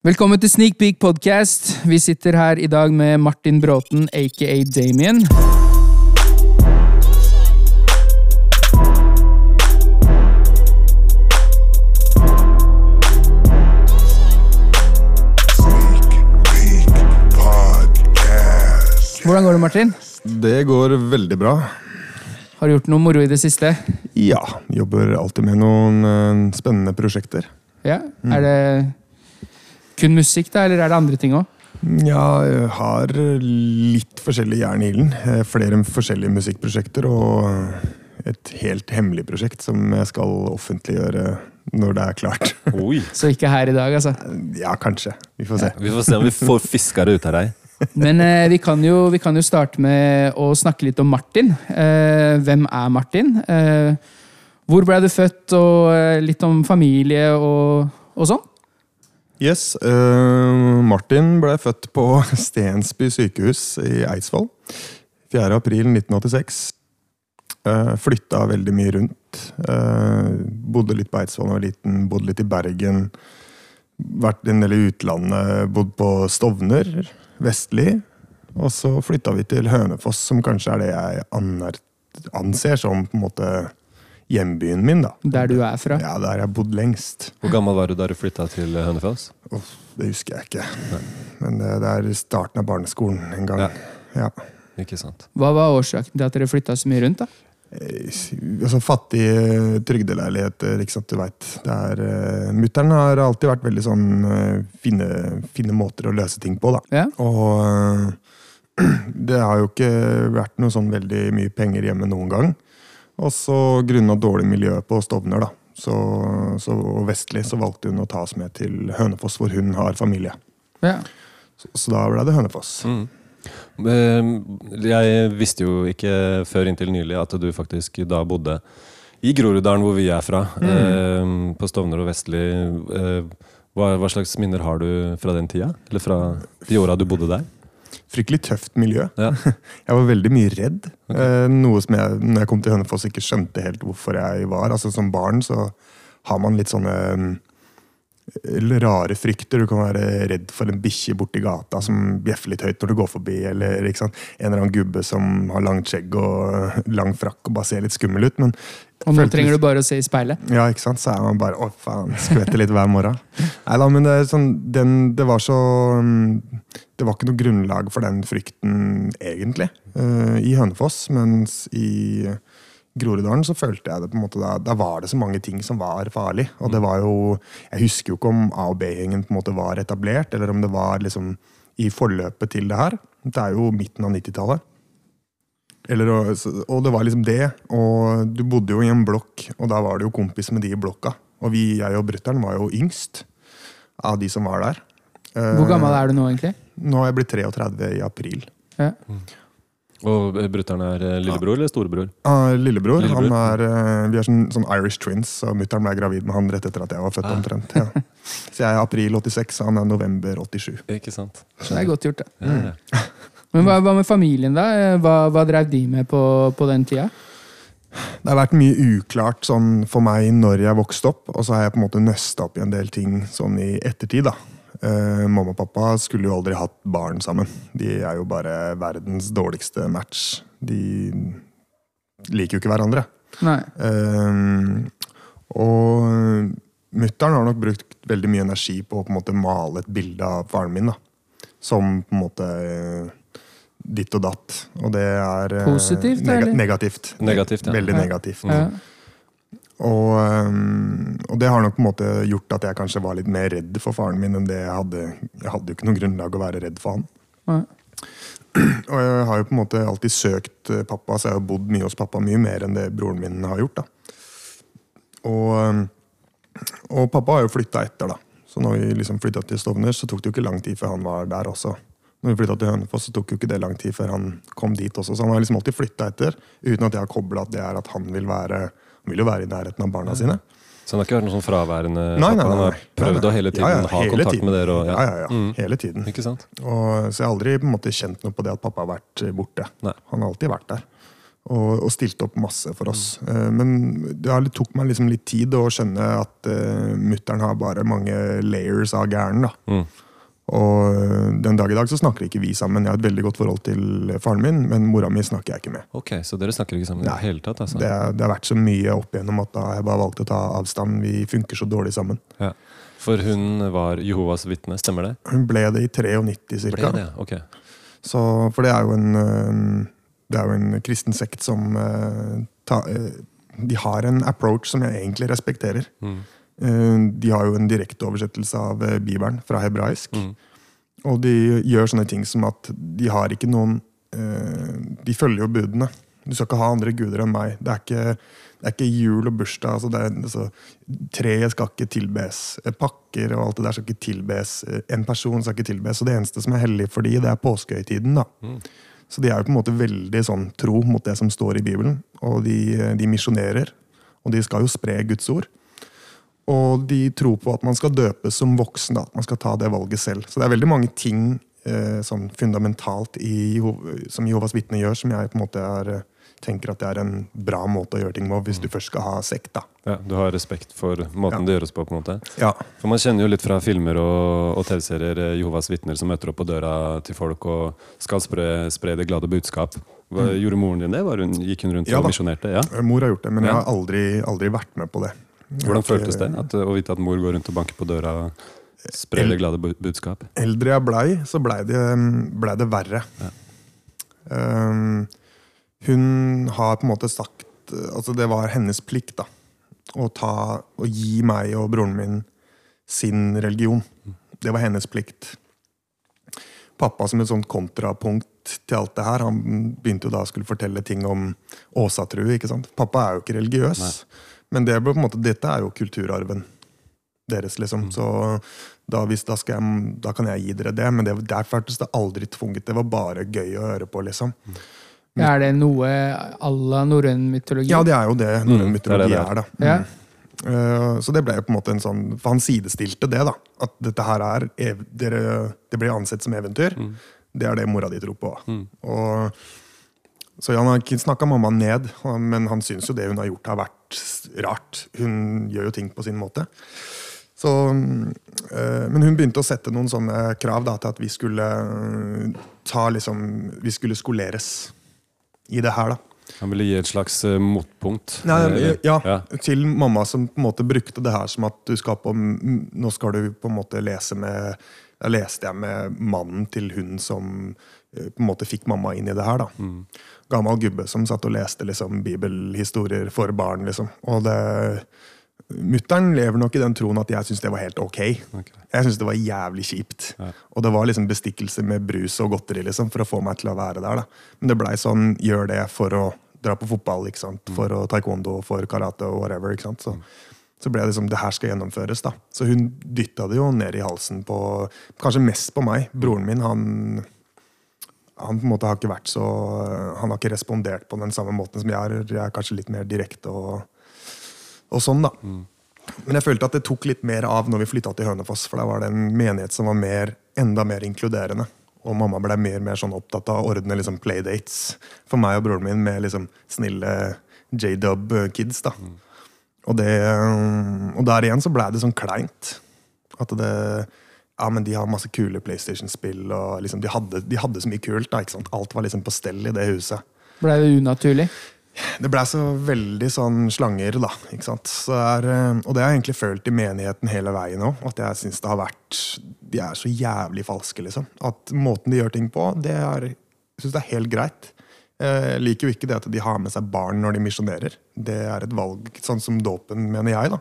Velkommen til Sneak Peek podcast. Vi sitter her i dag med Martin Bråten, aka Damien. Hvordan går det, Martin? Det går veldig bra. Har du gjort noe moro i det siste? Ja, jobber alltid med noen eh, spennende prosjekter. Ja? Er det kun musikk, da, eller er det andre ting òg? Ja, jeg har litt forskjellig jern i ilden. Eh, Flere forskjellige musikkprosjekter og et helt hemmelig prosjekt som jeg skal offentliggjøre når det er klart. Oi. Så ikke her i dag, altså. Ja, kanskje. Vi får se. Vi får se om vi får fiska det ut av deg. Men eh, vi, kan jo, vi kan jo starte med å snakke litt om Martin. Eh, hvem er Martin? Eh, hvor ble du født, og eh, litt om familie og, og sånn? Yes, Uh, Martin ble født på Stensby sykehus i Eidsvoll. 4. april 1986. Uh, flytta veldig mye rundt. Uh, bodde litt på Eidsvoll da jeg var liten, bodde litt i Bergen. Vært en del i utlandet, bodd på Stovner, vestlig. Og så flytta vi til Hønefoss, som kanskje er det jeg anser som på en måte hjembyen min. da. Der du er fra? Ja, der jeg har bodd lengst. Hvor gammel var du da du flytta til Hønefoss? Oh, det husker jeg ikke. Men det, det er starten av barneskolen en gang. Ja. Ja. Ikke sant. Hva var årsaken til at dere flytta så mye rundt? da? Eh, Altså Fattige trygdeleiligheter, ikke sant, du veit. Uh, Mutter'n har alltid vært veldig sånn uh, finne, finne måter å løse ting på, da. Ja? Og uh, det har jo ikke vært noe sånn veldig mye penger hjemme noen gang. Og så grunna dårlig miljø på Stovner, da. Så, så, og vestlig så valgte hun å ta oss med til Hønefoss, hvor hun har familie. ja. Så, så da ble det Hønefoss. Mm. Eh, Jeg visste jo ikke før inntil nylig at du faktisk da bodde i Groruddalen, hvor vi er fra. eh, På Stovner og Vestli. Eh, Hva, hva slags minner har du fra den tida? Eller fra de åra du bodde der? Fryktelig tøft miljø. Ja. Jeg var veldig mye redd. Okay. noe som jeg, når jeg kom til Hønefoss, ikke skjønte helt hvorfor jeg var. Altså Som barn så har man litt sånne mm, rare frykter. Du kan være redd for en bikkje borti gata som bjeffer litt høyt når du går forbi. Eller en eller annen gubbe som har langt skjegg og lang frakk og bare ser litt skummel ut. Men Og nå trenger du bare å se i speilet. ja, ikke sant? Så er man bare Å, faen. Skvetter litt hver morgen. Nei da, men det, sånn, den, det var så mm, Det var ikke noe grunnlag for den frykten, egentlig, eh, i Hønefoss. Mens i Groruddalen så følte jeg det på en måte da, da var det så mange ting som var farlig. Og det var jo Jeg husker jo ikke om A- og B-gjengen på en måte var etablert, eller om det var liksom i forløpet til det her. Det er jo midten av 90-tallet. Eller, og, det var liksom det. Og du bodde jo i en blokk, og da var du jo kompis med de i blokka. Og vi, jeg og brutter'n var jo yngst av de som var der. Eh, Hvor gammel er du nå, egentlig? Nå er jeg blitt 33 i april. Ja. Og eh, brutter'n er eh, lillebror eller storebror? Ja, lillebror, Lillebror. Han er, eh, vi er sånn, sånn Irish twins, og mutter'n ble gravid med han rett etter at jeg var født. Ah. omtrent. Ja. Så jeg er april 86, og han er november 87. Ikke sant? Så det er godt gjort, det. Ja, ja. Men hva, hva med familien, da? Hva, hva drev de med på, på den tida? Det har vært mye uklart sånn, for meg når jeg vokste opp, og så har jeg på en måte nøsta opp i en del ting sånn i ettertid. da. Eh, mamma og pappa skulle jo aldri hatt barn sammen. De er jo bare verdens dårligste match. De liker jo ikke hverandre. Nei. Eh, og mutter'n har nok brukt veldig mye energi på å på en måte male et bilde av faren min. da. Som på en måte eh, ditt og datt. Og det er Positivt, neg eller? Negativt. Negativt, ja. Veldig Ja. negativt. Ja. Og, og det har nok på en måte gjort at jeg kanskje var litt mer redd for faren min enn det jeg hadde. Jeg hadde jo ikke noe grunnlag å være redd for han. Nei. Og jeg har jo på en måte alltid søkt eh, pappa, så jeg har bodd mye hos pappa. Mye mer enn det broren min har gjort. da. Og, og pappa har jo flytta etter, da. Så når vi liksom flytta til Stovner, så tok det jo ikke lang tid før han var der også. Når vi flytta til Hønefoss, så tok jo ikke det lang tid før han kom dit også. Så han har liksom alltid flytta etter, uten at jeg har kobla at det er at han vil være Han vil jo være i nærheten av barna sine. Så han har ikke vært noe sånn fraværende Nei, nei, nei, Han har prøvd å hele tiden Ja, ja, ha hele kontakt tiden. med dere? Og, Ja, ja, ja. Mm. Hele tiden. Ikke sant? Og, så jeg har aldri på en måte kjent noe på det at pappa har vært borte. Nei. Han har alltid vært der. Og, og stilte opp masse for oss. Mm. men det det tok meg liksom litt tid å skjønne at uh, mutter'n har bare mange layers av gæren. da. Mm. Og eh, den dag i dag så snakker ikke vi sammen. Jeg har et veldig godt forhold til faren min, men mora mi snakker jeg ikke med. Ok, Så dere snakker ikke sammen i Nei. det hele tatt? altså? Det, det har vært så mye opp igjennom at da har jeg bare valgt å ta avstand. Vi funker så dårlig sammen. Ja. For hun var Jehovas vitne, stemmer det? Hun ble det i 93 Ble ca. det? Ok. Så, for det er jo en Det er jo en kristen sekt som øh, ta, De har en approach som jeg egentlig respekterer. Mm. Eh, De har jo en direkteoversettelse av øh, Bibelen fra hebraisk. Mm. Og de gjør sånne ting som at de har ikke noen øh, De følger jo budene. Du skal ikke ha andre guder enn meg. Det er ikke, det er ikke jul og bursdag. Altså det er, altså, treet skal ikke tilbes. Eh, Pakker og alt det der skal ikke tilbes. Eh, En person skal ikke tilbes. Så det eneste som er hellig for de, det er påskehøytiden. da. Så de er jo på en måte veldig sånn tro mot det som står i Bibelen. Og de, de misjonerer. Og de skal jo spre Guds ord. Og de tror på at man skal døpes som voksen. At man skal ta det valget selv. Så det er veldig mange ting eh, sånn fundamentalt i, som Jehovas vitner gjør, som jeg på en måte er, eh, tenker at det er en bra måte å gjøre ting på hvis du først skal ha sekt. da. Ja, du har respekt for måten Ja. det gjøres på? på en måte. Ja, For Man kjenner jo litt fra filmer og, og TV-serier eh, Jehovas vitner som møter opp på døra til folk og skal spre, spre det glade budskap. Hva, Gjorde moren din det? Var hun, gikk hun rundt Mm. Ja og misjonerte? Ja. Mor har gjort det, men jeg har aldri, aldri vært med på det. Hvordan føltes det at, å vite at mor går rundt og banker på døra og sprer det glade bu- budskap? eldre jeg blei, så blei det, ble det verre. Um, hun har på en måte sagt Altså, det var hennes plikt, da. Å, ta, å gi meg og broren min sin religion. Det var hennes plikt. Pappa som et sånt kontrapunkt til alt det her, han begynte jo da å skulle fortelle ting om åsatrue. ikke sant? Pappa er jo ikke religiøs, Nei. Men det på en måte, dette er jo kulturarven deres, liksom. Så da, hvis, da, skal jeg, da kan jeg gi dere det, men det, der føltes det aldri tvunget. Det var bare gøy å høre på, liksom. Er det noe à la norrøn mytologi? Ja, det er jo det norrøn Mm, det er det mytologi det er. da. Ja. Eh, Så det ble jo på en måte en sånn For han sidestilte det, da. At dette her er ev- dere, Det blir ansett som eventyr. Det er det mora di tror på. Og, så han har ikke snakka mamma ned, men han syns jo det hun har gjort, har vært rart. Hun gjør jo ting på sin måte. Så, eh, men hun begynte å sette noen sånne krav da, til at vi skulle eh, ta liksom Vi skulle skoleres i det her, da. Han ville gi et slags eh, motpunkt? Nei, ja, ja. til mamma som på en måte brukte det her som at du skal på Nå skal du på en måte lese med Da leste jeg med mannen til hun som på en måte fikk mamma inn i det her. da. Gammel gubbe som satt og leste liksom bibelhistorier for barn. liksom. Og det Mutter'n lever nok i den troen at jeg syns det var helt ok. okay. Jeg syns det var jævlig kjipt. Ja. Og det var liksom bestikkelse med brus og godteri liksom, for å få meg til å være der. da. Men det blei sånn gjør det for å dra på fotball, ikke sant? for å taekwondo, for karate og whatever. ikke sant? Så, så ble det liksom det her skal gjennomføres. da. Så hun dytta det jo ned i halsen på Kanskje mest på meg. Broren min, han han på en måte har ikke vært så Han har ikke respondert på den samme måten som jeg har. Jeg er kanskje litt mer direkte og, og sånn, da. Men jeg følte at det tok litt mer av når vi flytta til Hønefoss, for da var det en menighet som var mer, enda mer inkluderende. Og mamma ble mer, mer sånn opptatt av å ordne liksom playdates for meg og broren min med liksom snille J-dub-kids. da. Og, det, og der igjen så blei det sånn kleint. At det Ja, men de har masse kule PlayStation-spill, og liksom de hadde, de hadde så mye kult. da, ikke sant? Alt var liksom på stell i det huset. Ble det unaturlig? Det blei så veldig sånn slanger, da. ikke sant? Så er, eh, og det har jeg egentlig følt i menigheten hele veien òg. At jeg syns det har vært De er så jævlig falske, liksom. At måten de gjør ting på, det er Jeg syns det er helt greit. Jeg liker jo ikke det at de har med seg barn når de misjonerer. Det er et valg, sånn som dåpen, mener jeg. da.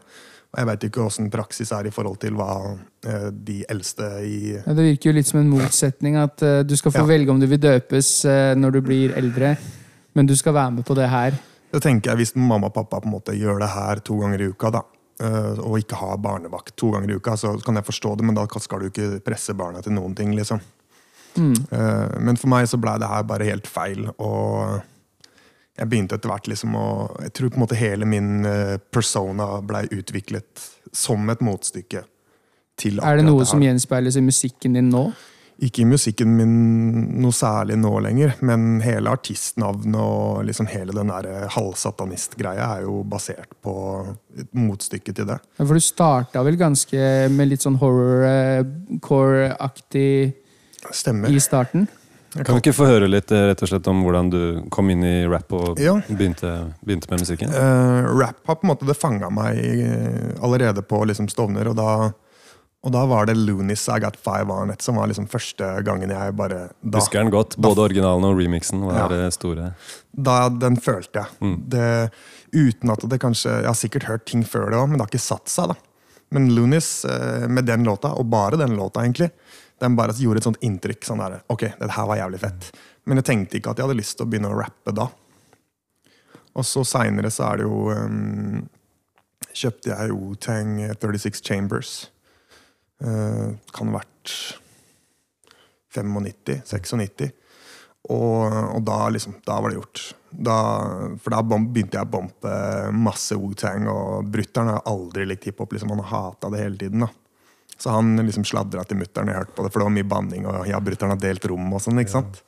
Jeg veit ikke åssen praksis er i forhold til hva eh, de eldste i Ja, det virker jo litt som en motsetning at eh, du skal få Ja. velge om du vil døpes eh, når du blir eldre, men du skal være med på det her. Da tenker jeg Hvis mamma og pappa på en måte gjør det her to ganger i uka, da, og ikke har barnevakt to ganger i uka, så kan jeg forstå det, men da skal du ikke presse barna til noen ting. liksom. Mm. Men for meg så blei det her bare helt feil. Og jeg begynte etter hvert liksom å Jeg tror på en måte hele min eh, persona blei utviklet som et motstykke til Er det noe som gjenspeiles i musikken din nå? ikke i musikken min noe særlig nå lenger, men hele artistnavnet og liksom hele den der halvsatanist-greia er jo basert på et motstykke til det. Ja, For du starta vel ganske med litt sånn horror-core-aktig Stemmer. i starten? Kan du ikke få høre litt eh, rett og slett om hvordan du kom inn i rap og Ja. begynte, begynte med musikken? Uh, rap har på en måte det fanga meg eh, allerede på liksom Stovner, og da, og da var det Loonies I Got Five On It som var liksom første gangen jeg bare da, Husker den godt. Både originalen og remixen var Ja. store. da Den følte jeg. Mm. Det, uten at det kanskje Jeg har sikkert hørt ting før det òg, men det har ikke satt seg. da Men Loonies eh, med den låta, og bare den låta, egentlig, den bare gjorde et sånt inntrykk. sånn der, Ok, det her var jævlig fett. Men jeg tenkte ikke at jeg hadde lyst til å begynne å rappe da. Og så seinere så er det jo um, Kjøpte jeg jo Tang 36 Chambers. Uh, kan ha vært 95, 96. Og, og da, liksom, da var det gjort. Da, for da begynte jeg å bompe masse Wu-Tang, og brutter'n har aldri likt hiphop. Liksom, han har hata det hele tiden. da. Så han liksom sladra til mutter'n jeg hørte på det, for det var mye banning, og ja, brutter'n har delt rom og sånn. ikke sant?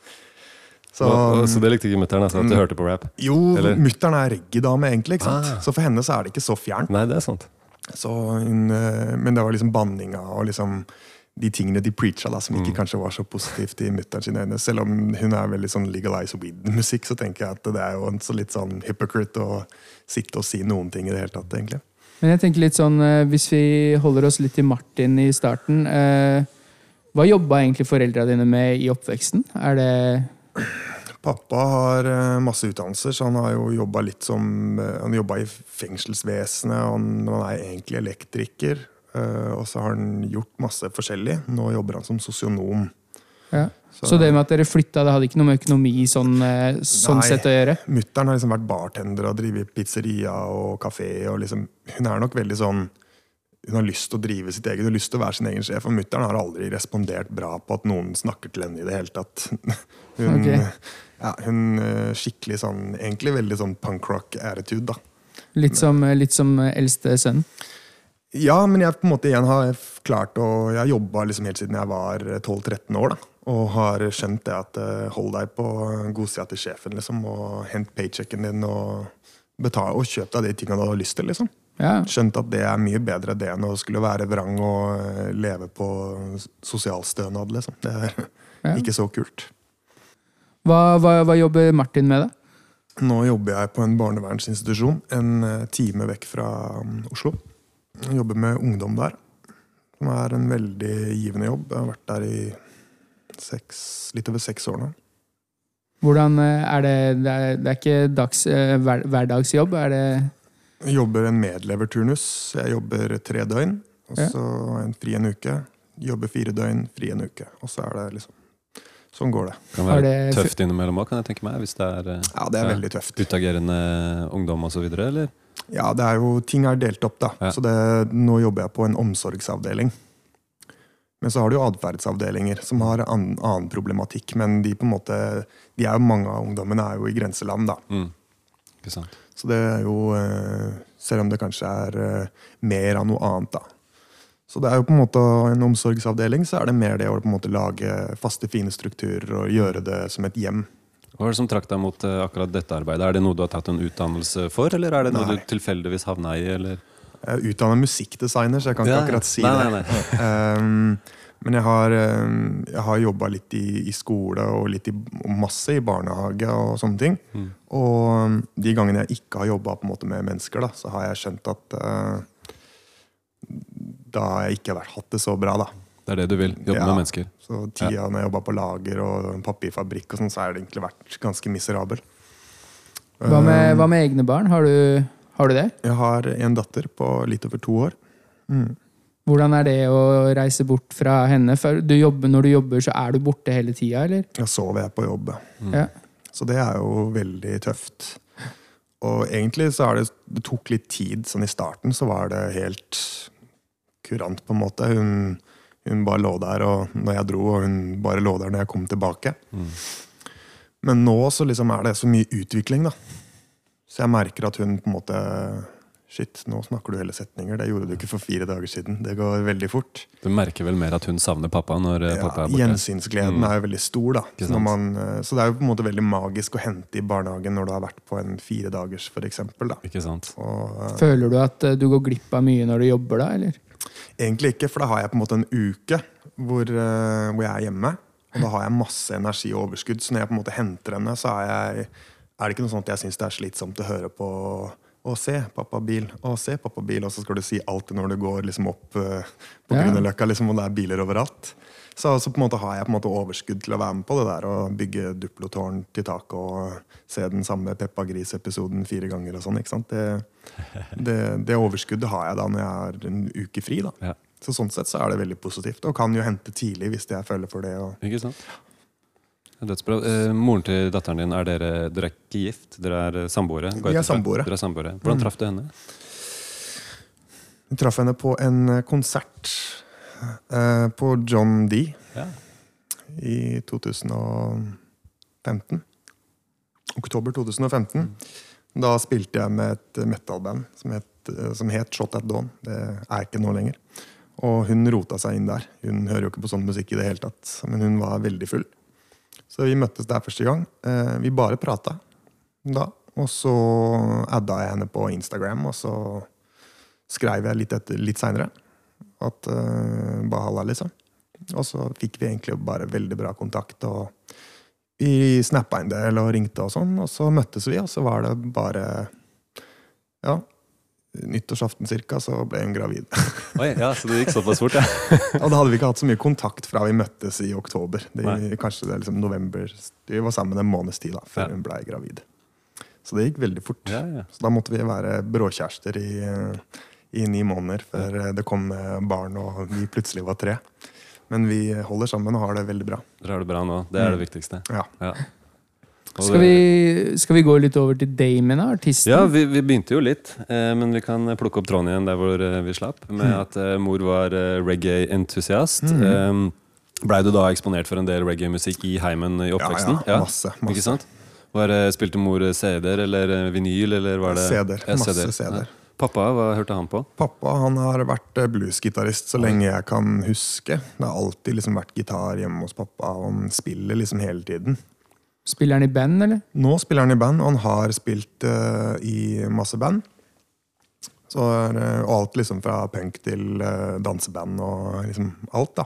Så, Og, og, så det likte ikke mutter'n, altså, at du Mm. hørte på rap? jo, mutter'n er reggae-dame, egentlig. ikke sant? Ah. Så for henne så er det ikke så fjernt. Nei, det er sant. Så eh, men det var liksom banninga og liksom de tingene de preacha, da, som Mm. ikke kanskje var så positivt i mutter'n sine øyne. Selv om hun er veldig sånn legalize weed-musikk, så tenker jeg at det er jo en så litt sånn hypocrite å sitte og si noen ting i det hele tatt, egentlig. Men jeg tenker litt sånn, eh, hvis vi holder oss litt til Martin i starten eh, Hva jobba egentlig foreldra dine med i oppveksten? Er det Pappa har eh, masse utdannelser, så han har jo jobba litt som Han jobba i fengselsvesenet, han, han er egentlig elektriker. Og så har han gjort masse forskjellig. Nå jobber han som sosionom. Ja. Så det med at dere flytta, det hadde ikke noe med økonomi sånn, eh, sånn Nei. sett å gjøre? Mutter'n har liksom vært bartender og drevet pizzeria og kafé. Og liksom, hun er nok veldig sånn Hun har lyst til å drive sitt eget, hun har lyst til å være sin egen sjef. Og mutter'n har aldri respondert bra på at noen snakker til henne i det hele tatt. Hun, okay. ja, hun eh, skikkelig sånn Egentlig veldig sånn punkrock-attitude, da. Litt som, litt som eldste sønn? Ja, men jeg på en måte igjen har klart å Jeg har jobba liksom helt siden jeg var 12-13 år. da Og har skjønt det at eh, hold deg på godsida til sjefen, liksom. Og hent paychecken din og, betal, og kjøp deg de tinga du har lyst til. liksom Ja. Skjønt at det er mye bedre det enn å skulle være vrang og eh, leve på sosialstønad, liksom. Det er Ja. ikke så kult. Hva, hva, hva jobber Martin med, da? Nå jobber jeg på en barnevernsinstitusjon en eh, time vekk fra mm, Oslo. Jeg jobber med ungdom der. Som er en veldig givende jobb. Jeg har vært der i seks, litt over seks år nå. Hvordan eh, er det Det er, det er ikke dags, eh, hver, hverdagsjobb? Er det Jeg jobber en medleverturnus. Jeg jobber tre døgn, og så jeg en fri en uke. Jobber fire døgn, fri en uke. Og så er det liksom Sånn går det. Kan være det- tøft innimellom òg, kan jeg tenke meg. Hvis det er eh, Ja, det er Ja. veldig tøft. utagerende ungdom osv., eller? Ja, det er jo, ting er delt opp, da. Ja. Så det, nå jobber jeg på en omsorgsavdeling. Men så har du jo atferdsavdelinger som har an, annen problematikk. Men de på en måte, de er jo, mange av ungdommene er jo i grenseland, da. Mm. Ikke sant. Så det er jo eh, Selv om det kanskje er eh, mer av noe annet, da. Så det er jo på en måte en omsorgsavdeling, så er det mer det å på en måte lage faste, fine strukturer og gjøre det som et hjem. Hva er det som trakk deg mot eh, akkurat dette arbeidet? Er det noe du har tatt en utdannelse for, eller er det noe Nei. du tilfeldigvis havna i? Eller? Jeg er utdannet musikkdesigner, så jeg kan ikke Ja, ja. akkurat si Nei, det. nei, det. Um, men jeg har, um, jeg har jobba litt i, i skole og litt i, masse i barnehage og sånne ting. Mm. Og um, de gangene jeg ikke har jobba med mennesker, da, så har jeg skjønt at uh, da har jeg ikke vært, hatt det så bra. da. Det er det du vil? Jobbe Ja. med mennesker? Så tida når jeg jobba på lager og en papirfabrikk, og sånn, så har det egentlig vært ganske miserabel. Hva med, Um, hva med egne barn? Har du, har du det? Jeg har en datter på litt over to år. Mm. Hvordan er det å reise bort fra henne? For du jobber, når du jobber, så er du borte hele tida, eller? Da sover jeg på jobb. Mm. Ja. Så det er jo veldig tøft. Og egentlig så er det Det tok litt tid. Sånn i starten så var det helt kurant, på en måte. Hun, hun bare lå der og når jeg dro, og hun bare lå der når jeg kom tilbake. Mm. Men nå så liksom er det så mye utvikling, da. Så jeg merker at hun på en måte Shit, nå snakker du hele setninger. Det gjorde du ikke for fire dager siden. Det går veldig fort. Du merker vel mer at hun savner pappa når eh, Ja, pappa er borte? Gjensynsgleden Mm. er jo veldig stor. da så, når man, eh, så det er jo på en måte veldig magisk å hente i barnehagen når du har vært på en fire dagers, for eksempel, da. Ikke sant? Og, uh, Føler du at eh, du går glipp av mye når du jobber da, eller? Egentlig ikke, for da har jeg på en måte en uke hvor, uh, hvor jeg er hjemme. Og da har jeg masse energi og overskudd. Så når jeg på en måte henter henne, så er, jeg, er det ikke noe sånn at jeg syns det er slitsomt å høre på å, se, pappa bil. Å, se, pappa bil. Og så skal du si alltid når du går liksom opp uh, på Ja. Grünerløkka, liksom, og det er biler overalt. Så, så på en måte har jeg på en måte overskudd til å være med på det der og bygge Duplo-tårn til taket og se den samme Peppa Gris-episoden fire ganger og sånn. ikke sant? Det, det, det overskuddet har jeg da når jeg har en uke fri. da. Ja. Så sånn sett så er det veldig positivt, og kan jo hente tidlig hvis jeg føler for det. Og Ikke sant? Dødsbra. Eh, moren til datteren din, er dere, dere er ikke gift? Dere er eh, samboere? Vi er samboere. Dere er samboere. Hvordan traff du henne? jeg traff henne på en eh, konsert eh, på John D Ja. i 2015. Oktober 2015. Da spilte jeg med et metal-band som, eh, som het Shot at Dawn. Det er ikke nå lenger. Og hun rota seg inn der. Hun hører jo ikke på sånn musikk i det hele tatt, men hun var veldig full. Så vi møttes der første gang. Eh, vi bare prata da. Og så adda jeg henne på Instagram, og så skrev jeg litt, etter, litt seinere at uh, Bahala, liksom. Og så fikk vi egentlig bare veldig bra kontakt. og vi snappa en del og ringte, og sånn, og så møttes vi, og så var det bare Ja. Nyttårsaften cirka, så ble hun gravid. Oi, ja, Så det gikk såpass fort, ja. og da hadde vi ikke hatt så mye kontakt fra vi møttes i oktober. Det, kanskje det er liksom november. Vi var sammen en måneds tid da, før Ja. hun ble gravid. Så det gikk veldig fort. ja, ja. Så da måtte vi være bråkjærester i, i ni måneder før det kom barn og vi plutselig var tre. Men vi holder sammen og har det veldig bra. Dere har det bra nå. Det er det Mm. viktigste. Ja. Skal vi, skal vi gå litt over til Damon, artisten? Ja, vi, vi begynte jo litt, eh, men vi kan plukke opp tråden igjen der hvor eh, vi slapp. Med at eh, mor var eh, reggae-entusiast. Mm. -hmm. Blei du da eksponert for en del reggae-musikk i heimen i oppveksten? Ja, ja, masse, masse. Ikke sant? Var, det- spilte mor CD-er eller vinyl, eller var det CD-er. Ja, Masse CD-er. Ja. Pappa, hva hørte han på? Pappa han har vært bluesgitarist så lenge jeg kan huske. Det har alltid liksom vært gitar hjemme hos pappa, og han spiller liksom hele tiden. Spiller han i band, eller? Nå spiller han i band, og han har spilt uh, i masse band. Så, eh, og alt liksom fra punk til uh, danseband og liksom alt, da.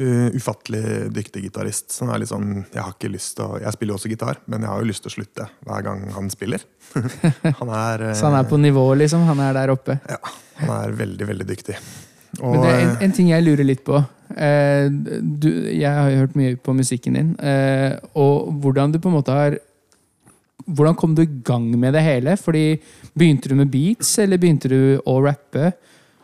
Uh, ufattelig dyktig gitarist. Så han er litt sånn, jeg har ikke lyst til å, jeg spiller jo også gitar, men jeg har jo lyst til å slutte hver gang han spiller. han er, eh, Så han er på nivå, liksom? Han er der oppe? ja, han er veldig, veldig dyktig. Og, Men det er en, eh, en ting jeg lurer litt på. Eh, du, jeg har jo hørt mye på musikken din. Eh, og hvordan du på en måte har Hvordan kom du i gang med det hele? Fordi Begynte du med beats, eller begynte du å rappe?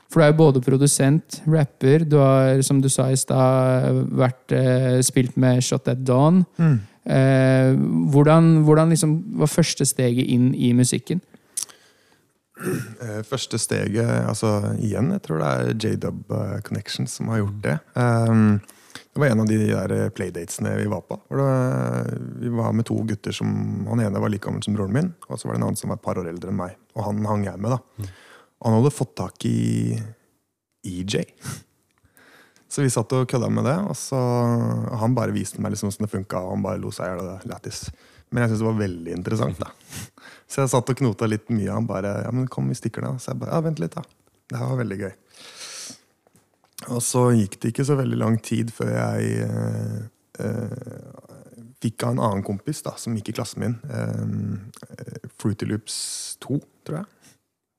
For du er jo både produsent, rapper, du har, som du sa i stad, vært eh, spilt med Shot at Dawn. mm. Eh, hvordan hvordan liksom var første steget inn i musikken? Eh, Første steget altså Igjen, jeg tror det er J-Dub eh, Connections som har gjort det. Um, det var en av de der eh, playdatesene vi var på. Vi var med to gutter som Han ene var like gammel som broren min, og så var det en annen som var et par år eldre enn meg. Og han hang jeg med, da. Han hadde fått tak i EJ. Så vi satt og kødda med det, og så han bare viste meg liksom hvordan det funka, og han bare lo seg i hjel av lættis. Men jeg syntes det var veldig interessant, da. Så jeg satt og knota litt mye. Han bare ja, men kom, vi stikker da'. Så jeg bare ja, vent litt, da. Det her var veldig gøy. Og så gikk det ikke så veldig lang tid før jeg eh, eh, fikk av en annen kompis da, som gikk i klassen min. Eh, Fruity Loops 2, tror jeg.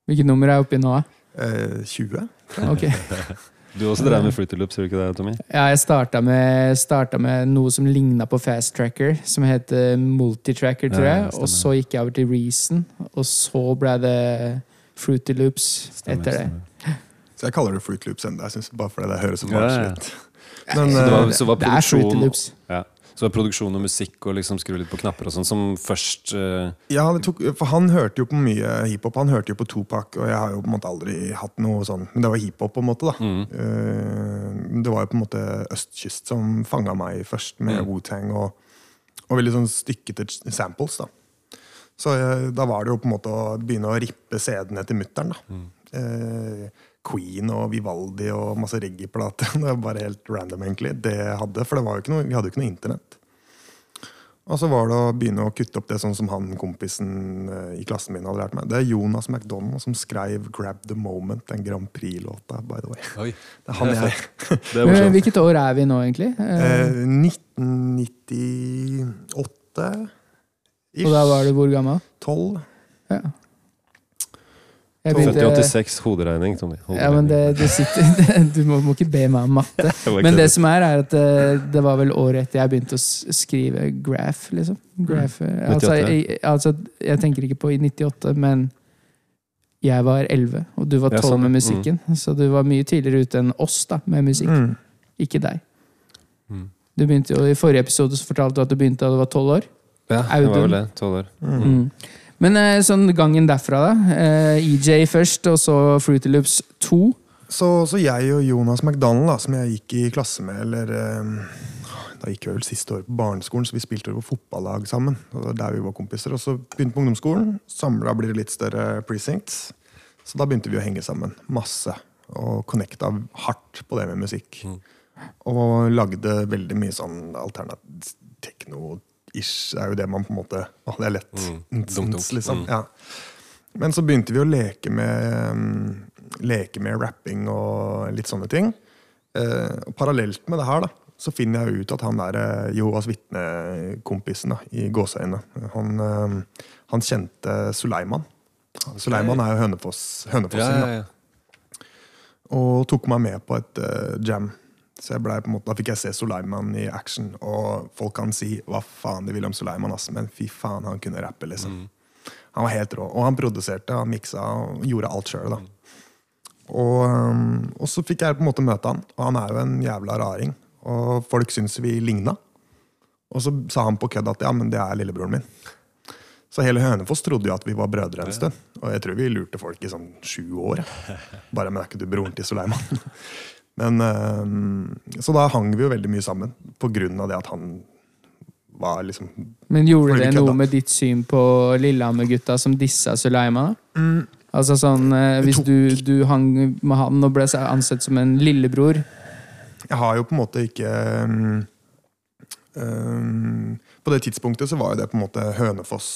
Hvilket nummer er oppi nå? da? Eh, 20. Ok. Du også drev med Fruity Loops, gjorde du ikke det, Tommy? Ja, jeg starta med, starta med noe som ligna på Fast Tracker, som heter Multitracker, tror jeg. Ja, og så gikk jeg over til Reason, og så ble det Fruity Loops Stemmer, etter det. stemmer. Så jeg kaller det Fruit Loops ennå. Bare fordi det høres så Ja, ja. Men Så det var, eh, så var Det er Fruity Loops. ja. Så produksjon og musikk og liksom skru litt på knapper og sånn som først uh... Ja, det tok, for han hørte jo på mye hiphop. Han hørte jo på Tupac, og jeg har jo på en måte aldri hatt noe sånn Men det var hiphop, på en måte. da mm. Uh, Det var jo på en måte østkyst som fanga meg først, med Mm. Wu-Tang og, og veldig sånn stykkete samples. da Så eh, da var det jo på en måte å begynne å rippe CD-ene til mutter'n. da. Eh, Queen og Vivaldi og masse reggae-plater. Det var bare helt random, egentlig. Det jeg hadde, For det var jo ikke noe, vi hadde jo ikke noe internett. Og så var det å begynne å kutte opp det sånn som han kompisen eh, i klassen min hadde lært meg. Det er Jonas McDonald som skrev 'Grab the Moment', den Grand Prix-låta. by the way. Oi. Det er han jeg Det er Hvilket år er vi nå, egentlig? Eh, eh, 1998 og da var du hvor gammel? 12. Ja. Jeg Født Født i begynte- 86, hoderegning, Tommy. Ja, men det, det sitter, Du må, må ikke be meg om matte. Men det som er, er at eh, det var vel året etter jeg begynte å skrive graph, liksom. Graph, eh, altså, jeg, altså, jeg tenker ikke på i 98, men jeg var 11, og du var Ja, 12 sånn, med mm. musikken. Så du var mye tidligere ute enn oss da, med musikk. Mm. Ikke deg. Mm. Du begynte jo, I forrige episode så fortalte du at du begynte da du var 12 år. Ja, jeg var vel det. Tolv år. Mm. Men eh, sånn gangen derfra, da. Eh, EJ først, og så Fruity Loops 2. Så, så jeg og Jonas McDonald, da, som jeg gikk i klasse med eller eh, Da gikk jeg vel siste år på barneskolen, så vi spilte på fotballag sammen. Og der vi var kompiser. Og så begynte på ungdomsskolen. Samla blir det litt større precincts. Så da begynte vi å henge sammen. Masse. Og connecta hardt på det med musikk. Og lagde veldig mye sånn alternativ tekno-ish. er jo det man på en måte Å, det er lett. Mm. Dunk, dunk. liksom. Mm. Ja. Men så begynte vi å leke med, mm, leke med rapping og litt sånne ting. Eh, og parallelt med det her da, så finner jeg ut at han der eh, Jehovas vitne-kompisen i gåseøynene, han, eh, han kjente Suleiman. Suleiman er jo Hønefoss, Ja, ja, ja, da og tok meg med på et uh, jam. Så ble måte, Da fikk jeg se Suleiman i action, og folk kan si hva faen de vil om Suleiman, ass, men fy faen, han kunne rappe, liksom. Han var helt rå. Og han produserte, han miksa og gjorde alt sjøl. Og, um, og så fikk jeg på en måte møte han, og han er jo en jævla raring. Og folk syntes vi ligna. Og så sa han på kødd at ja, men det er lillebroren min. Så hele Hønefoss trodde jo at vi var brødre en stund. Og jeg tror vi lurte folk i sånn sju år. Bare men er ikke du broren til Suleiman? Men, eh, så da hang vi jo veldig mye sammen, på grunn av det at han var liksom Men gjorde det noe med ditt syn på Lillehammer-gutta som dissa Suleima? Mm. Altså sånn, eh, Hvis du, du hang med han og ble ansett som en lillebror Jeg har jo på en måte ikke um, På det tidspunktet så var jo det på en måte Hønefoss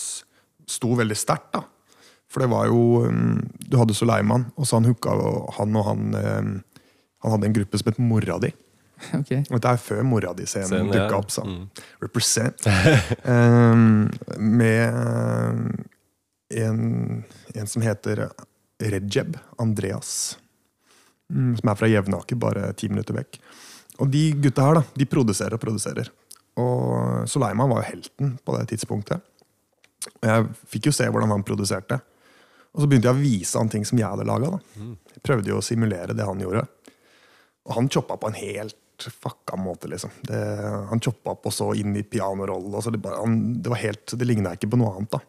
sto veldig sterkt, da. For det var jo um, Du hadde Suleiman, og så han hooka han og han um, Han hadde en gruppe som het Mora di. Okay. Og dette er før Mora di-scenen dukka ja. opp. Så. Mm. Represent. um, med um, en, en som heter Rejeb Andreas. Mm, som er fra Jevnaker, bare ti minutter vekk. Og de gutta her, da, de produserer og produserer. Og Soleiman var jo helten på det tidspunktet. Og jeg fikk jo se hvordan han produserte. Og så begynte jeg å vise han ting som jeg hadde laga. Jeg prøvde jo å simulere det han gjorde. Og han choppa på en helt fucka måte, liksom. Det, han choppa opp og så inn i pianorollen. og så Det, bare, han, det var helt, det ligna ikke på noe annet. da.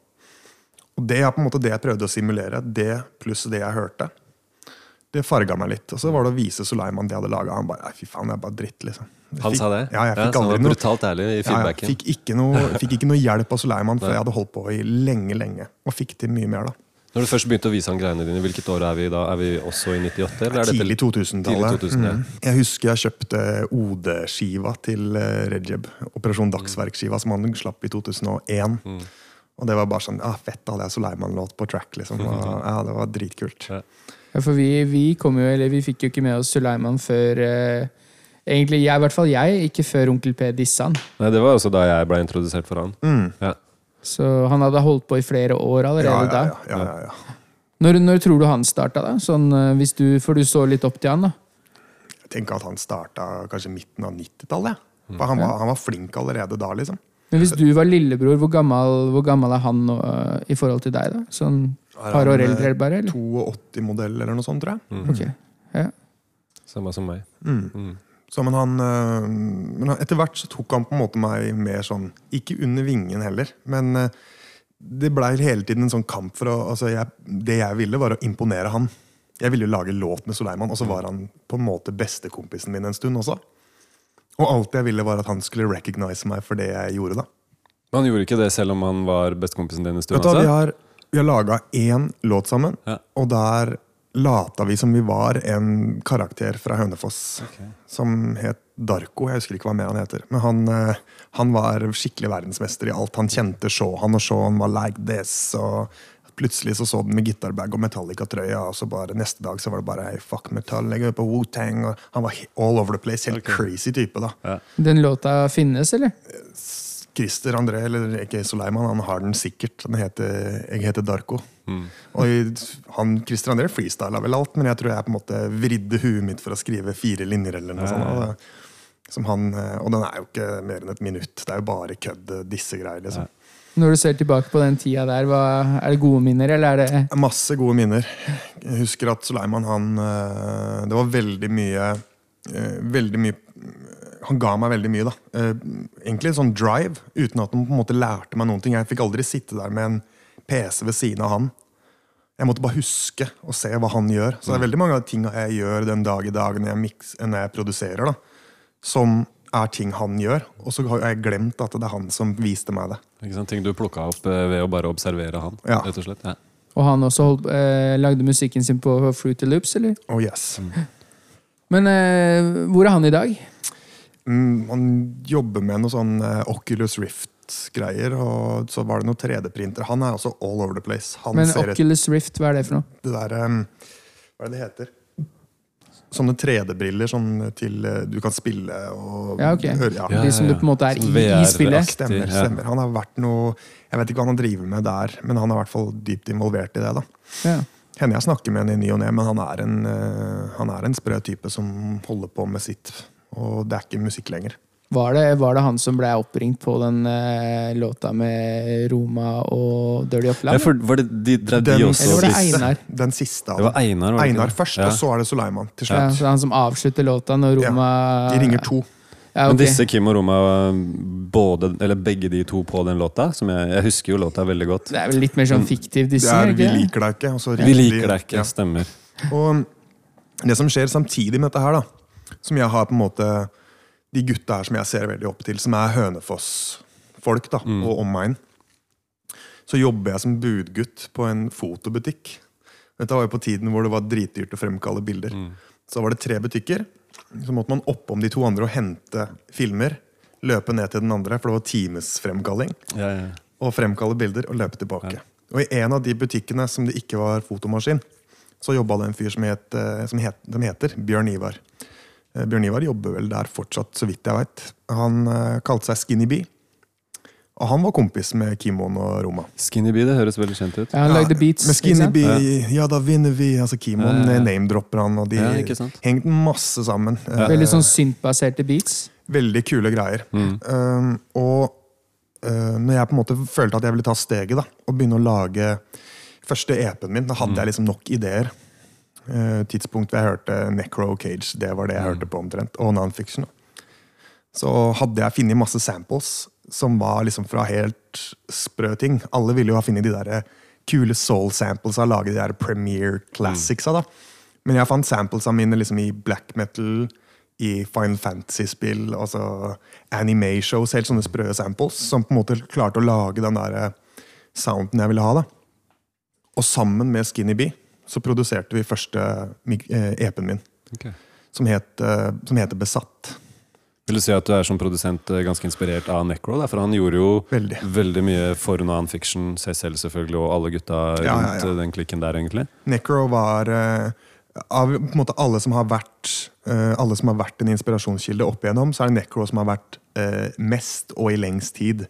Og det er på en måte det jeg prøvde å simulere. Det pluss det jeg hørte. Det farga meg litt. Og så var det å vise Suleiman det jeg hadde laga. Han bare fy faen, det er bare dritt, liksom. Fikk, Han sa det? Ja, jeg fikk han aldri noe brutalt ærlig i ja, jeg fikk, ikke noe, fikk ikke noe hjelp av Suleiman for jeg hadde holdt på i lenge, lenge. Og fikk til mye mer, da. Når du først begynte å vise han greiene dine, hvilket år er vi da? Er vi også i 98? Eller er Tidlig 2000-tallet. Tidlig 2000, ja. Mm. Jeg husker jeg kjøpte OD-skiva til eh, Rejeb. Operasjon Dagsverk-skiva som han slapp i 2001. Mm. Og det var bare sånn ah, Fett, da hadde jeg Suleiman-låt på track. liksom. Og, ja, Det var dritkult. Ja. Ja, for vi, vi kom jo, eller vi fikk jo ikke med oss Suleiman før eh, Egentlig, jeg, i hvert fall jeg, ikke før Onkel P dissa han. Nei, Det var også da jeg ble introdusert for han. Mm. Ja. Så han hadde holdt på i flere år allerede ja, da. ja, ja, ja. Når, når tror du han starta, da? Sånn, eh, hvis du, for du så litt opp til han, da. Jeg tenker at han starta kanskje midten av 90-tallet. ja. For han var, han var flink allerede da, liksom. Men hvis du var lillebror, hvor gammel, hvor gammel er han nå, eh, i forhold til deg? da? Sånn par år eh, eldre, bare? eller? 82-modell eller noe sånt, tror jeg. Ok. Ja. Samme som meg. Mm. Mm. Så, men han, øh, men etter hvert så tok han på en måte meg mer sånn Ikke under vingen heller, men øh, det blei hele tiden en sånn kamp for å altså jeg, Det jeg ville, var å imponere han. Jeg ville jo lage låt med Soleiman, og så var han på en måte bestekompisen min en stund også. Og alt jeg ville, var at han skulle recognize meg for det jeg gjorde, da. Men Han gjorde ikke det selv om han var bestekompisen din en stund? Vet du, hva, vi altså? har, vi har laga én låt sammen, Ja. og der lata vi som vi var en karakter fra Hønefoss som het Darko. Jeg husker ikke hva mer han heter. Men han, eh, han var skikkelig verdensmester i alt. Han kjente Shaw, og Shaw var like this. og Plutselig så så den med gitarbag og Metallica-trøya, og så bare neste dag så var det bare hey, fuck metal, legger vi på Wu-Tang. Han var all over the place. Helt crazy type, da. Den låta finnes, eller? Christer André, eller ikke Soleiman, han har den sikkert. Den heter 'Jeg heter Darko'. Og han, Christer André freestyla vel alt, men jeg tror jeg på en måte vridde huet mitt for å skrive fire linjer. eller noe sånt. Og, det- som han, eh, og den er jo ikke mer enn et minutt. Det er jo bare kødd, disse greier. liksom. Når du ser tilbake på den tida der, hva, er det gode minner, eller er det Masse gode minner. Jeg husker at Soleiman han eh, Det var veldig mye eh, Veldig mye Han ga meg veldig mye, da. Eh, Egentlig sånn drive, uten at han på en måte lærte meg noen ting. Jeg fikk aldri sitte der med en PC ved siden av han. Jeg måtte bare huske og se hva han gjør. Så det er veldig mange av tinga jeg gjør den dag i dag når jeg, mix, når jeg produserer, da, som er ting han gjør. Og så har jeg glemt at det er han som viste meg det. Ikke sant? Ting du plukka opp eh, ved å bare observere han? Ja. rett og slett. Ja. Og han også holdt, eh, lagde musikken sin på Fruity Loops, eller? Oh yes. Men eh, hvor er han i dag? Mm, han jobber med noe sånn eh, Oculus Rift-greier, og så var det noe 3D-printer. Han er også all over the place. Han Men ser et, Oculus Rift, hva er det for noe? det der um, Hva er det det heter? Sånne 3D-briller sånn til eh, du kan spille og Ja, ok. høre. Ja. De som du på en måte er Sånn i, i spillet? Stemmer. stemmer. Han har vært noe Jeg vet ikke hva han driver med der, men han er i hvert fall dypt involvert i det. da. Ja. Hender jeg snakker med han i ny og ne, men han er, en, eh, han er en sprø type som holder på med sitt. Og det er ikke musikk lenger. Var det, var det han som ble oppringt på den eh, låta med Roma og Dirty Ja, Oppland? for var det de, de, de Den også Eller var det. Einar? Den siste av Det var. Einar, var det Einar det? først, Ja. og så er det Suleiman til Ja, slutt. så han som avslutter låta når Ja, Roma De ringer to. Ja, Men disse Kim og Roma, både, eller begge de to på den låta som jeg, jeg husker jo låta veldig godt. Det er vel litt mer sånn fiktiv Det dissing? er, er vi liker deg ikke. Og så Vi liker deg ikke, Ja. stemmer. Og det som skjer samtidig med dette her, da, som jeg har på en måte De gutta her som jeg ser veldig opp til, som er Hønefoss-folk da, Mm. og omegn, så jobber jeg som budgutt på en fotobutikk. Dette var jo på tiden hvor det var dritdyrt å fremkalle bilder. Mm. Så var det tre butikker. Så måtte man oppom de to andre og hente filmer. Løpe ned til den andre, for det var timesfremkalling. Ja, ja. Og fremkalle bilder og løpe tilbake. Og i en av de butikkene som det ikke var fotomaskin, så jobba det en fyr som, het, eh, som het, de heter Bjørn Ivar. Eh, Bjørn Ivar jobber vel der fortsatt, så vidt jeg veit. Han eh, kalte seg Skinny Bee. Og han var kompis med Kimon og Roma. Skinny Bee, det høres veldig kjent ut. Ja, han lagde beats. Med ikke Skinny sant? Bee, ja da vinner vi. Altså Kimon Ja, ja, ja. name-dropper han, og de Ja, hengte masse sammen. Eh, Veldig sånn syntbaserte beats. Veldig kule greier. Mm. Um, og uh, når jeg på en måte følte at jeg ville ta steget da, og begynne å lage første EP-en min, da hadde jeg liksom nok ideer. Uh, tidspunkt hvor jeg hørte Necro Cage, det var det jeg hørte på omtrent. Og Nonfiction. Så hadde jeg funnet masse samples som var liksom fra helt sprø ting. Alle ville jo ha funnet de der kule soul samples og lage de der premiere classicsa. da. Men jeg fant samplesa mine liksom i black metal, i Final Fantasy-spill, altså anime-shows, helt sånne sprø samples, som på en måte klarte å lage den der eh, sounden jeg ville ha. da. Og sammen med Skinny Bee så produserte vi første mig- eh, EP-en min, Okay. som, het, eh, som heter Besatt. Vil du si at du er som produsent eh, ganske inspirert av Necro? Da? For han gjorde jo Veldig. veldig mye for non-fiction, seg selv selvfølgelig, og alle gutta rundt Ja, ja, ja. den klikken der, egentlig. Necro var Av på en måte alle som har vært Alle som har vært en inspirasjonskilde opp igjennom, så er det Necro som har vært mest og i lengst tid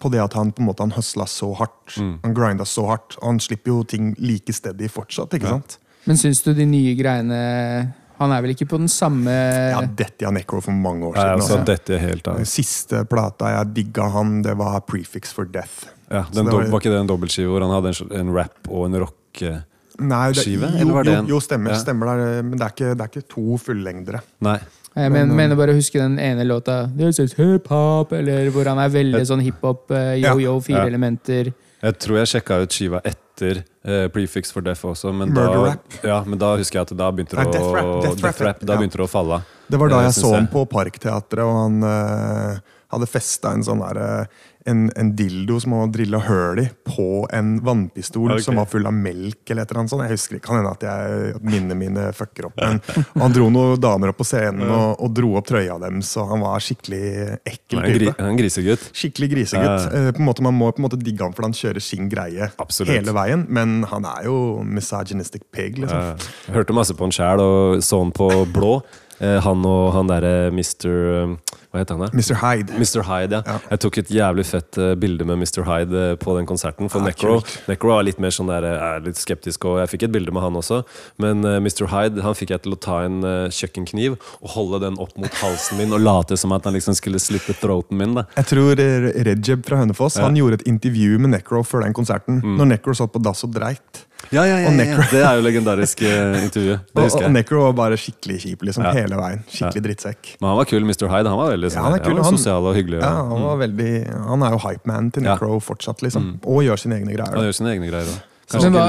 på det at han på en måte han høsla så hardt. Mm. Han grinda så hardt. Og han slipper jo ting like steady fortsatt. ikke Ja. sant? Men syns du de nye greiene Han er vel ikke på den samme Ja, dette er Necro for mange år Ja, siden. Ja, altså. dette er helt av. Den siste plata jeg digga han, det var Prefix for Death. Ja, den var, var- ikke det en dobbeltskive hvor han hadde en, en rap og en rock? eh, Nei, det, Skive, jo, jo, jo, stemmer. Ja. stemmer der, men det er ikke, det er ikke to fullengdere. Nei. Jeg men, Men, mener bare å huske den ene låta This is hip-hop, eller hvor han er veldig sånn hiphop, eh, yo-yo, fire Ja. elementer. Jeg tror jeg sjekka ut skiva etter eh, Prefix for Death også, men da, ja, men da husker jeg at da begynte det å Death Rap, Death Rap, Da ja. begynte det å falle. Det var da jeg, jeg så ham på Parkteatret, og han eh, hadde festa en sånn der, eh, en, en dildo som han hadde drilla høl i, på en vannpistol okay. som var full av melk. eller et eller annet sånt. Jeg husker ikke, kan hende at jeg, at minnene mine fucker opp. Men han dro noen damer opp på scenen og, og dro opp trøya deres, og han var skikkelig ekkel Han er en, gri, type. han en grisegutt. Skikkelig grisegutt. Ja. Eh, På en måte, man må på en måte digge ham, for han kjører sin greie Absolutt. hele veien. Men han er jo misogynistic pig, liksom. Ja, hørte masse på han sjæl og så han på blå. Eh, Han og han derre Mr. um, Hva heter han? der? Mr. Hyde. Mr. Hyde, ja. Ja. Jeg tok et jævlig fett eh, bilde med Mr. Hyde eh, på den konserten. For Ja, Necro. Necro var litt mer sånn der, eh, er litt skeptisk, og jeg fikk et bilde med han også. Men eh, Mr. Hyde han fikk jeg til å ta en eh, kjøkkenkniv og holde den opp mot halsen min og late som at han liksom skulle slippe throaten min. da Jeg tror eh, Rejeb fra Hønefoss. Han gjorde et intervju med Necro før den konserten. Når Necro satt på dass og dreit. Ja, ja, ja, Og ja, Det er jo legendarisk eh, intervju. Det Og, og husker jeg. Necro var bare skikkelig kjip liksom, Ja. hele veien. Skikkelig drittsekk. Men han var kul, Mr. Hyde. Han var veldig Ja, sånn, han kul, var han. sosial og hyggelig. Ja, og- han, var veldig, han er jo hypeman til Ja. Necro fortsatt, liksom. Og gjør sine egne greier. Han gjør sine egne greier òg. Men hva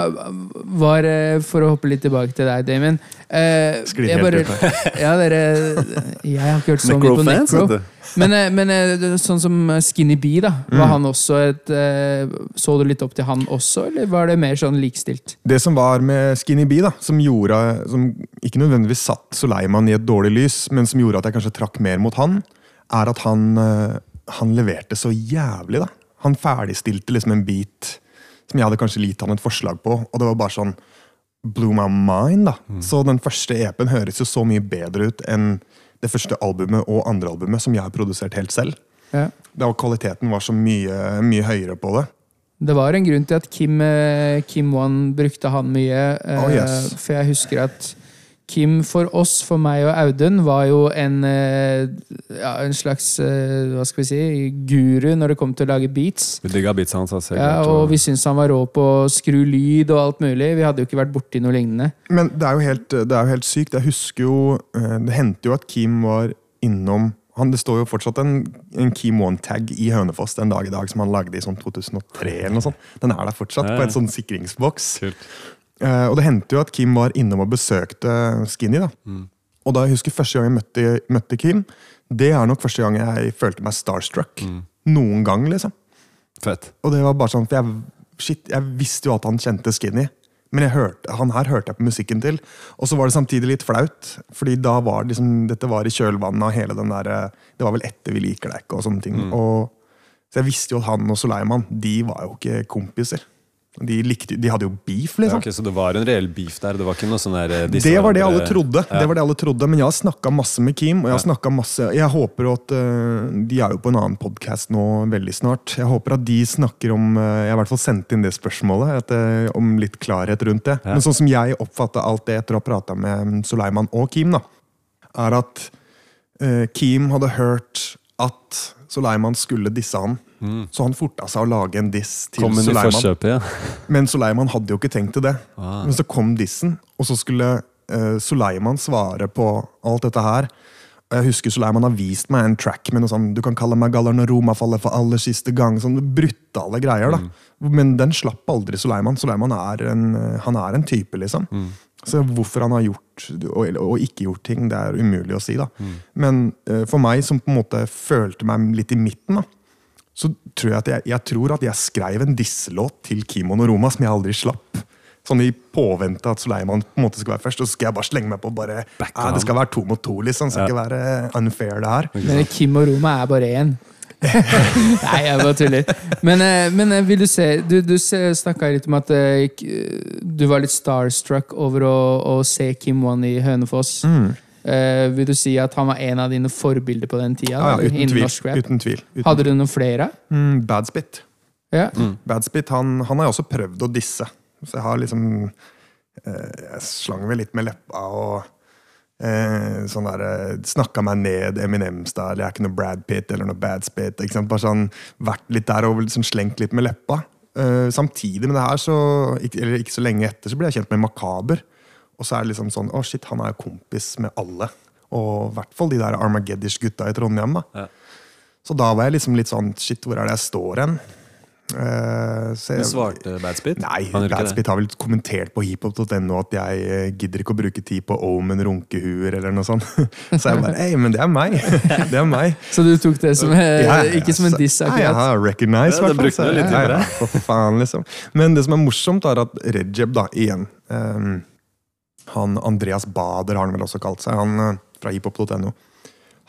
var eh, For å hoppe litt tilbake til deg, Damon. Eh, Sklir jeg helt bare- ut her. Ja, dere Jeg har ikke hørt så mye på Necro. Men, eh, men eh, sånn som Skinny B, da. Mm. Var han også et Så du litt opp til han også, eller var det mer sånn likestilt? Det som var med Skinny B, da, som gjorde Som ikke nødvendigvis satt Soleiman i et dårlig lys, men som gjorde at jeg kanskje trakk mer mot han, er at han, han leverte så jævlig, da. Han ferdigstilte liksom en beat som jeg hadde kanskje gitt han et forslag på, og det var bare sånn blew my mind, da. Så den første EP-en høres jo så mye bedre ut enn det første albumet og andre albumet som jeg har produsert helt selv. Ja. Da kvaliteten var så mye, mye høyere på det. Det var en grunn til at Kim, eh, Kim One brukte han mye. Oh, yes. For jeg husker at Kim for oss, for meg og Audun, var jo en, eh, ja, en slags eh, hva skal vi si, guru når det kom til å lage beats. Vi digga beatsa hans. Altså, Ja, og vi syntes han var rå på å skru lyd og alt mulig. Vi hadde jo ikke vært borti noe lignende. Men det er jo helt, det er jo helt sykt. Jeg husker jo eh, Det hendte jo at Kim var innom han, Det står jo fortsatt en, en Kim One-tag i Hønefoss den dag i dag som han lagde i sånn 2003. eller noe sånt. Den er der fortsatt, på en sånn sikringsboks. Kult. Eh, og det hendte jo at Kim var innom og besøkte Skinny. da. Mm. Og da jeg husker første gang jeg møtte, møtte Kim, det er nok første gang jeg følte meg starstruck. Mm. Noen gang, liksom. Fett. Og det var bare sånn, for jeg, shit, jeg visste jo at han kjente Skinny. Men hørte, han her hørte jeg på musikken til. Og så var det samtidig litt flaut. fordi da var det liksom, dette var i kjølvannet av hele den der eh, Det var vel etter Vi liker deg ikke og sånne ting. Og, så jeg visste jo at han og Soleiman de var jo ikke kompiser. De, likte, de hadde jo beef, Ja, liksom. ok, så det var en reell beef der? Det var ikke noe sånn der eh, Det var det trodde. Ja. Det var det alle trodde Men jeg har snakka masse med Kim. Og jeg har masse Jeg håper at eh, De er jo på en annen podkast nå veldig snart. Jeg håper at de snakker om eh, Jeg har i hvert fall sendt inn det spørsmålet. At, om litt klarhet rundt det. Ja. Men sånn som jeg oppfatta alt det etter å ha prata med Suleiman og Kim, da, er at Kim hadde hørt at Soleiman skulle disse han. Så han forta seg å lage en diss til Mm. Soleiman. forkjøpet, ja. Men Soleiman hadde jo ikke tenkt til det. Ah. Men så kom dissen, og så skulle uh, Soleiman svare på alt dette her. Og Jeg husker Soleiman har vist meg en track med noe sånn Du kan kalle meg Galler når Roma faller for aller siste gang. Sånn brutale greier, da. Men den slapp aldri Soleiman. Soleiman er en, eh, han er en type, liksom. Så hvorfor han har gjort og, og ikke gjort ting, det er umulig å si. da. Men eh, for meg, som på en måte følte meg litt i midten, da, så tror jeg at jeg, jeg tror at jeg skrev en disselåt til Kimon og Roma som jeg aldri slapp. Sånn i påvente at Soleiman på en måte skal være først, og så skal jeg bare slenge meg på bare. Det skal være to mot to, liksom. Det skal Ja. ikke være unfair, det her. Men Kim og Roma er bare én. Nei, jeg bare tuller. Men, eh, men eh, vil du se Du, du snakka litt om at eh, du var litt starstruck over å, å se Kim Wan i Hønefoss. Eh, vil du si at han var en av dine forbilder på den tida? Ja, ja, uten, tvil, norsk rap? uten tvil. Uten Hadde du noen flere? Mm, Badspit. Ja. Badspit han, han har jeg også prøvd å disse. Så jeg har liksom uh, Jeg slang vel litt med leppa og eh, sånn der, eh, Snakka meg ned Eminem-style. Jeg er ikke noe Brad Pitt eller noe. Ikke sant? Bare sånn, vært litt der og liksom slengt litt med leppa. Eh, samtidig med det her, så, ikke, eller ikke så lenge etter, så ble jeg kjent med Makaber. Og så er det liksom sånn Å, shit, han er kompis med alle. Og i hvert fall de der Armagedders-gutta i Trondheim. da Ja. Så da var jeg liksom litt sånn Shit, hvor er det jeg står hen? Eh, så Men jeg- svarte Badspit? Nei. Badspit har vel kommentert på hiphop.no at jeg eh, gidder ikke å bruke tid på Omen runkehuer eller noe sånt. Så jeg bare Hei, men det er meg! Det er meg. Så du tok det som eh, Ja, ja, ikke som en diss, akkurat? Ja, recognize, Ja, det hvertfall, så- litt ja, ja, For faen, liksom. Men det som er morsomt, er at Rejeb, da, igjen um, Han Andreas Bader har han vel også kalt seg, han fra hiphop.no.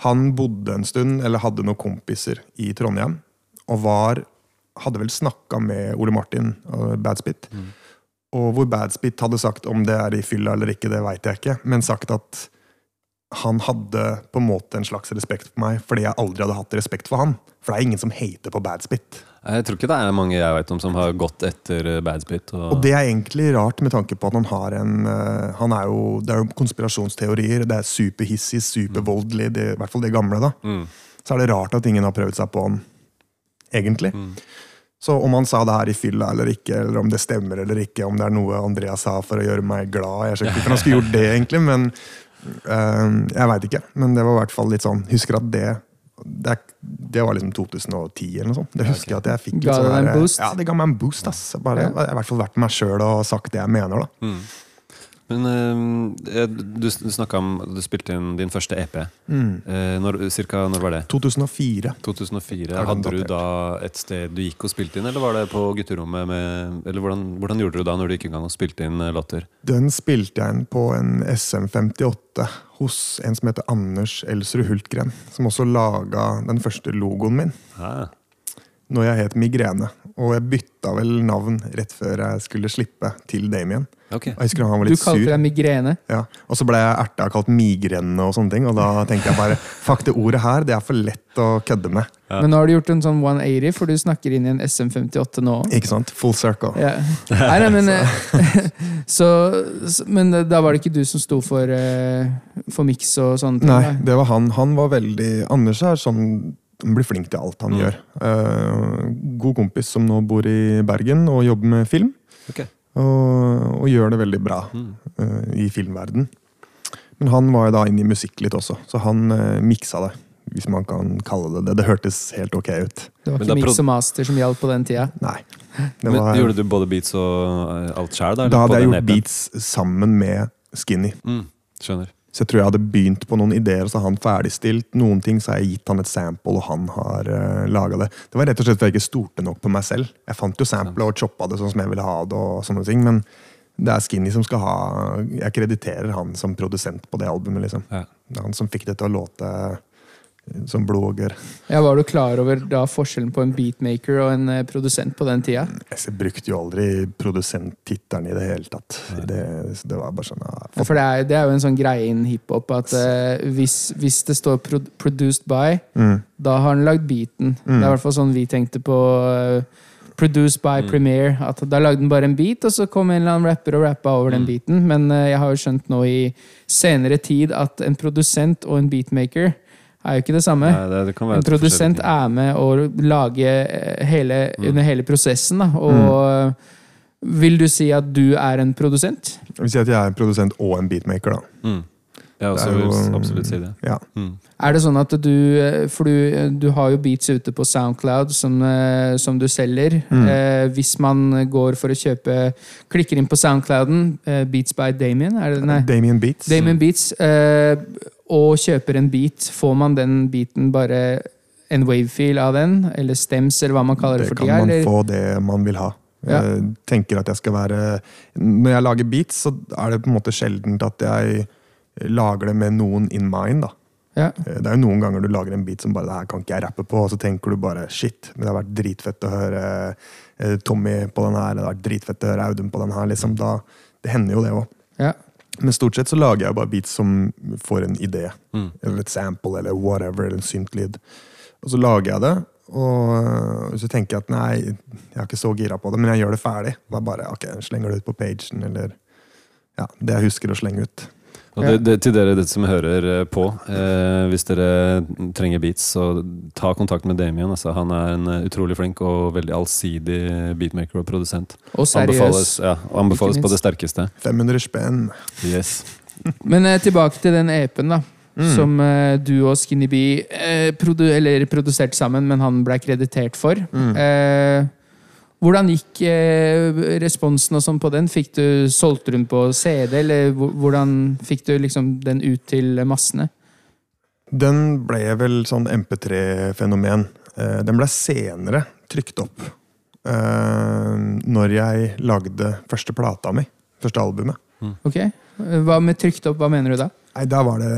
Han bodde en stund, eller hadde noen kompiser i Trondheim, og var Hadde vel snakka med Ole Martin og Badspit. Og hvor Badspit hadde sagt om det er i fylla eller ikke, det veit jeg ikke, men sagt at han hadde på en måte en slags respekt for meg fordi jeg aldri hadde hatt respekt for han. For det er ingen som hater på Badspit. Jeg tror ikke det er mange jeg vet om som har gått etter eh, Badspit. Og, Og det er egentlig rart med tanke på at han har en eh, han er jo, Det er jo konspirasjonsteorier, det er superhissig, supervoldelig, det, i hvert fall det gamle. da. Mm. Så er det rart at ingen har prøvd seg på han, egentlig. Mm. Så om han sa det her i fylla eller ikke, eller om det stemmer eller ikke, om det er noe Andreas sa for å gjøre meg glad Jeg skjønner ikke han skulle gjort det, egentlig, men eh, jeg veit ikke. Men det var i hvert fall litt sånn Husker at det det, det var liksom 2010 eller noe sånt. Det husker jeg at jeg fikk. Ga det sånn deg en boost? Ja, det ga meg en boost. ass. Bare, Jeg har i hvert fall vært meg sjøl og sagt det jeg mener. da. Mm. Men eh, du snakka om at du spilte inn din første EP. Mm. Eh, når, cirka når var det? 2004. 2004. Hadde du da et sted du gikk og spilte inn, eller var det på gutterommet? Med, eller hvordan, hvordan gjorde du da når du gikk i gang og spilte inn eh, låter? Den spilte jeg inn på en SM58 hos en som heter Anders Elsrud Hultgren. Som også laga den første logoen min. Ah, Når jeg het Migrene. Og jeg bytta vel navn rett før jeg skulle slippe til Damien. ok. Og jeg husker han var litt sur. Du kalte sur. deg migrene. Ja. Og så ble jeg erta og kalt migrene og sånne ting. Og da tenkte jeg bare fuck, det ordet her det er for lett å kødde med. Ja. Men nå har du gjort en sånn 180, for du snakker inn i en SM58 nå. Ikke sant? Full circle. Ja. Nei, nei, men så, så, Men da var det ikke du som sto for, eh, for miks og sånne ting? Nei, det var han. Han var veldig Anders er sånn han blir flink til alt han Mm. gjør. Uh, god kompis som nå bor i Bergen og jobber med film. Okay. Og, og gjør det veldig bra Mm. eh, i filmverden. Men han var jo da inne i musikk litt også, så han uh, miksa det. Hvis man kan kalle det det. Det hørtes helt ok ut. Det var ikke mix og master som gjaldt på den tida? Nei. Det Men Gjorde du både beats og alt sjøl? Da, da hadde jeg gjort beats sammen med Skinny. Mm, skjønner. Så jeg tror jeg hadde begynt på noen ideer, og så har han ferdigstilt noen ting. Så har jeg gitt han et sample, og han har uh, laga det. Det var rett og slett fordi jeg ikke stolte nok på meg selv. Jeg fant jo samplet og choppa det sånn som jeg ville ha det, og sånne ting, men det er Skinny som skal ha Jeg krediterer han som produsent på det albumet, liksom. Ja. Han som fikk det til å låte eh, som blogger. Ja, Var du klar over da forskjellen på en beatmaker og en eh, produsent på den tida? Jeg brukte jo aldri produsenttittelen i det hele tatt. Det, det var bare sånn ja, Ja, For det er, det er jo en sånn greie innen hiphop at uh, hvis, hvis det står pro 'produced by', mm, da har han lagd beaten. Det er i hvert fall sånn vi tenkte på uh, 'produced by Mm. Premiere'. At da lagde han bare en beat, og så kom en eller annen rapper og rappa over den Mm. beaten. Men uh, jeg har jo skjønt nå i senere tid at en produsent og en beatmaker er jo ikke det samme. Nei, det, det kan være En produsent er med å lage eh, hele, Mm. under hele prosessen. Da. Og vil du si at du er en produsent? Jeg vil si at jeg er en produsent og en beatmaker, da. Mm. Jeg også vil jo- absolutt si det. Ja. Mm. Er det sånn at du eh, For du, du har jo beats ute på Soundcloud som, eh, som du selger. Mm. Eh, hvis man går for å kjøpe Klikker inn på Soundclouden, eh, Beats by Damien, er det, nei, Damien Beats. Damien Beats, eh, og kjøper en beat, får man den beaten bare en wavefil av den? Eller stems, eller hva man kaller det, Det for kan tida? man eller? få det man vil ha. Ja. Jeg tenker at jeg skal være Når jeg lager beats, så er det på en måte sjeldent at jeg lager det med noen in mind. da. Ja. Det er jo noen ganger du lager en beat som bare det her kan ikke jeg rappe på, og så tenker du bare shit, men det har vært dritfett å høre eh, Tommy på den her, det har vært dritfett å høre Audun på den her. liksom da, Det hender jo det òg. Ja. Men stort sett så lager jeg bare beats som får en idé. Mm. Eller et sample, eller whatever, eller en syntlyd. Og så lager jeg det, og øh, så tenker jeg at nei, jeg er ikke så gira på det, men jeg gjør det ferdig. Da bare, ok, slenger det ut på pagen, eller ja, det jeg husker å slenge ut. Og det, det, til dere det som hører eh, på, eh, hvis dere trenger beats, så ta kontakt med Damien. Altså, han er en eh, utrolig flink og veldig allsidig beatmaker og produsent. Og Anbefales, seriøs. ja, anbefales på det sterkeste. 500 spenn. Yes. Men eh, tilbake til den EP-en, da. Mm. Som eh, du og Skinny Bee eh, produ eller produserte sammen, men han ble kreditert for. Mm. Hvordan gikk eh, responsen og sånn på den? Fikk du, solgt rundt på CD, eller hvordan fikk du liksom den ut til massene? Den ble vel sånn MP3-fenomen. Eh, Den ble senere trykt opp. eh, Når jeg lagde første plata mi. Første albumet. Ok, Hva med trykt opp, hva mener du da? Nei, da var det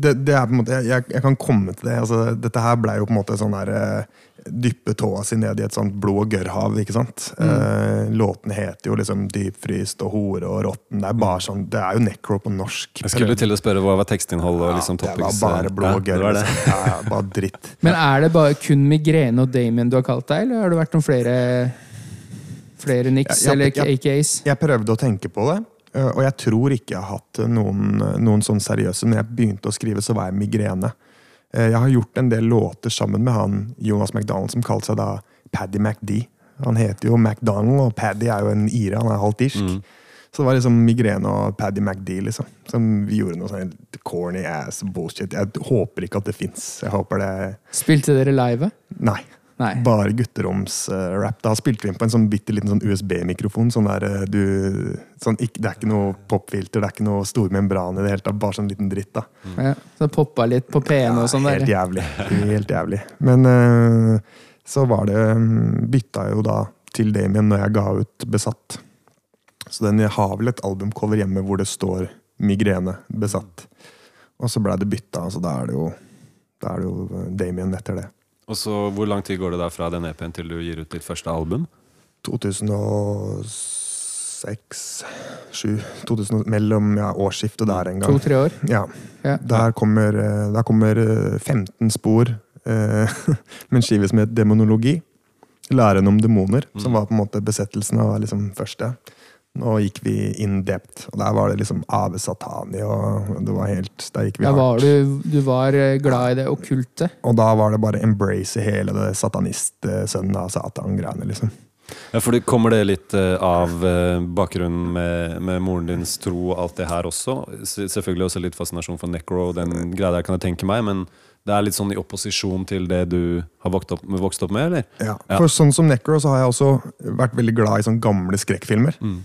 Det, det er på en måte jeg, jeg kan komme til det. Altså, dette her blei jo på en måte sånn der eh, Dyppe tåa si ned i et sånt blod- og gørrhav, ikke sant. Eh, låtene heter jo liksom Dypfryst og Hore og Rotten. Det er bare sånn Det er jo necro på norsk. Jeg skulle til å spørre hva var tekstinnholdet og liksom topics? det var bare blod og Ja, det var gørr. Ja, liksom. Ja, ja, bare dritt. Men er det bare kun migrene og Damien du har kalt deg, eller har det vært noen flere Flere Ja, ja, eller AKs? Jeg prøvde å tenke på det, eh, og jeg tror ikke jeg har hatt noen, noen sånn seriøse. Når jeg begynte å skrive, så var jeg migrene. Eh, Jeg har gjort en del låter sammen med han Jonas McDonald, som kalte seg da Paddy McD. Han heter jo McDonald, og Paddy er jo en ire. Han er halvt irsk. Mm. Så det var liksom migrene og Paddy McD, liksom. Som vi gjorde noe sånn corny ass bullshit. Jeg håper ikke at det fins. Jeg håper det Spilte dere live? Nei. Nei. Bare gutteromsrap. Da spilte vi inn på en sånn bitte liten sånn USB-mikrofon. Sånn der, eh, du, sånn, ikke, det er ikke noe popfilter, det er ikke noe stor membran i det hele tatt. Bare sånn liten dritt. da. Ja, så det poppa litt på P1 og sånn helt jævlig. Helt jævlig. Men uh, så var det mm, Bytta jo da til Damien når jeg ga ut Besatt. Så den har vel et albumcover hjemme hvor det står Migrene besatt. Og så blei det bytta, så da er det jo da er det jo eh, Damien etter det. Og så Hvor lang tid går det da fra den EP-en til du gir ut ditt første album? 2006 7, 2000, Mellom ja, årsskiftet der en gang. To-tre år. Ja. Ja. Der kommer, eh, der kommer eh, 15 spor eh, med en skive som het Demonologi. Læren om demoner, som var på en måte besettelsen av liksom første. Nå gikk vi in depth, og der var det liksom Ave Satani, og det var helt Der gikk vi Ja, var hardt. du, du var eh, glad i det okkulte? Og da var det bare embrace i hele det satanistsønnen av Satan-greiene, liksom. Ja, for det Kommer det litt eh, av eh, bakgrunnen med, med moren dins tro og alt det her også? Selvfølgelig også litt fascinasjon for necro og den greia der, kan jeg tenke meg. Men det er litt sånn i opposisjon til det du har vokst opp, vokst opp med, eller? Ja. Ja. For sånn som Necro så har jeg også vært veldig glad i sånne gamle skrekkfilmer. Mm.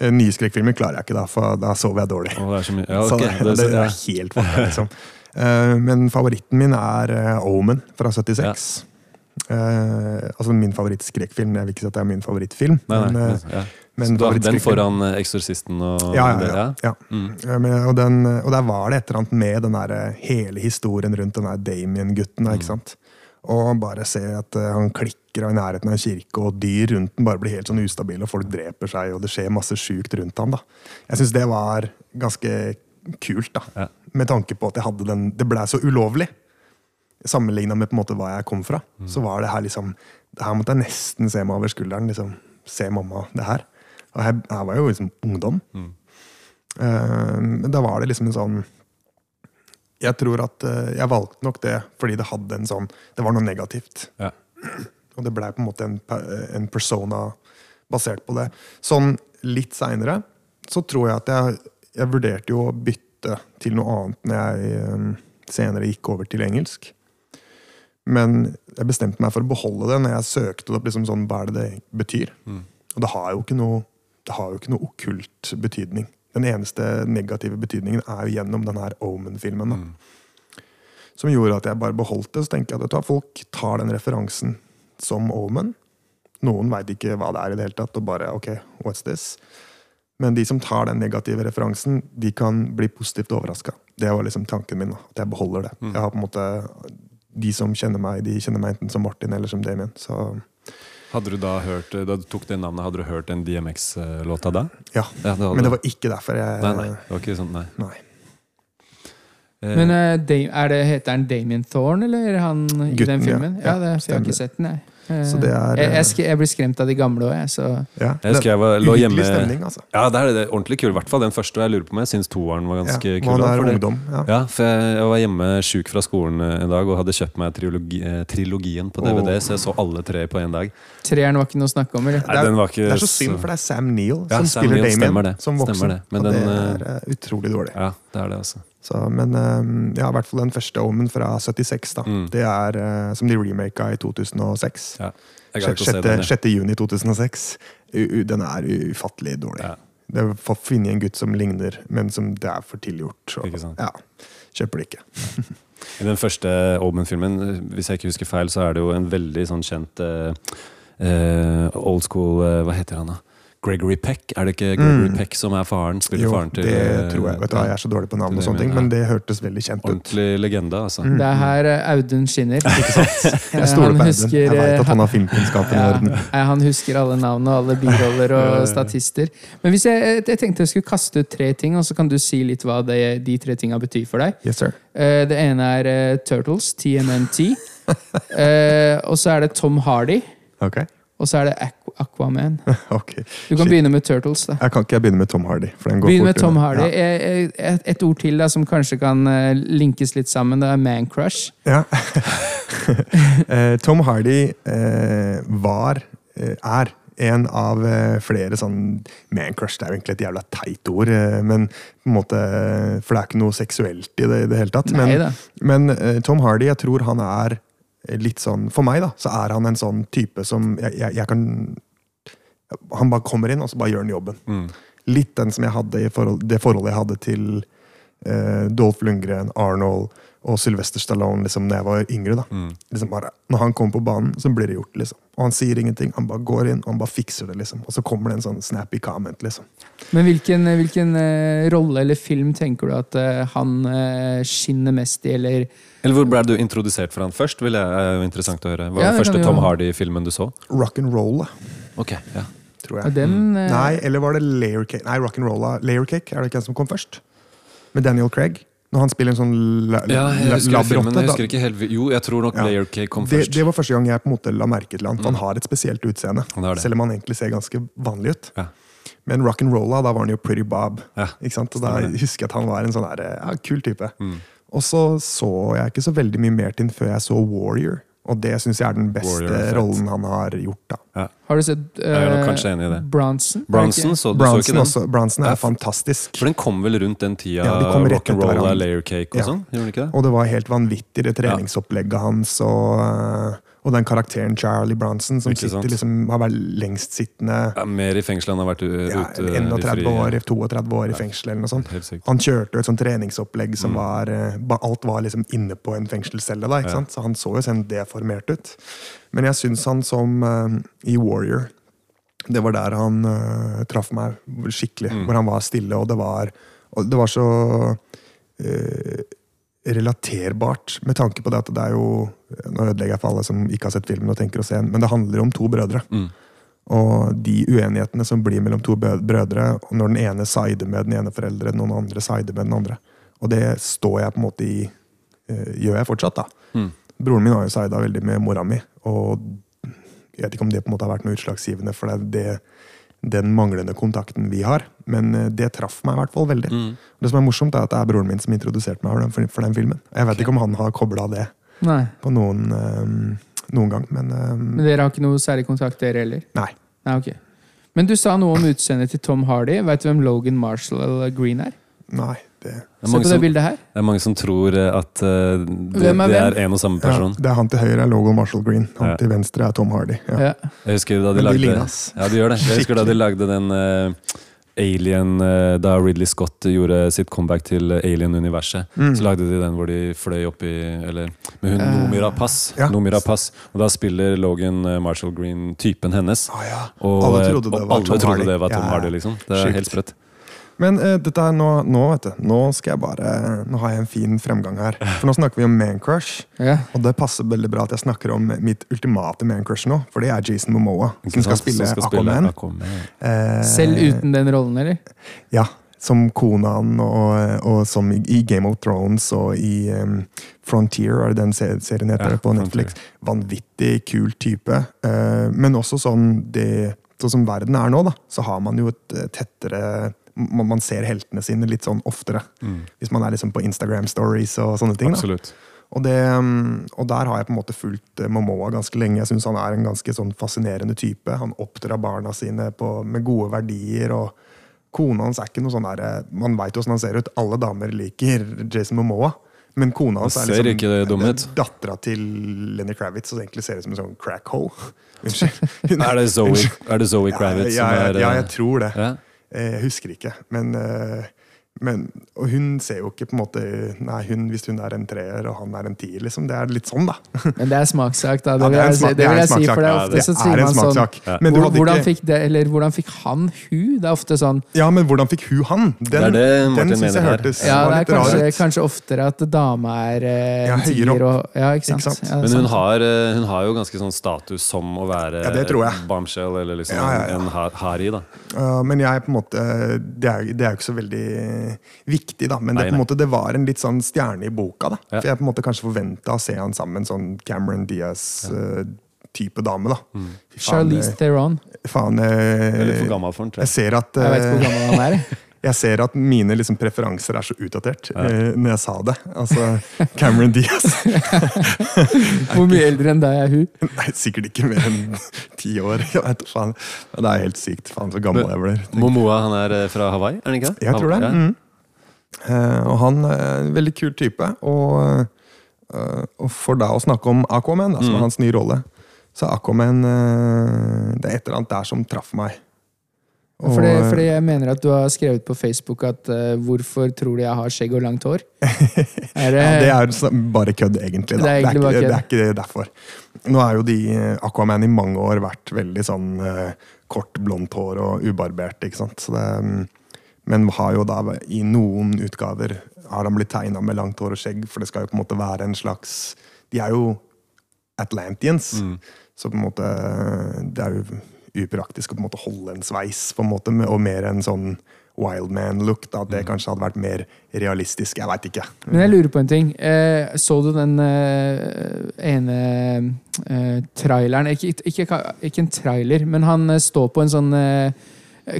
Eh, Nye skrekkfilmer klarer jeg ikke, da, for da sover jeg dårlig. Oh, det er så. Ja, Så det, Det, det, er helt vanlig, liksom. Eh, Men favoritten min er eh, Omen fra 76. Eh, altså min favorittskrekkfilm. Jeg vil ikke si at det er min favorittfilm. Nei, nei, men, ja. men Så du har den foran Eksorsisten og ja, ja, ja, ja. Mm. Men, og, den, og der var det et eller annet med den der, hele historien rundt den der Damien-gutten. Mm. ikke sant? Og bare se at eh, han klikker av i nærheten av en kirke, og dyr rundt den bare blir helt sånn ustabile, og folk dreper seg, og det skjer masse sjukt rundt ham. da. Jeg syns det var ganske kult, da. Ja. Med tanke på at jeg hadde den Det blei så ulovlig. Sammenligna med på en måte hva jeg kom fra. Mm. Så var det her liksom det Her måtte jeg nesten se meg over skulderen. liksom, Se mamma, det her. Og her, jeg var jo liksom ungdom. Mm. Uh, Men da var det liksom en sånn Jeg tror at eh, jeg valgte nok det fordi det hadde en sånn Det var noe negativt. Ja. Og det blei på en måte en, en persona basert på det. Sånn litt seinere så tror jeg at jeg, jeg vurderte jo å bytte til noe annet når jeg eh, senere gikk over til engelsk. Men jeg bestemte meg for å beholde det når jeg søkte opp liksom sånn, hva er det det betyr. Mm. Og det har jo ikke noe det har jo ikke noe okkult betydning. Den eneste negative betydningen er jo gjennom den her Omen-filmen. Mm. Som gjorde at jeg bare beholdt det. Så tenker jeg at folk tar den referansen som Omen. Noen veit ikke hva det er i det hele tatt, og bare ok, what's this? Men de som tar den negative referansen, de kan bli positivt overraska. Det var liksom tanken min. At jeg beholder det. Mm. Jeg har på en måte De som kjenner meg, de kjenner meg enten som Martin eller som Damien. Så Hadde du da hørt Da du tok det navnet, hadde du hørt en DMX-låta da? ja. Ja, det Men det var ikke derfor jeg Nei, nei. Det var ikke sånn, nei. Nei. Eh, Men eh, er det, heter han Damien Thorne, eller er han i den filmen? Ja, Ja, det, jeg har ikke sett den, jeg. Eh, Så det er, jeg, eh, jeg, sk- jeg blir skremt av de gamle òg, jeg. Så Ja. Jeg husker jeg var, lå hjemme stemning, altså. Ja, det er det. Ordentlig kul. I hvert fall den første. Og jeg lurer på om jeg syns toeren var ganske ja, kul. For ungdom. Ja. Ja, for jeg, jeg var hjemme sjuk fra skolen eh, en dag og hadde kjøpt meg trilogi, eh, trilogien på DVD, oh. så jeg så alle tre på én dag. treeren var ikke noe å snakke om, eller? Nei, den var ikke Det er så synd, for det er Sam Neill Ja, som Sam spiller Neill, Damien som voksen. Det. Men og det er eh, utrolig dårlig. Ja, det er det, altså. Så, men eh, ja, i hvert fall den første Omen fra 76, da. Mm. Det er eh, som de remaka i 2006. Ja. Jeg gleder meg til å se 6. den. ja. 6. juni 2006. U u den er ufattelig dårlig. Ja. Det er for å finne en gutt som ligner, men som det er for tilgjort. Så, Ikke sant. Ja, kjøper det ikke. I den første Omen-filmen, hvis jeg ikke husker feil, så er det jo en veldig sånn kjent eh, eh, old school eh, Hva heter han, da? Gregory Peck? Er det ikke Gregory Mm. Peck som er faren? Spiller Jo, faren til det eh, tror jeg. Vet du, hva, jeg er så dårlig på navn, og sånne ting, men det hørtes veldig kjent ut. Ordentlig legende, altså. Mm. Det er her eh, Audun skinner. Ikke sant? Eh, Jeg stoler på Audun. Jeg vet eh, at han har filmkunnskapen i Ja, orden. eh, han husker alle navn og alle biroller og statister. Men hvis jeg, jeg tenkte jeg skulle kaste ut tre ting, og så kan du si litt hva det, de tre tinga betyr for deg. Yes, sir. Eh, Det ene er eh, Turtles, TMNT. Eh, og så er det Tom Hardy. Ok. Og så er det Aqu Aquaman. okay. Du kan Shit. begynne med Turtles. da Jeg kan ikke jeg begynne med Tom Hardy. For den går Begynn med. Tom Hardy. Ja. Et, et ord til da som kanskje kan eh, linkes litt sammen. Det er man crush. Ja. Eh, Tom Hardy eh, var, eh, er, en av flere sånn Man crush det er jo egentlig et jævla teit ord, men på en måte For det er ikke noe seksuelt i det i det hele tatt. Men, men Tom Hardy, jeg tror han er litt sånn For meg, da, så er han en sånn type som jeg, jeg, jeg kan Han bare kommer inn, og så bare gjør han jobben. Mm. Litt den som jeg hadde i forhold, det forholdet jeg hadde til eh, Dolph Lundgren, Arnold og Sylvester Stallone liksom, når jeg var yngre. da. Mm. Liksom bare, når han kommer på banen, så blir det gjort. liksom. Og han sier ingenting. Han bare går inn og han bare fikser det. liksom. Og så kommer det en sånn snappy comment. liksom. Men hvilken, hvilken uh, rolle eller film tenker du at uh, han uh, skinner mest i, eller Eller hvor ble du introdusert for han først? Vil jeg, er jo interessant å høre. Hva var det den første Tom Hardy-filmen du så? Rock and roll, Ok, ja. tror jeg. den eh, Nei, eller var det Layer Cake? Nei, rock and roll. Layer Cake, er det ikke den som kom først? Med Daniel Craig? Når han spiller en sånn la, Ja, jeg husker filmen, jeg husker ikke helt Jo, jeg tror nok Ja. Layer Cake kom først. det var første gang jeg på en måte la merke til han, for han har et spesielt utseende. Det. Selv om han egentlig ser ganske vanlig ut. Ja. Men rock and rolla, da var han jo Pretty Bob. Ja, Ikke sant? Og da husker jeg at han var en sånn her, ja, kul type. Mm. Og så så jeg ikke så veldig mye mer til den før jeg så Warrior. Og det syns jeg er den beste Warrior er rollen han har gjort. da. Ja. Har du sett er eh, det. Bronson? Er Bronson, så du så ikke den? også, Bronson er for- fantastisk. For den kom vel rundt den tida Ja, de kom rett rock and roll hverandre. og layer cake og Ja. sånn? Gjorde den ikke det? Og det var helt vanvittig, det treningsopplegget hans. Og, øh, og den karakteren Charlie Bronson, som sitter, liksom, har vært lengstsittende Ja, mer i fengsel enn han har vært ute ja, ute i 31 fri. år, 32 år i fengsel eller noe sånt. Han kjørte jo et sånt treningsopplegg Mm. som var eh, Alt var liksom inne på en fengselscelle. da, ikke Ja. sant? Så han så jo sånn deformert ut. Men jeg syns han som uh, i Warrior Det var der han uh, traff meg skikkelig. Mm. Hvor han var stille, og det var, og det var så eh, relaterbart med tanke på det at det er jo Nå ødelegger jeg for alle som ikke har sett filmen og tenker å se den, men det handler om to brødre. Mm. Og de uenighetene som blir mellom to brødre, og når den ene sider med den ene foreldre, noen andre sider med den andre. Og det står jeg på en måte i eh, Gjør jeg fortsatt, da. Mm. Broren min har jo sida veldig med mora mi, og jeg vet ikke om det på en måte har vært noe utslagsgivende for det, det, den manglende kontakten vi har, men eh, det traff meg i hvert fall veldig. Mm. Det som er morsomt, er at det er broren min som introduserte meg for den, for den filmen. Jeg vet okay. ikke om han har kobla det Nei. på noen, øh, noen gang, men øh, Men dere har ikke noe særlig kontakt, dere heller? nei. Nei, okay. Men du sa noe om utseendet til Tom Hardy. Vet du hvem Logan Marshall Green er? Nei, det Det Se på det som, bildet her. det er mange som tror eh, at uh, det, er det er en og samme Ja, person. det er han til høyre er Logan Marshall Green. Han Ja. til venstre er Tom Hardy. Ja. Ja. Jeg husker da de lagde, de. Ja, de gjør det. Jeg husker da de lagde den uh, Alien uh, Da Ridley Scott gjorde sitt comeback til Alien-universet. Mm. Så lagde de den hvor de fløy opp i Eller med hun Nomira Pass. Ja. Noomi Rapace. Og da spiller Logan Marshall Green typen hennes. Ah, ja. Og Alle trodde det var og, Tom trodde Hardy. det var Tom Ja, Hardy, liksom. Det er sjukt. helt sprøtt. Men uh, dette er nå, nå, vet du, nå skal jeg bare Nå har jeg en fin fremgang her. For nå snakker vi om mancrush. Ja. Og det passer veldig bra at jeg snakker om mitt ultimate mancrush nå. For det er Jason Momoa, som skal spille Som skal spille Aquaman. Aquaman. Eh, Selv uten den rollen, eller? Ja. Som konaen, og, og som i, i Game of Thrones og i um, Frontier, er det den serien heter Ja, på Frontier. Netflix. Vanvittig kul type. Uh, men også sånn det Sånn som verden er nå, da, så har man jo et tettere man, ser heltene sine litt sånn oftere. Mm. Hvis man er liksom på Instagram stories og sånne ting. da. Og, det, um, og der har jeg på en måte fulgt eh, Momoa ganske lenge. Jeg syns han er en ganske sånn fascinerende type. Han oppdrar barna sine på, med gode verdier. og Kona hans er ikke noe sånn der eh, Man veit åssen han ser ut. Alle damer liker Jason Momoa. Men kona hans er liksom ut. dattera til Lenny Kravitz, og egentlig ser ut som en sånn crack hole. Unnskyld. Er det Zoe, er det Zoe Kravitz ja, ja, ja, er ja, eh, jeg tror det. ja? Eh, Jeg husker ikke. Men, eh, men Og hun ser jo ikke på en måte Nei, hun, hvis hun er en treer og han er en tier, liksom. Det er litt sånn, da. Men det er smakssak, da. Det Ja, det smak- det vil jeg si, for det er Ja, det så er sier man sånn smakssak. Ja. Men du hadde hvordan, ikke fikk det, eller hvordan fikk han hun? Det er ofte sånn Ja, men hvordan fikk hun han? Den, Det er den syns jeg hørtes Ja, var det er litt rar kanskje, kanskje oftere at dame er eh, Ja, høyere opp. og Ja, ikke sant? Ikke sant? Ja, Men hun har, eh, hun har jo ganske sånn status som å være Ja, det tror jeg. bombshell eller liksom Ja, ja, ja. en ha- harry. da. Uh, men jeg på en måte det er jo ikke så veldig viktig, da. Men det, Nei, måte, det var en litt sånn stjerne i boka. da Ja. For jeg på en måte kanskje forventa å se han sammen sånn Cameron Diaz-type dame. da Mm. Faen, Charlize eh, Theron. faen Jeg er litt for eh, gammel for den, tror Jeg jeg. ser at Jeg vet ikke hvor eh, gammel han er. Jeg ser at mine liksom, preferanser er så utdatert eh, når jeg sa det. Altså, Cameron Diaz Hvor mye eldre enn deg er hun? Nei, sikkert ikke mer enn ti år. Jeg vet, faen. Det er helt sykt. Faen, så gammel jeg blir. Momoa han er eh, fra Hawaii, er han ikke det? Jeg tror det. Ja. Mm. Eh, og han er en veldig kul type. Og, eh, og for da å snakke om Aquaman, da, som Mm. er hans nye rolle, så Aquaman eh, Det er et eller annet der som traff meg. Og, Fordi, fordi jeg mener at du har skrevet på Facebook at uh, 'Hvorfor tror du jeg har skjegg og langt hår'? Er det, ja, det er bare kødd, egentlig. Da. Det er egentlig bare ikke, kødd. det er ikke derfor. Nå er jo de eh, Aquaman i mange år vært veldig sånn uh, kort, blondt hår og ubarbert, ikke sant. Så det, mm, men har jo da i noen utgaver har han blitt tegna med langt hår og skjegg, for det skal jo på en måte være en slags De er jo Atlantians, Mm. så på en måte det er jo upraktisk å på en måte holde en sveis, på en måte, og mer en sånn Wildman-look. At Mm. det kanskje hadde vært mer realistisk. Jeg veit ikke. Men jeg lurer på en ting. Eh, så du den eh, ene eh, traileren ikke, ikke, ikke en trailer, men han eh, står på en sånn eh,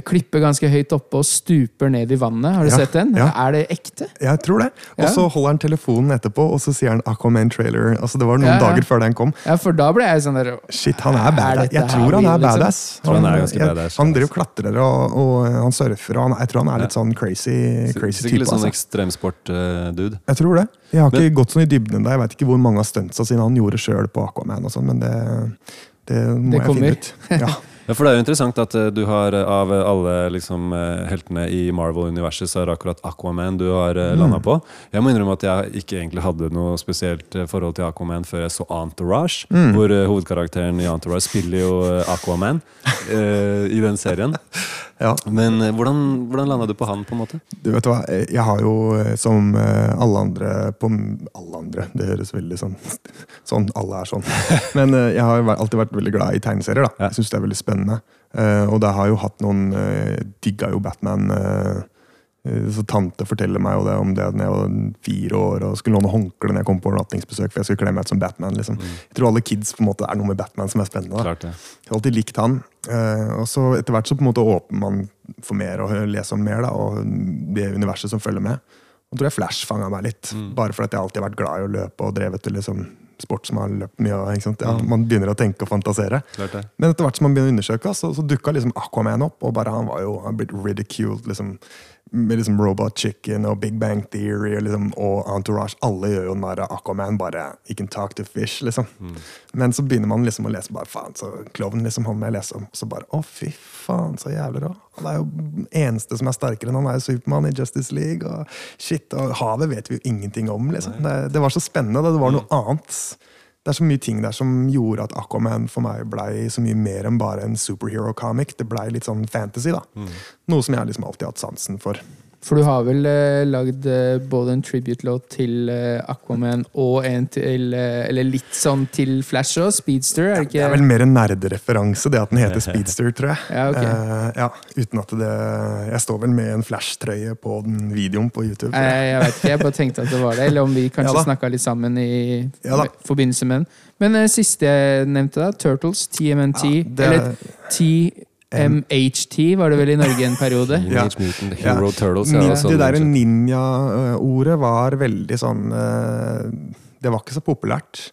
klippe ganske høyt oppe og stuper ned i vannet. Har du Ja, sett den? ja. Er det ekte? Jeg tror det. Og Ja. så holder han telefonen etterpå, og så sier han Aquaman trailer. Altså Det var noen Ja, ja. dager før den kom. Ja, for da ble jeg sånn der Shit, han er badass. Jeg tror han er liksom? badass. han ganske jeg- badass, Han altså. driver og klatrer og, og han surfer, og han, jeg tror han er litt sånn crazy, crazy Sikkert type. litt sånn Altså. ekstremsport-dude. Jeg tror det. Jeg har Men- ikke gått sånn i dybden ennå. Jeg vet ikke hvor mange av stuntsa sine han gjorde sjøl på Aquaman, og sånn, men det, det må Det jeg finne ut. Ja. Ja, for det er jo interessant at eh, du har eh, av alle liksom, eh, heltene i Marvel-universet, så er det akkurat Aquaman du har Mm. landa på. Jeg må innrømme at jeg ikke egentlig hadde noe spesielt eh, forhold til Aquaman før jeg så Entourage, Mm. hvor eh, hovedkarakteren i Entourage spiller jo eh, Aquaman eh, i den serien. ja. Men eh, hvordan, hvordan landa du på han, på en måte? Du vet hva, jeg har jo eh, som eh, alle andre på Alle andre, det høres veldig sånn Sånn, alle er sånn. Men jeg har alltid vært veldig glad i tegneserier. da. Jeg syns det er veldig spennende. Og det har jo hatt noen Digga jo Batman. så Tante forteller meg jo det om det da jeg var fire år og skulle låne håndkle når jeg kom på overnattingsbesøk. For jeg skulle kle meg ut som Batman. liksom. Jeg tror alle kids på en måte er noe med Batman som er spennende. da. Klart ja. Jeg har alltid likt han. Eh, og så etter hvert så på en måte åpner man for mer og lese om mer, da, og det universet som følger med. Og tror jeg Flash fanga meg litt. Bare fordi jeg alltid har vært glad i å løpe og drevet til liksom sport som har løpt mye. Ja, man begynner å tenke og fantasere. Men etter hvert som man begynner å undersøke, så, så dukka liksom Aquaman opp. Og bare han var jo han blitt ridiculed liksom, med liksom Robot Chicken og Big Bang Theory og, liksom, og Entourage. Alle gjør jo narr av Aquaman bare You can talk to fish, liksom. Men så begynner man liksom å lese bare faen, så klovnen liksom han må jeg lese om. Så bare å, fy faen, så jævlig rå. Han er jo eneste som er sterkere enn han er jo Supermann i Justice League. Og shit, og havet vet vi jo ingenting om, liksom. Det, det var så spennende. Det, det var noe annet. Det er så mye ting der som gjorde at Aquaman for meg blei så mye mer enn bare en superhero-comic. Det blei litt sånn fantasy, da. Noe som jeg liksom alltid har hatt sansen for. For du har vel eh, lagd eh, både en tribute-låt til eh, Aquaman og en til eh, Eller litt sånn til Flash og Speedster, er det Det ikke? er vel mer en nerdereferanse, det at den heter Speedster, tror jeg. Ja, ok. Eh, ja, uten at det Jeg står vel med en Flash-trøye på den videoen på YouTube. tror Nei, jeg. jeg vet ikke, jeg bare tenkte at det var det. Eller om vi Ja kanskje da. snakka litt sammen i Ja da. forbindelse med den. Men eh, siste jeg nevnte, da, Turtles, TMNT. Ja, det- Eller TMHT var det vel i Norge en periode. Ja. Mutant Hero Ja. Turtles. Ja, sånn, det der ninja-ordet var veldig sånn eh, Det var ikke så populært.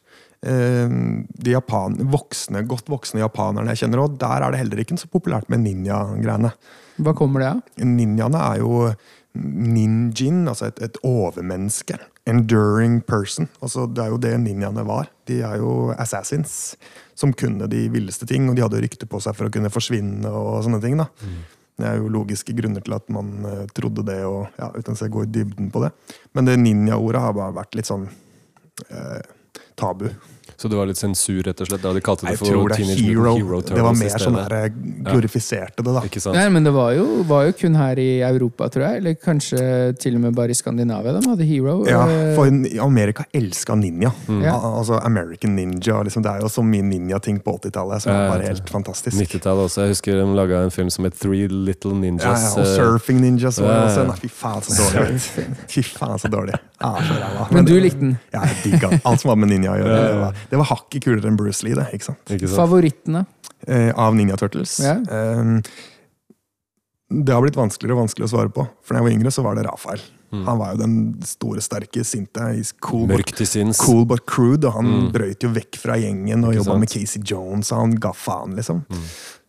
eh, de japan, voksne, godt voksne japanerne jeg kjenner, og der er det heller ikke så populært med ninja-greiene. Hva kommer det av? Ninjaene er jo ninjin, altså et, et overmenneske. Enduring person. Altså, det er jo det ninjaene var. De er jo assassins som kunne de villeste ting, og de hadde rykte på seg for å kunne forsvinne og sånne ting. da. Det er jo logiske grunner til at man eh, trodde det, og ja, uten å gå i dybden på det. Men det ninja-ordet har bare vært litt sånn eh, tabu. Så det var litt sensur, rett og slett? Da de kalte det for det Teenage hero. Hero Turtles? det var mer sånn der glorifiserte det, da. Ikke sant? Nei, men det var jo, var jo kun her i Europa, tror jeg. Eller kanskje til og med bare i Skandinavia de hadde Hero. Ja, Eh, for Amerika elska ninja. Ja. Altså American Ninja. Liksom, det er jo så mye ninja-ting på 80-tallet som Ja, er bare helt fantastisk. 90-tallet også. Jeg husker de laga en film som het Three Little Ninjas. ja, og eh, Surfing Ninjas var Ja, ja. Nei, fy faen, så dårlig. Fy faen, så dårlig. Ah, så ræva. Men du likte den. Ja, jeg digga. Alt som var med ninja å gjøre. Ja, ja. Det var, det var hakket kulere enn Bruce Lee, det. ikke sant? Ikke sant? Favorittene? Eh, av Ninja Turtles. Ja. Eh, det har blitt vanskeligere og vanskeligere å svare på. For da jeg var yngre, så var det Rafael. Han var jo den store, sterke, sinte, cool, but, Mørk til sinns. cool but crude. Og han Mm. brøyt jo vekk fra gjengen og jobba med Casey Jones, og han ga faen, liksom. Mm.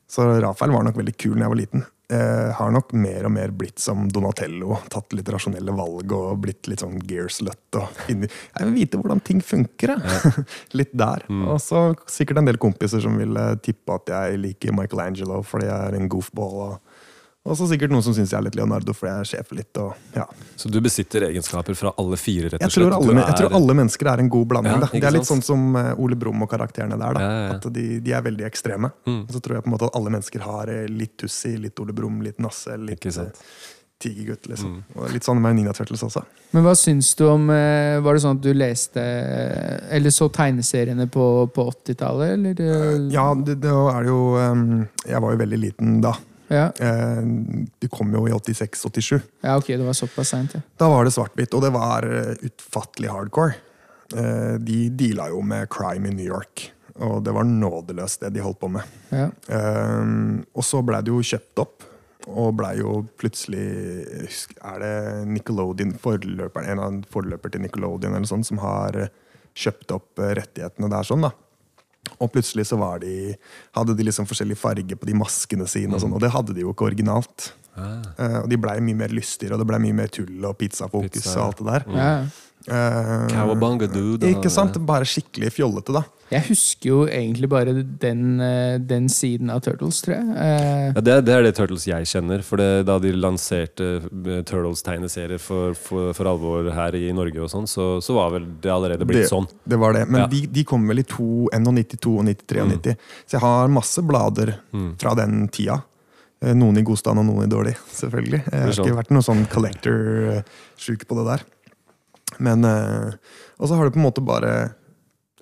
Så Rafael var nok veldig kul da jeg var liten. Eh, har nok mer og mer blitt som Donatello. Tatt litt rasjonelle valg og blitt litt sånn gearslut. Jeg vil vite hvordan ting funker, jeg. litt der. Mm. Og så sikkert en del kompiser som ville tippe at jeg liker Michelangelo fordi jeg er en goofball. Og, og så sikkert noen som syns jeg er litt Leonardo fordi jeg sjefer litt. Og, ja. Så du besitter egenskaper fra alle fire, rett og slett? tror alle, jeg tror alle mennesker er en god blanding. Ja, da. Det er litt sant? sånn som eh, Ole Brumm og karakterene der. Da. Ja, ja, ja. At de, de er veldig ekstreme. Mm. Og så tror jeg på en måte at alle mennesker har eh, litt Tussi, litt Ole Brumm, litt Nasse, litt Ikke sant? eh, Tigergutt. Liksom. Mm. Og litt sånn med Nina Turtles også. Men hva syns du om Var det sånn at du leste Eller så tegneseriene på, på 80-tallet, eller? Ja, det, det er det jo Jeg var jo veldig liten da. Ja. Eh, De kom jo i 86-87. Ja, ok, det var såpass sent, ja. Da var det svart-hvitt, og det var eh, utfattelig hardcore. Eh, De deala jo med crime i New York, og det var nådeløst det de holdt på med. ja. Og så blei det jo kjøpt opp, og blei jo plutselig Er det Nickelodeon, forløperen, en av forløper til Nickelodeon eller sånn, som har kjøpt opp rettighetene der sånn, da. Og plutselig så var de, hadde de liksom forskjellig farge på de maskene sine, og sånt, og det hadde de jo ikke originalt. Ah, Uh, og de blei mye mer lystigere, og det blei mye mer tull og pizzafokus Pizza, og alt det der. ja. Uh, Cowabunga dude. ikke sant? Bare skikkelig fjollete, da. Jeg husker jo egentlig bare den, eh, den siden av Turtles, tror jeg. Eh, Ja, det, er- det er det Turtles jeg kjenner. For det, Da de lanserte eh, Turtles-tegneserier for, for, for alvor her i Norge, og sånn, så, så var vel det allerede blitt Det- sånn. Det var det. Men Ja. de, de kom vel i to, 91, 93 og 90. Så jeg har masse blader Mm. fra den tida. Noen i god stand og noen i dårlig, selvfølgelig. Jeg har ikke vært noe sånn collector-sjuk på det der. Men eh, Og så har det på en måte bare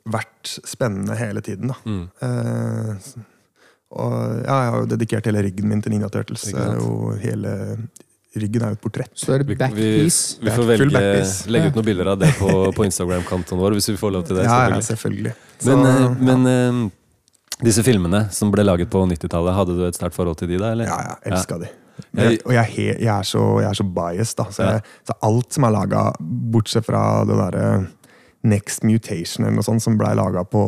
vært spennende hele tiden, da. Mm. Eh, og ja, jeg har jo dedikert hele ryggen min til Ninja Turtles. Jo hele Ryggen er jo et portrett. så er det backpiece. vi, vi får velge, legge ut noen bilder av det på, på Instagram-kontoen vår, hvis vi får lov til det. Ja, ja, selvfølgelig. Så, Men, Så, eh, men eh, disse filmene som ble laget på 90-tallet, hadde du et sterkt forhold til de da? Eller? Ja, jeg elska de. Jeg- og jeg, he- jeg, er så, jeg er så biased, da. Så, jeg, så alt som er laga, bortsett fra det derre Next Mutation eller noe sånt, som blei laga på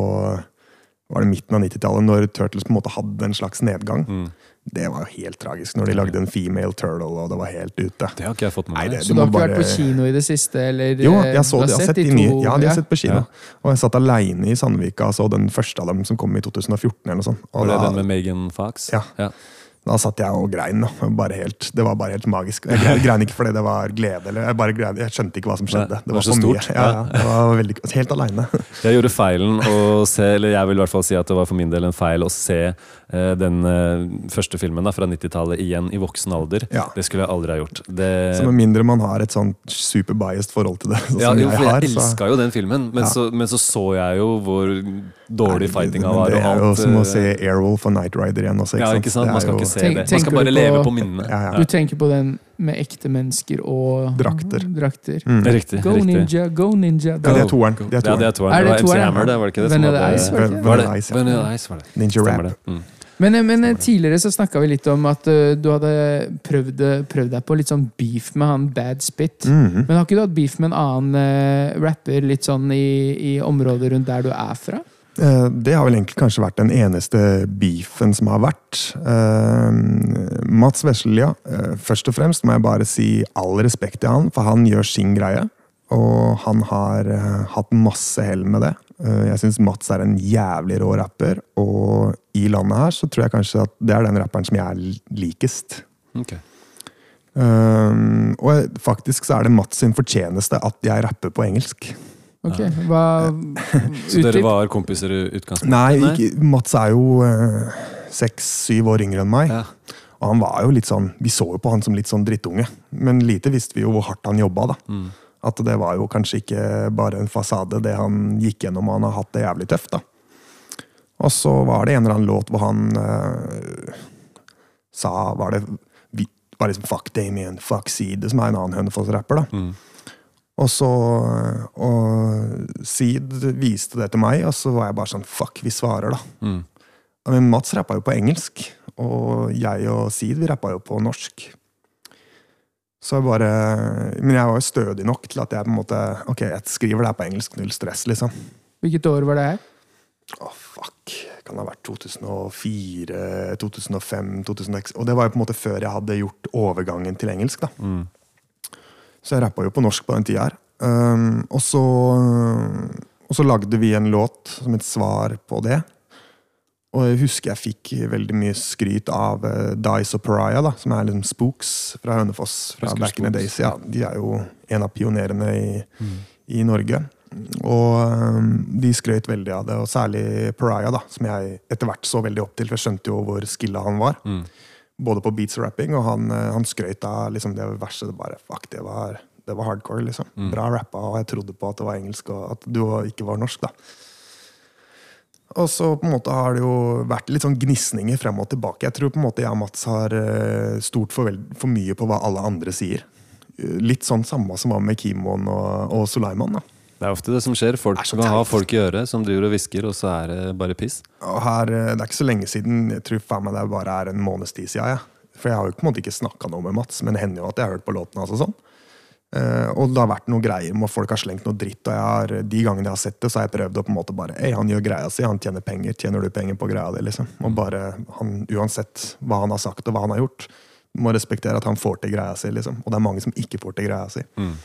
var det midten av 90-tallet, når Turtles på en måte hadde en slags nedgang. Mm. Det var jo helt tragisk, når de lagde en female turtle, og det var helt ute. Det har ikke jeg fått med Nei, meg. det- Så du har ikke bare- vært på kino i det siste? Eller, Jo, eh, jeg så. Jeg har sett de nye. Ja, de har sett på kino. Ja. Og jeg satt aleine i Sandvika og så den første av dem som kom i 2014. eller noe sånt. Og Var det da- den med Megan Fox? Ja. ja. Da satt jeg og grein. Bare helt, det var bare helt magisk. Jeg grein, ikke fordi det var glede. Eller jeg, bare grein, jeg skjønte ikke hva som skjedde. Det var så stort. Ja, ja, det var veldig, helt aleine. Jeg gjorde feilen å se, eller jeg vil i hvert fall si at det var for min del en feil å se den eh, første filmen da, fra 90-tallet igjen i voksen alder. Ja. Det skulle jeg aldri ha gjort. Det, Så med mindre man har et sånn superbiased forhold til det, sånn ja, jo, jeg for har, jeg så elska jo den filmen, men, Ja. så, men så så jeg jo hvor dårlig fightinga var. Det er jo alt, som å eh, se Airwolf og Night Rider igjen også. Ikke Ja, ikke sant? Man skal jo ikke se Tenk- det. Man skal bare bare leve på- på minnene. Ja, ja. Du tenker på den med ekte mennesker og Drakter. drakter. Mm. Riktig. Go riktig. ninja, go ninja. Ja, det er toeren. Det er Ja, det er toeren. Er Det det var MC? Hammer, det, var det ikke det? Vanilla Ice, var det ikke? Var? Vanilla Ice, ja. Var det. Ninja Rap. Mm. Men, eh, men eh, tidligere så snakka vi litt om at uh, du hadde prøvd, prøvd deg på litt sånn beef med han Bad Spit. Mhm. Men har ikke du hatt beef med en annen uh, rapper litt sånn i, i området rundt der du er fra? Uh, Det har vel egentlig kanskje vært den eneste beefen som har vært. Mats Veslelia, først og fremst må jeg bare si all respekt til han, for han gjør sin greie. Og han har hatt masse hell med det. Eh, jeg syns Mats er en jævlig rå rapper, og i landet her så tror jeg kanskje at det er den rapperen som jeg er likest. Ok. Um, og faktisk så er det Mats sin fortjeneste at jeg rapper på engelsk. Ok, hva Så dere var kompiser i utgangspunktet? Nei, ikke, Mats er jo eh, seks-syv år yngre enn meg. Ja. Og han var jo litt sånn, Vi så jo på han som litt sånn drittunge, men lite visste vi jo hvor hardt han jobba. da. Mm. At det var jo kanskje ikke bare en fasade, det han gikk gjennom, og han har hatt det jævlig tøft. da. Og så var det en eller annen låt hvor han eh, sa Var det var liksom Fuck Damien, fuck Seed, som er en annen Hønefoss-rapper. da. Mm. Og så Og Seed viste det til meg, og så var jeg bare sånn Fuck, vi svarer, da. Mm. Men Mats rappa jo på engelsk, og jeg og Seed vi rappa jo på norsk. Så jeg bare Men jeg var jo stødig nok til at jeg på en måte Ok, jeg skriver det her på engelsk, null stress, liksom. Hvilket år var det her? Å, fuck. Kan det ha vært 2004, 2005, 2006 Og det var jo på en måte før jeg hadde gjort overgangen til engelsk, da. Mm. Så jeg rappa jo på norsk på den tida her. Um, og, så, og så lagde vi en låt som et svar på det. Og jeg husker jeg fikk veldig mye skryt av uh, Dice og Pariah, da, som er liksom Spooks fra Hønefoss. fra Husker back in the days. Ja, De er jo en av pionerene i, i Norge. Og um, de skrøt veldig av det, og særlig Pariah, da, som jeg etter hvert så veldig opp til. For jeg skjønte jo hvor skilla han var. Mm. Både på beats og rapping, og han, eh, han skrøt av liksom, det verset. Det bare, fuck, det var, det var hardcore, liksom. Bra rappa, og jeg trodde på at det var engelsk, og at du ikke var norsk, da. Og så på en måte har det jo vært litt sånn gnisninger frem og tilbake. Jeg tror på en måte jeg og Mats har eh, stort for, for mye på hva alle andre sier. Eh, Litt sånn samme som var med Kimon og, og Suleiman. da. Det er ofte det som skjer. Folk kan ha folk i øret som driver og hvisker, og så er det bare piss. Her, eh, Det er ikke så lenge siden, jeg tror faen meg det bare er en måneds tid siden. Jeg. For jeg har jo på en måte ikke snakka noe med Mats, men det hender jo at jeg har hørt på låten hans. og sånn. Eh, og det har vært noen greier med at folk har slengt noe dritt. og har, De gangene jeg har sett det, så har jeg prøvd å på en måte bare Ei, han gjør greia si, han tjener penger. Tjener du penger på greia di, liksom? Og bare, han, Uansett hva han har sagt og hva han har gjort, må respektere at han får til greia si. liksom. Og det er mange som ikke får til greia si. Mm.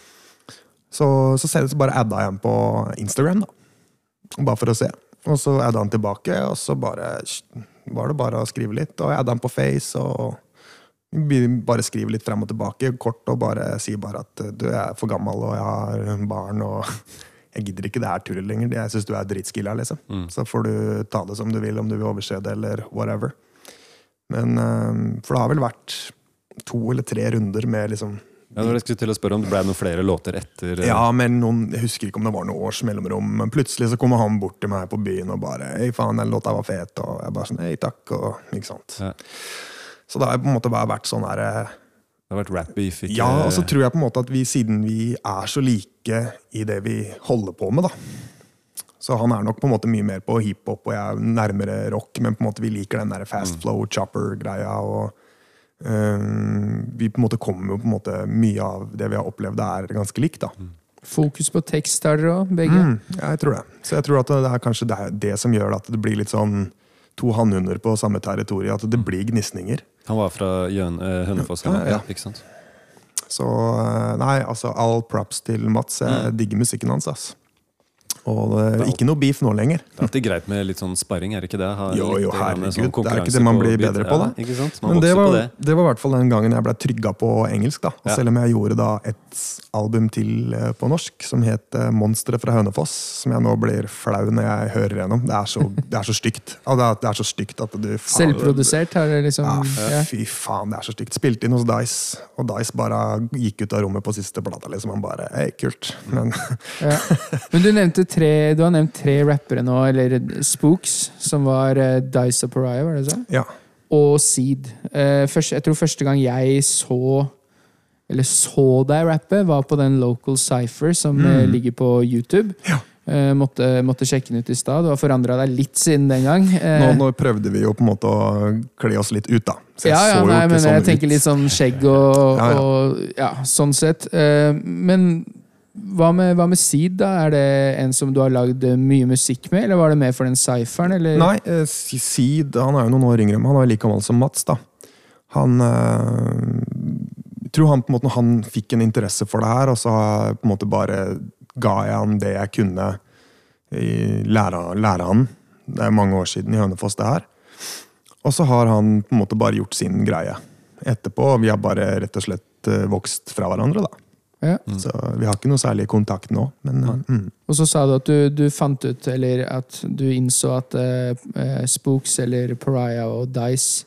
Så, så ut bare adda jeg ham på Instagram, da. Bare for å se. Og så adda han tilbake, og så bare var det bare å skrive litt. Og jeg adda han på Face, og bare skriver litt frem og tilbake, kort, og bare sier bare at du jeg er for gammel, og jeg har barn, og jeg gidder ikke det her tullet lenger. Jeg syns du er dritskilla, liksom. Så får du ta det som du vil, om du vil overse det, eller whatever. Men eh, For det har vel vært to eller tre runder med liksom Ja, når jeg skulle til å spørre om det ble noen flere låter etter eh, ja, men noen, jeg husker ikke om det var noen års mellomrom. Men plutselig så kommer han bort til meg på byen og bare Hei, faen, den låta var fet. Og jeg bare sånn Hei, takk. Og ikke sant. Ja. Så det har på en måte bare vært sånn herre Det har vært rap-beef? ikke- Ja, og så tror jeg på en måte at vi, siden vi er så like i det vi holder på med, da Så han er nok på en måte mye mer på hiphop, og jeg er nærmere rock, men på en måte vi liker den der fast flow, chopper-greia. og um, vi på en måte kommer jo på en måte Mye av det vi har opplevd, er ganske likt. da Fokus på tekst er dere òg, begge. Mm, ja, jeg tror det. Så jeg tror at det er kanskje det, det som gjør at det blir litt sånn to hannhunder på samme territorium. At det blir gnisninger. Han var fra Jøn, eh, Hønefoss, Ja, ja. ikke sant? Så eh, nei, altså all props til Mats. Jeg Mm. digger musikken hans. ass. Og det, ikke noe beef nå lenger. Det er alltid greit med litt sånn sparring, er det ikke det? Har Jo, jo, herregud, sånn det er ikke det man blir bedre på, da. Ja, ikke sant? Man Men det var, på det. det var i hvert fall den gangen jeg ble trygga på engelsk. da. Og Ja. Selv om jeg gjorde da et album til eh, på norsk som het eh, 'Monstre fra Hønefoss', som jeg nå blir flau når jeg hører gjennom. Det er så, det er så stygt. Det, er, det er så stygt at du faen- Selvprodusert har det liksom Ja, ja. fy faen, det er så stygt. Spilte inn hos Dice, og Dice bare gikk ut av rommet på siste plata. liksom. Han bare Hei, kult. Men Ja. Men du nevnte tre Du har nevnt tre rappere nå, eller Spooks, som var uh, Dice og Pariah, var det så? ja. Og Seed. Uh, først, jeg tror første gang jeg så Eller så deg rappe, var på den Local Cypher som eh, ligger på YouTube. Ja. Uh, måtte, måtte sjekke den ut i stad. Du har forandra deg litt siden den gang. Uh, Nå, nå prøvde vi jo på en måte å kle oss litt ut, da. Så ja, ja, nei, men sånn jeg tenker litt sånn skjegg og Ja, ja, ja. Og, ja sånn sett. Uh, men hva med, hva med Seed, da? Er det en som du har lagd eh, mye musikk med, eller var det mer for den cypheren? Nei, eh, Seed han er jo noen år yngre, men han er like gammel som Mats. da. Han eh, tror han på en måte han fikk en interesse for det her, og så på en måte bare ga jeg han det jeg kunne lære, lære han. Det er mange år siden i Hønefoss, det her. Og så har han på en måte bare gjort sin greie etterpå. Vi har bare rett og slett eh, vokst fra hverandre, da. Ja. Så vi har ikke noe særlig kontakt nå, men mm. Og så sa du at du, du fant ut, eller at du innså at eh, eh, Spooks eller Pariah og Dice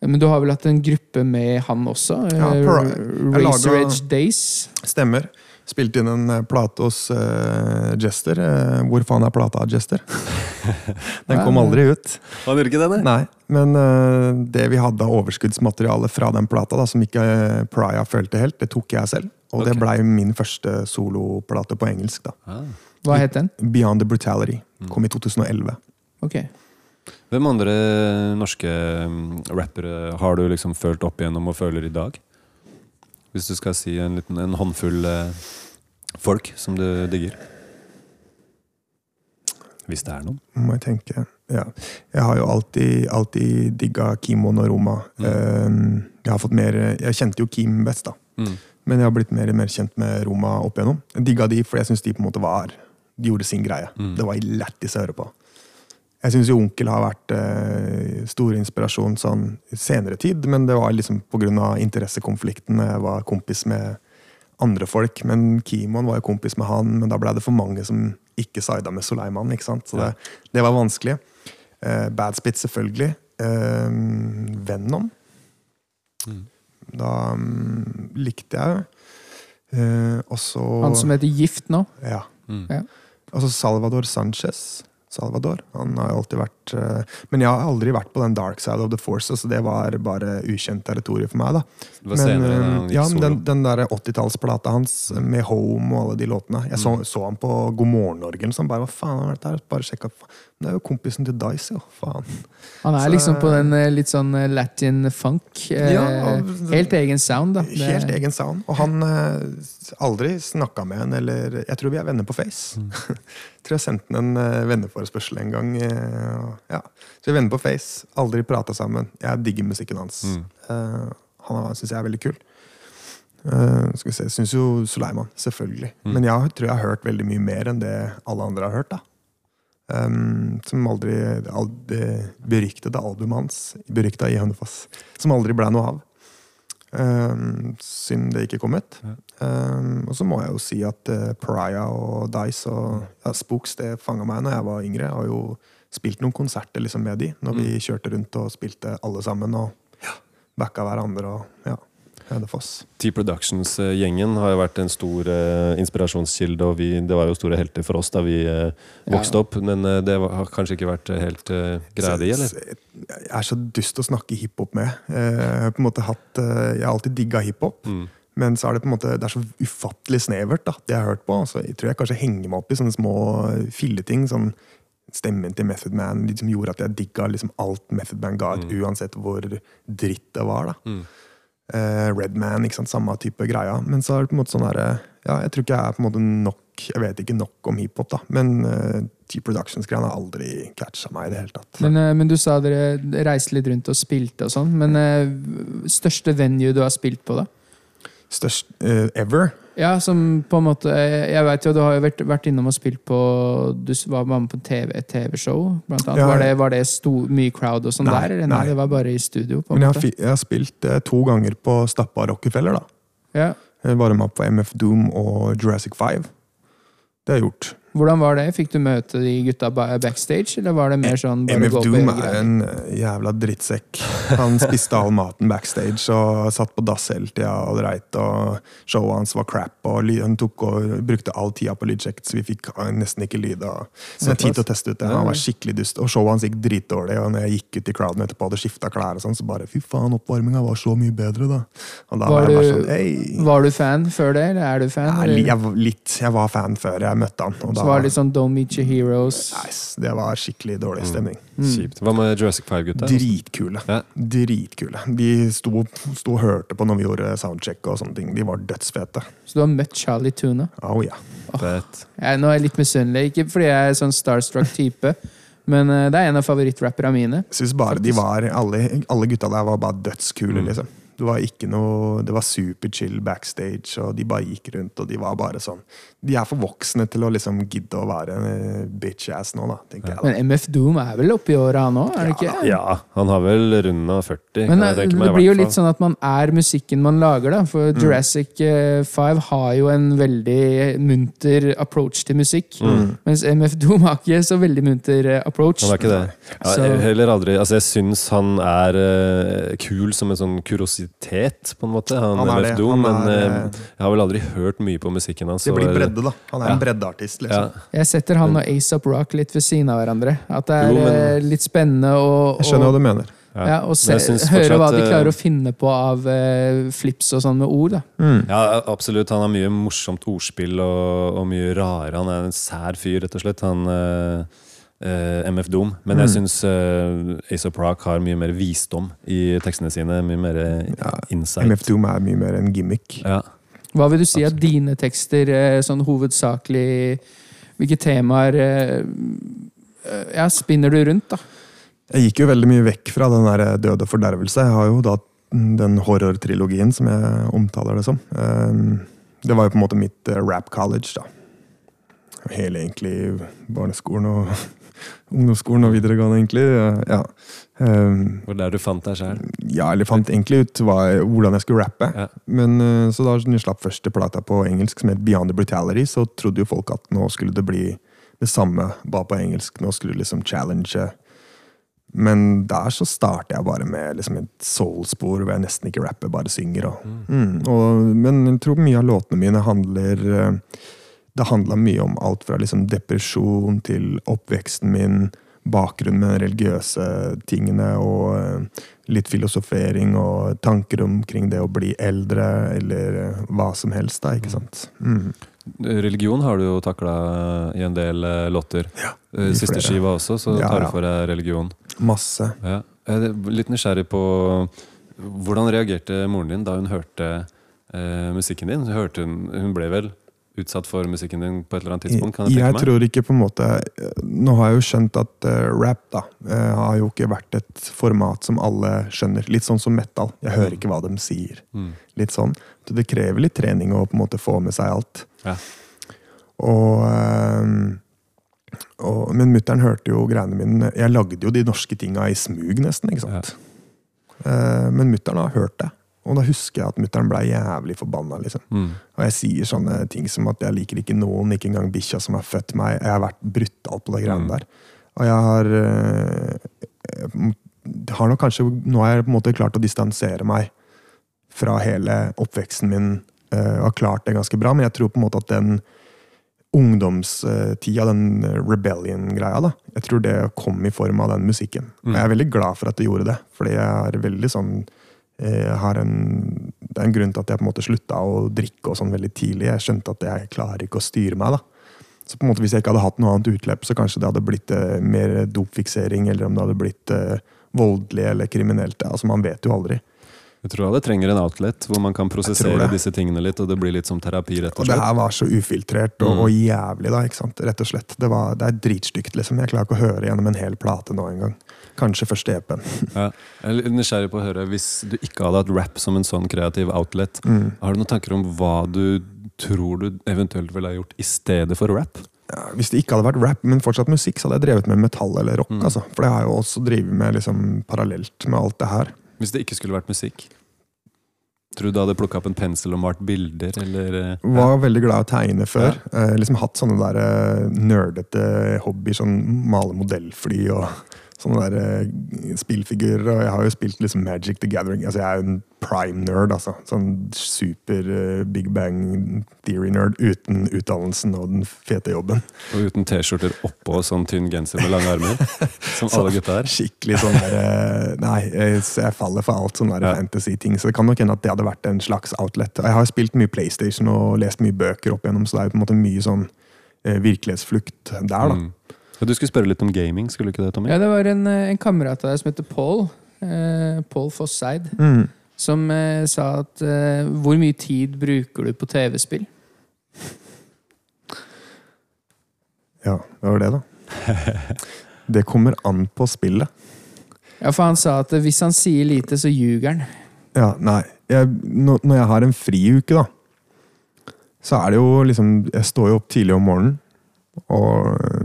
eh, Men du har vel hatt en gruppe med han også? Ja, Eh, Edge Days? Stemmer. Spilte inn en eh, plate hos uh, Jester. Eh, hvor faen er plata av Jester? den kom aldri ut. Han gjorde ikke det, nei? Men uh, det vi hadde av overskuddsmateriale fra den plata, da, som ikke uh, Pariah følte helt, det tok jeg selv. Og det Ok. blei min første soloplate på engelsk. da. Ah. Hva het den? Beyond the Brutality. Kom i 2011. Ok. Hvem andre norske mm, rappere har du liksom følt opp igjennom og føler i dag? Hvis du skal si en, liten, en håndfull eh, folk som du digger. Hvis det er noen. Må jeg tenke. Ja. Jeg har jo alltid, alltid digga Kimon og Roma. Eh, jeg har fått mer Jeg kjente jo Kim best, da. Mm. Men jeg har blitt mer mer kjent med Roma opp igjennom. Jeg digga de, for jeg syns de på en måte var De gjorde sin greie. Mm. Det var lættis å høre på. Jeg syns jo Onkel har vært eh, stor inspirasjon sånn i senere tid, men det var liksom pga. interessekonflikten. Jeg var kompis med andre folk, men Kimon var jo kompis med han, men da ble det for mange som ikke sida med Soleiman, ikke sant? så det, det var vanskelig. Eh, Badspit, selvfølgelig. Eh, Venom. Da um, likte jeg jo. Eh, og så Han som heter Gift nå? Ja. Mm. Ja. Altså Salvador Sanchez. Salvador. Han har alltid vært eh, Men jeg har aldri vært på den dark side of the force, så det var bare ukjent territorium for meg. da. Men, senere eh, ja, men den, den der 80-tallsplata hans med Home og alle de låtene. Jeg så, så han på God morgen Norge, så han bare Hva faen er dette her? Bare sjekka. Det er jo kompisen til Dice, jo. Faen. Han er Så- liksom på den eh, litt sånn latin funk. Ja, og- helt egen sound, da. Det- Helt egen sound. Og han aldri snakka med en, eller Jeg tror vi er venner på Face. Mm. tror jeg sendte en venneforespørsel en gang. Ja. Så vi er venner på Face. Aldri prata sammen. Jeg digger musikken hans. Mm. Uh, han syns jeg er veldig kul. Uh, skal vi se, syns jo Suleiman, selvfølgelig. Mm. Men jeg tror jeg har hørt veldig mye mer enn det alle andre har hørt. da. Um, som aldri al- Det beryktede albumet hans, berykta i Hønefoss, som aldri ble noe av. Um, synd det ikke kom ut. Um, og så må jeg jo si at uh, Pariah og Dice og ja, Spooks det fanga meg når jeg var yngre. Jeg har jo spilt noen konserter liksom med de, når vi kjørte rundt og spilte alle sammen. Og ja, backa hverandre og ja, Hønefoss. T-Productions-gjengen har jo vært en stor uh, inspirasjonskilde, og vi, det var jo store helter for oss da vi uh, vokste opp. Men uh, det var, har kanskje ikke vært helt uh, greia di, eller? Jeg er så dust å snakke hiphop med. Jeg har på en måte hatt Jeg har alltid digga hiphop. Mm. Men så er det på en måte Det er så ufattelig snevert, da, det jeg har hørt på. Så jeg tror jeg kanskje henger meg opp i sånne små filleting. sånn Stemmen til Method Man liksom gjorde at jeg digga liksom alt Method Man ga ut, uansett hvor dritt det var. da. Mm. Eh, Redman, ikke sant, samme type greia. Men så er det på en måte sånn derre Ja, jeg tror ikke jeg er på en måte nok Jeg vet ikke nok om hiphop, da. Men uh, T-Productions-greiene har aldri catcha meg i det hele tatt. Men, uh, men du sa dere reiste litt rundt og spilte og sånn. Men eh, største venue du har spilt på, da? Størst eh, ever? Ja, som på en måte Jeg vet jo, du har jo vært, vært innom og spilt på Du var med på TV, et TV-show, blant annet. Ja, var det, var det stor, mye crowd og sånn der? Eller? Nei, det var bare i studio? på en Men jeg har, jeg har spilt eh, to ganger på Stappa Rockefeller. da. Ja. Jeg var med på MF Doom og Jurassic 5. Det har jeg gjort. Hvordan var det? Fikk du møte de gutta backstage, eller var det mer sånn MF Doom er en eh, jævla drittsekk. Han spiste all maten backstage og satt på dass hele tida og dreit. og Showet hans var crap. og Han tok og brukte all tida på lydsjekk, så vi fikk eh, nesten ikke lyd. og Så det tid til å teste ut det. Han var skikkelig dust. Og showet hans gikk dritdårlig. Og når jeg gikk ut i crowden etterpå og hadde skifta klær, og sånn, så bare fy faen, oppvarminga var så mye bedre, da. Da Var var du- sånn. Var du fan før det, eller er du fan? Ja, jeg, litt, jeg var fan før jeg møtte han, og da da- var litt sånn Don't Meet Your Heroes. Nice. Det var skikkelig dårlig stemning. Kjipt. Hva med Jurassic 5-gutta? Dritkule. Ja. Dritkule. De sto, sto og hørte på når vi gjorde soundcheck og sånne ting. De var dødsfete. Så du har møtt Charlie Tuna? Oh, ja. Fett. ja nå er jeg litt misunnelig, ikke fordi jeg er sånn starstruck type, men eh, det er en av favorittrapperne mine. Synes bare de var, alle, alle gutta der var bare dødskule, Mm. liksom. Det var ikke noe, det var superchill backstage, og de bare gikk rundt, og de var bare sånn De er for voksne til å liksom gidde å være bitch-ass nå, da, tenker jeg. da. Men MF Doom er vel oppi åra nå? er det ikke? Ja, han har vel runda 40. Men kan eh, jeg tenke det blir jo litt sånn at man er musikken man lager, da. For Mm. Jurassic eh, 5 har jo en veldig munter approach til musikk. Mens MF Doom har ikke så veldig munter eh, approach. Han har ikke det. Ja, heller aldri, altså jeg syns han er uh, kul som en sånn kuriositet, på en måte. Han, Han er MF det. Doom, Han men er, eh, eh, jeg har vel aldri hørt mye på musikken hans. Det blir bredde, da. Han er en breddeartist, liksom. Ja, liksom. Jeg setter han og ASAP Rock litt ved siden av hverandre. At det er Jo, men- eh, litt spennende å, Jeg skjønner hva du mener. ja. ja, å se, Men høre hva de eh, klarer å finne på av eh, flips og sånn med ord. da. Mm. Ja, absolutt. Han har mye morsomt ordspill og, og mye rare. Han er en sær fyr, rett og slett. Han eh, eh, MF Doom. Men jeg Mm. syns uh, Ace of Rock har mye mer visdom i tekstene sine. Mye mer Ja, insight. MF Doom er mye mer en gimmick. Ja. Hva vil du si at dine tekster eh, sånn hovedsakelig Hvilke temaer ja, spinner du rundt, da? Jeg gikk jo veldig mye vekk fra den der død og fordervelse. Jeg har jo da den horror-trilogien som jeg omtaler det som. Det var jo på en måte mitt rap college, da. Hele egentlig barneskolen og ungdomsskolen og videregående, egentlig. Ja. Um, Hvor der du fant deg sjøl? ja, eller fant egentlig ut hva, hvordan jeg skulle rappe. Ja. Men eh, Så da jeg slapp første plata på engelsk som het Beyond the Brutality, så trodde jo folk at nå skulle det bli det samme, bare på engelsk. Nå skulle det liksom challenge. Men der så starter jeg bare med liksom et soul-spor hvor jeg nesten ikke rapper, bare synger. Og, mm, og, men jeg tror mye av låtene mine handler eh, Det handla mye om alt fra liksom depresjon til oppveksten min, bakgrunnen med de religiøse tingene og eh, litt filosofering og tanker omkring det å bli eldre, eller eh, hva som helst, da, ikke sant. Mm. Religion har du jo takla i en del eh, låter. Ja, de Siste flere. skiva også, så Ja, tar du for deg religion. Masse. Ja. Jeg er litt nysgjerrig på hvordan reagerte moren din da hun hørte eh, musikken din? Hun, hun ble vel utsatt for musikken din på et eller annet tidspunkt? kan jeg Jeg tenke meg? tror ikke på en måte Nå har jeg jo skjønt at eh, rap da eh, har jo ikke vært et format som alle skjønner. Litt sånn som metal. Jeg hører ikke hva de sier. Mm. Litt sånn. Så det krever litt trening å på en måte få med seg alt. Ja. Og, eh, og Men mutter'n hørte jo greiene mine Jeg lagde jo de norske tinga i smug, nesten. ikke sant? Eh, men mutter'n har hørt det. Og da husker jeg at mutter'n ble jævlig forbanna. liksom. Mm. Og jeg sier sånne ting som at jeg liker ikke noen, ikke engang bikkja som har født meg. Jeg har vært brutal på de greiene Mm. der. Og jeg har, eh, jeg har nok kanskje Nå har jeg på en måte klart å distansere meg fra hele oppveksten min. eh, og har klart det ganske bra, men jeg tror på en måte at den ungdomstida, den rebellion-greia, da, jeg tror det kom i form av den musikken. Og jeg er veldig glad for at det gjorde det, fordi jeg er veldig sånn eh, har en, det er en grunn til at jeg på en måte slutta å drikke og sånn veldig tidlig. Jeg skjønte at jeg klarer ikke å styre meg. da. Så på en måte Hvis jeg ikke hadde hatt noe annet utløp, så kanskje det hadde blitt eh, mer dopfiksering, eller om det hadde blitt eh, voldelig eller kriminelt. Altså Man vet jo aldri. Jeg tror alle trenger en outlet hvor man kan prosessere disse tingene litt, og det blir litt som terapi, rett Og og det her var så ufiltrert og, Mm. og jævlig, da. ikke sant? Rett og slett. Det, var, det er dritstygt, liksom. Jeg klarer ikke å høre gjennom en hel plate nå engang. Kanskje første EP-en. Ja. Jeg er nysgjerrig på å høre, Hvis du ikke hadde hatt rap som en sånn kreativ outlet, Mm. har du noen tanker om hva du tror du eventuelt ville ha gjort i stedet for rap? Ja, hvis det ikke hadde vært rap, men fortsatt musikk, så hadde jeg drevet med metall eller rock. Mm. altså. For det har jeg jo også drevet med liksom, parallelt med alt det her. Hvis det ikke skulle vært musikk? Tror du du hadde plukka opp en pensel og malt bilder, eller eh, Var veldig glad i å tegne før. Eh, liksom Hatt sånne der eh, nerdete hobbyer, sånn male modellfly og sånne der uh, spillfigurer. Og jeg har jo spilt liksom Magic the Gathering. Altså Jeg er en prime nerd, altså. Sånn super uh, Big Bang Theory-nerd uten utdannelsen og den fete jobben. Og uten T-skjorter oppå sånn tynn genser med lange armer? Som alle gutta er? Skikkelig sånn der uh, Nei, jeg, så jeg faller for alt sånne Ja. fantasy-ting. Så det kan nok hende at det hadde vært en slags outlet. Jeg har spilt mye PlayStation og lest mye bøker opp igjennom, så det er jo på en måte mye sånn virkelighetsflukt der, da. Mm. Ja, du skulle spørre litt om gaming, skulle du ikke det, Tommy? Ja, det var en, eh, en kamerat av deg som heter Paul. Eh, Paul Fosseid. Mm. Som eh, sa at eh, Hvor mye tid bruker du på TV-spill? Ja, det var det, da. Det kommer an på spillet. Ja, for han sa at hvis han sier lite, så ljuger han. Ja, nei. Jeg, når når jeg har en friuke, da, så er det jo liksom Jeg står jo opp tidlig om morgenen, og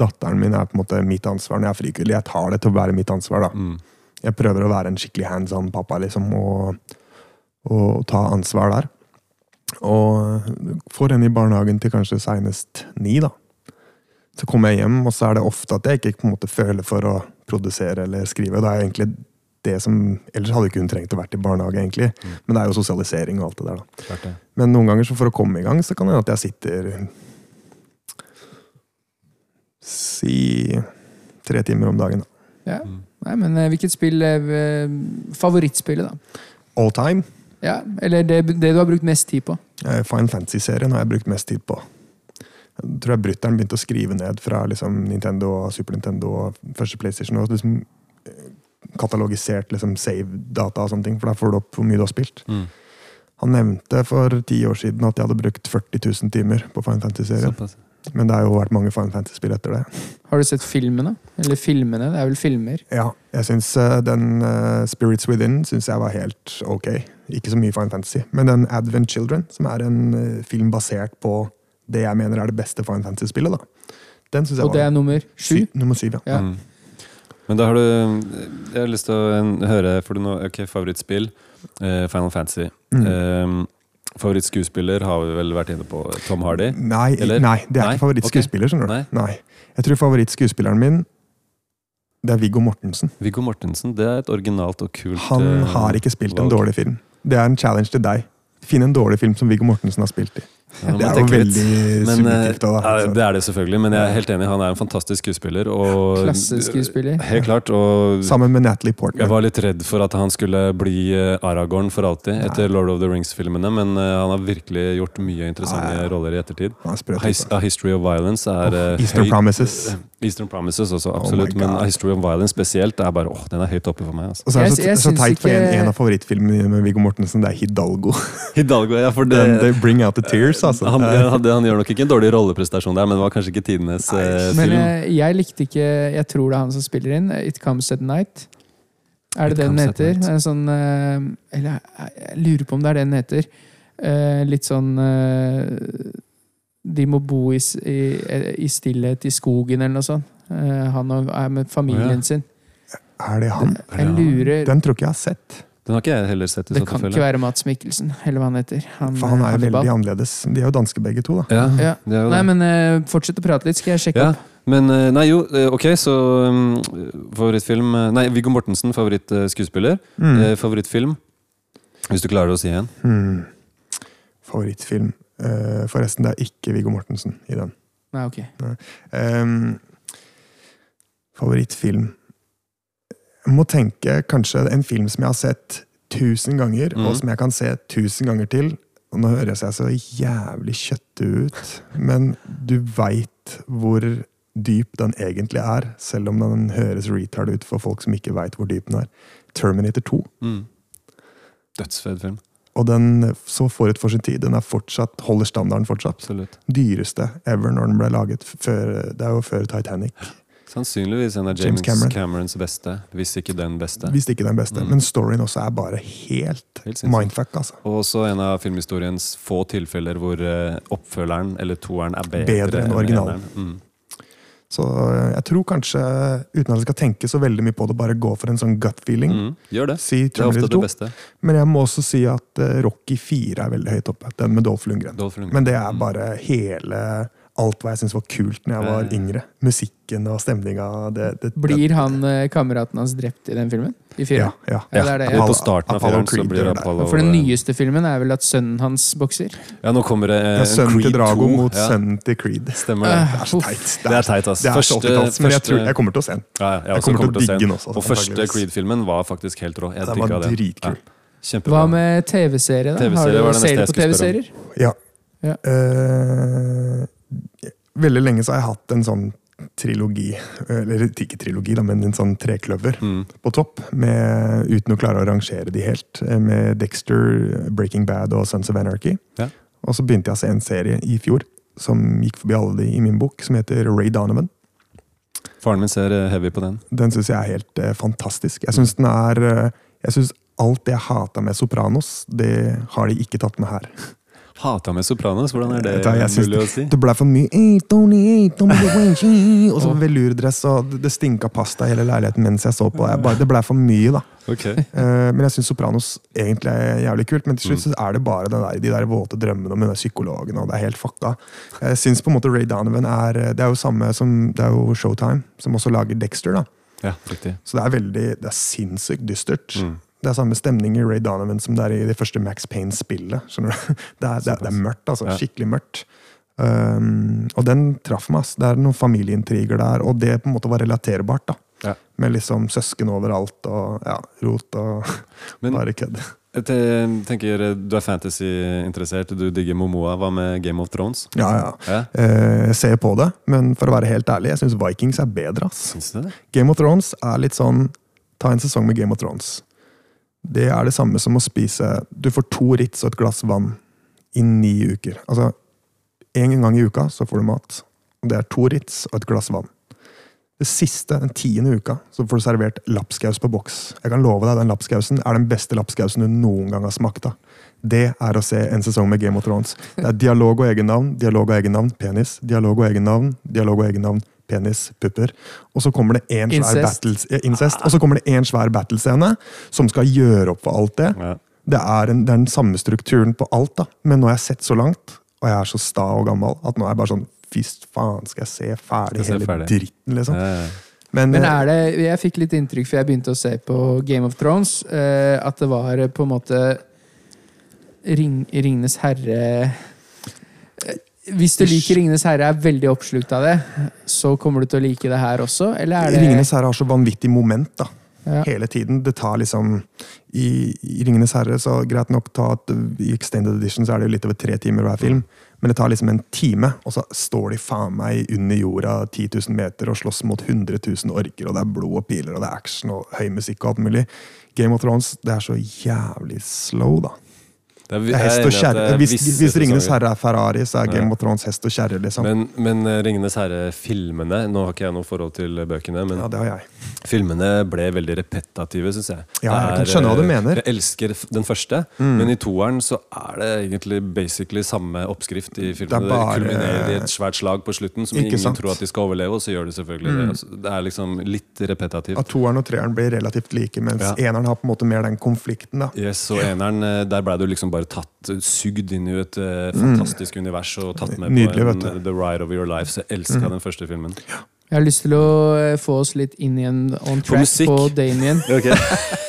datteren min er på en måte mitt ansvar når jeg er friuke. Jeg tar det til å være mitt ansvar, da. Mm. Jeg prøver å være en skikkelig hands on pappa, liksom, og, og ta ansvar der. Og får henne i barnehagen til kanskje seinest ni, da. Så kommer jeg hjem, og så er det ofte at jeg ikke på en måte føler for å produsere eller skrive. Det er egentlig det som, Ellers hadde ikke hun trengt å vært i barnehage, egentlig. Men det er jo sosialisering og alt det der. da. Det det. Men noen ganger så for å komme i gang, så kan det hende at jeg sitter Si tre timer om dagen. da. Ja. Nei, men eh, hvilket spill er eh, favorittspillet, da? All time. Ja, Eller det, det du har brukt mest tid på? Fine Final Fantasy-serien har jeg brukt mest tid på. Jeg tror jeg brutter'n begynte å skrive ned fra liksom, Nintendo og Super Nintendo og første PlayStation. Og liksom eh, katalogisert liksom, save-data og sånne ting, for da får du opp hvor mye du har spilt. Mm. Han nevnte for ti år siden at jeg hadde brukt 40 000 timer på Fine Fantasy-serien. Men det har jo vært mange Final Fantasy-spill etter det. Har du sett filmene? Eller filmene? Det er vel filmer? Ja, jeg syns eh, den uh, Spirits Within synes jeg var helt ok. Ikke så mye Final Fantasy. Men den Advent Children, som er en uh, film basert på det jeg mener er det beste Final Fantasy-spillet, da. Den synes jeg Og det er nummer sju? Sy- Nummer syv, ja. Ja. Mm. Men da har du Jeg har lyst til å høre For du nå, ok, favorittspill Uh, Final Fantasy Mm. eh, Favorittskuespiller har vi vel vært inne på Tom Hardy Nei, Eller? nei, det er Nei? ikke favorittskuespiller, du. Nei. Nei. Jeg tror favorittskuespilleren min det er Viggo Mortensen. Viggo Mortensen, det er et originalt og kult Han eh, har ikke spilt en dårlig film. Det er en challenge til deg. Finn en dårlig film som Viggo Mortensen har spilt i. Ja, Det er jo veldig litt. eh, subjektivt. Da, da. ja, det er det selvfølgelig, men jeg er helt enig. Han er en fantastisk skuespiller. Og, Klasseskuespiller. Helt klart. Og Sammen med Natalie Portman. jeg var litt redd for at han skulle bli eh, Aragorn for alltid etter Nei. Lord of the Rings-filmene, men eh, han har virkelig gjort mye interessante Ja, ja. roller i ettertid. Er His. A History of Violence er oh, Eastern høy, Promises. Eastern Promises også, Oh absolutt. Oh men A History of Violence spesielt er bare, åh, den er høyt oppe for meg. Altså. Og så er det så, jeg så teit, for en, en av favorittfilmene med Viggo Mortensen, det er Hidalgo. Hidalgo, ja, for det, Den, they bring out the tears, altså. han, Eh, han, han gjør nok ikke en dårlig rolleprestasjon der, men det var kanskje ikke tidenes eh, Men film. eh, jeg likte ikke Jeg tror det er han som spiller inn. It Comes at Night. Er det It det den heter? Er en sånn eh, Eller jeg, jeg lurer på om det er det den heter. Eh, litt sånn De må bo i, i, i stillhet i skogen eller noe sånt. Han og- er med familien sin. er det han? Jeg lurer Den tror ikke jeg har sett. Den har ikke jeg heller sett. Det så kan ikke være Mats Mikkelsen, eller hva han heter. Han, For han eh, er jo veldig annerledes. De er jo danske begge to, da. Ja, Ja. det er jo Nei, det. men uh, fortsett å prate litt, skal jeg sjekke Ja, opp. men eh, Nei, jo, ok, så um, favorittfilm Nei, Viggo Mortensen, favorittskuespiller. Mm. Eh, favorittfilm? Hvis du klarer å si en. Mm. Favorittfilm. Eh, forresten, det er ikke Viggo Mortensen i den. Nei, ok. Ehm, favorittfilm Jeg må tenke kanskje en film som jeg har sett tusen ganger, mm. og som jeg kan se tusen ganger til. Og nå høres jeg så jævlig kjøttet ut, men du veit hvor dyp den egentlig er, selv om den høres retard ut for folk som ikke veit hvor dyp den er. Terminator 2. Mm. Dødsfed film. Og den så forut for sin tid. Den er fortsatt, holder standarden fortsatt. Absolutt. Dyreste ever når den ble laget. Før, det er jo før Titanic. Sannsynligvis en av James James, Cameron. Camerons beste, hvis ikke den beste. Hvis ikke den beste. Mm. Men storyen også er bare helt, Helt mindfuck, altså. Og også en av filmhistoriens få tilfeller hvor eh, oppfølgeren eller toeren er bedre, Bedre enn originalen. Mm. Så øh, jeg tror kanskje, uten at jeg skal tenke så veldig mye på det, bare gå for en sånn gut feeling. Mm. Gjør det. Si Det er ofte det beste. Men jeg må også si at øh, Rocky 4 er veldig høyt oppe. Den med Dolph Lundgren. Dolph Lundgren. Men det er bare hele Alt hva jeg syntes var kult når jeg var yngre. Musikken og stemninga. Blir han eh, kameraten hans drept i den filmen? I ja, ja. Ja, det er det. ja. På starten av Apollo filmen så blir det. Apollo For den nyeste filmen er vel at sønnen hans bokser? Ja, nå kommer det eh, Ja, Sønnen sønnen til Drago 2. mot ja, sønnen til Creed. Stemmer det. Øh, Det er så teit. Det er teit, ass. Det er så Første- 80-talls, men jeg, tror, jeg kommer til å se den. Ja, ja, jeg, Jeg kommer kommer til å digge den. også, Og første. Creed-filmen var faktisk helt rå. Jeg digga var den. dritkul. Hva med TV-serie? da? TV-serie Har du- Ser du på. TV-serier? Ja. Ja. Eh, Veldig lenge så har jeg hatt en sånn trilogi, eller ikke trilogi, da, men en sånn trekløver Mm. på topp, med, uten å klare å rangere de helt, eh, med Dexter, Breaking Bad og Sons of Anarchy. Ja. Og så begynte jeg å se en serie i fjor som gikk forbi alle de i min bok, som heter Ray Donovan. Faren min ser eh, heavy på den. Den syns jeg er helt eh, fantastisk. Jeg syns den er eh, Jeg synes alt det jeg hata med Sopranos, det har de ikke tatt med her. Hata med Sopranos, hvordan er det synes mulig å si? Det ble for mye Og så velurdress, og det- det stinka pasta i hele leiligheten mens jeg så på. Jeg bare, det ble for mye, da. Okay. Uh, Men jeg syns Sopranos egentlig er jævlig kult. Men til slutt så er det bare den der, de der våte drømmene om den der psykologen. og det er helt fucka. Jeg synes på en måte Ray Donovan er Det er jo samme som Det er jo Showtime, som også lager Dexter. da Ja. Så det er veldig Det er sinnssykt dystert. Mm. Det er samme stemning i Ray Donovan som det er i det første Max Payne-spillet. Det det, det er mørkt, altså. Skikkelig mørkt. Um, og den traff meg. ass. Det er noen familieintriger der, og det på en måte var relaterbart. da Ja. Med liksom søsken overalt og ja, rot og Men bare kødd. jeg tenker, eh, du er fantasy-interessert, du digger Momoa. Hva med Game of Thrones? Ja, ja. Ja, Eh, ser på det, men for å være helt ærlig, jeg syns Vikings er bedre. ass. Syns du det? Game of Thrones er litt sånn Ta en sesong med Game of Thrones. Det er det samme som å spise Du får to Ritz og et glass vann i ni uker. Altså, En gang i uka så får du mat. Og det er to Ritz og et glass vann. Det siste, den tiende uka, så får du servert lapskaus på boks. Jeg kan love deg, Den lapskausen er den beste lapskausen du noen gang har smakt av. Det er å se en sesong med Game of Thrones. Det er dialog og egennavn, dialog og egennavn, penis. Dialog og egennavn, dialog og egennavn, penis, pupper. Og så kommer det en svær Incest. battles, ja, incest. Og så kommer det en svær battlescene som skal gjøre opp for alt det. Ja. Det er, en, det er den samme strukturen på alt, da. Men nå har jeg sett så langt, og jeg er så sta og gammel, at nå er jeg bare sånn Fy faen, skal jeg se ferdig jeg hele ferdig. dritten, liksom. Ja, ja. Men, Men eh, er det Jeg fikk litt inntrykk før jeg begynte å se på Game of Thrones, eh, at det var eh, på en måte Ring, Ringenes herre Hvis du liker Ringenes herre, er veldig oppslukt av det, så kommer du til å like det her også? Eller er det Ringenes herre har så vanvittig moment, da. Ja. Hele tiden. Det tar liksom I, i Ringenes herre, så greit nok ta at i Extended Edition så er det jo litt over tre timer hver film. Men det tar liksom en time, og så står de faen meg under jorda 10 000 meter og slåss mot 100 000 orker, og det er blod og piler, og det er action og høy musikk og alt mulig. Game of Thrones, det er så jævlig slow, da. Det er, hest og kjerre. er Hvis, hvis Ringenes herre er Ferrari, så er Game of Thrones hest og kjerre, liksom. Men, men eh, Ringenes herre-filmene Nå har ikke jeg noe forhold til bøkene, men ja, det har jeg. filmene ble veldig repetative, syns jeg. Ja, jeg kan skjønne hva du eh, mener. Mm. Jeg elsker den første, men i toeren så er det egentlig basically samme oppskrift i filmene. Det bare- Det kulminerer i et svært slag på slutten som ingen sant? Mm. tror at de skal overleve, og så gjør de selvfølgelig det. Altså, Det er liksom litt repetativt. At toeren og treeren blir relativt like, mens Ja. eneren har på en måte mer den konflikten. da. Yes, og eneren, eh, der ble du liksom bare tatt, sugd inn i et uh, fantastisk univers og tatt med Mm. Nydelig, på en. The Ride of Your Life. Så jeg elska den første filmen. Jeg har lyst til å eh, få oss litt inn igjen on track musikk. på Damien.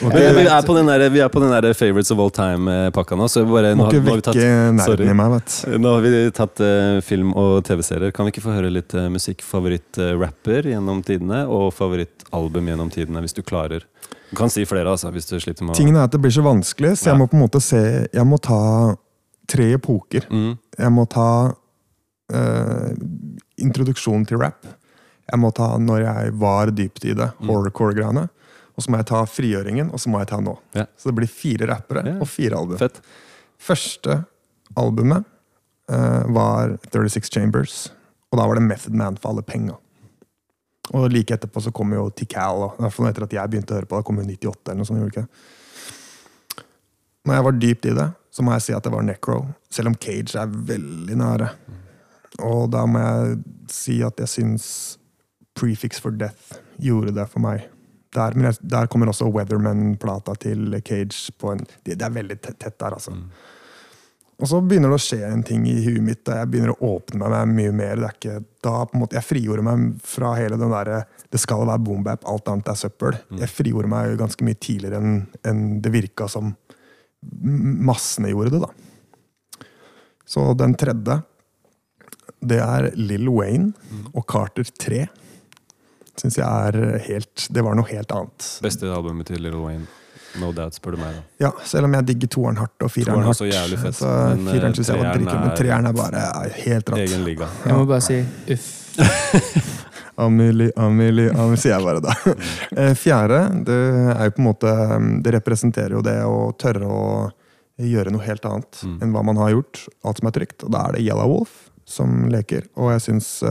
Vi, vi, er på den der, vi er på den der Favorites of all time-pakka nå. Så bare, nå, har- nå har vi tatt, sorry. Nå har vi tatt eh, film og TV-serier. Kan vi ikke få høre litt uh, musikk? favorittrapper gjennom tidene, og favorittalbum gjennom tidene, hvis du klarer. Du kan si flere, altså, hvis du sliter med å Tingen er at det blir så vanskelig, så jeg må på en måte se Jeg må ta tre epoker. mm, Jeg må ta uh, introduksjon til rap. Jeg må ta når jeg var dypt i det, Mm. horrorcore-greiene. Og så må jeg ta frigjøringen, og så må jeg ta nå. Ja. Så det blir fire rappere Ja. og fire album. Fett. Første albumet uh, var 36 Chambers, og da var det Method Man for alle penga. Og like etterpå så kom jo Tikal, i hvert fall etter at jeg begynte å høre på det, kom jo 98 eller noe sånt. ikke? Når jeg var dypt i det, så må jeg si at det var Necro, selv om Cage er veldig nære. Og da må jeg si at jeg syns Prefix for Death gjorde det for meg. Der, men jeg, der kommer også Weatherman-plata til Cage på en Det, det er veldig tett, tett der, altså. Og så begynner det å skje en ting i huet mitt, jeg begynner å åpne meg mye mer. Det er ikke, da på en måte, Jeg frigjorde meg fra hele den derre Det skal være boombap, alt annet er søppel. Jeg frigjorde meg ganske mye tidligere enn en det virka som massene gjorde det, da. Så den tredje, det er Lill Wayne og Carter 3. Syns jeg er helt Det var noe helt annet. Beste albumet til Lill Wayne. No doubt, spør du meg. da. Ja, selv om jeg digger toeren hardt og fireren Toeren er hardt. så jævlig fett, Så men, eh, fireren synes jeg var treeren dritkul, men er- treeren er bare er helt rått. Egen liga. Jeg må bare si uff. Amelie, Amelie, Amelie, sier jeg bare da. Eh, Fjerde, det er jo på en måte Det representerer jo det å tørre å gjøre noe helt annet Mm. enn hva man har gjort. Alt som er trygt. Og da er det Yellow Wolf som leker. Og jeg syns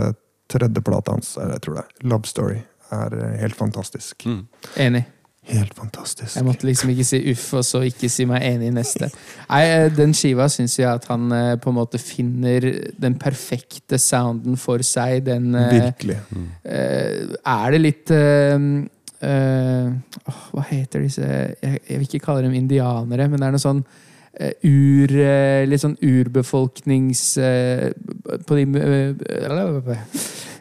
tredjeplata hans, eller jeg tror det Love Story, er eh, helt fantastisk. Mm. Enig. Helt fantastisk. Jeg måtte liksom ikke si uff, og så ikke si meg enig i neste. Nei, eh, Den skiva syns jeg at han eh, på en måte finner den perfekte sounden for seg. Den eh, Virkelig. eh, Er det litt uh, eh, Hva heter disse jeg, jeg vil ikke kalle dem indianere, men det er noe sånn ur Litt sånn urbefolknings På de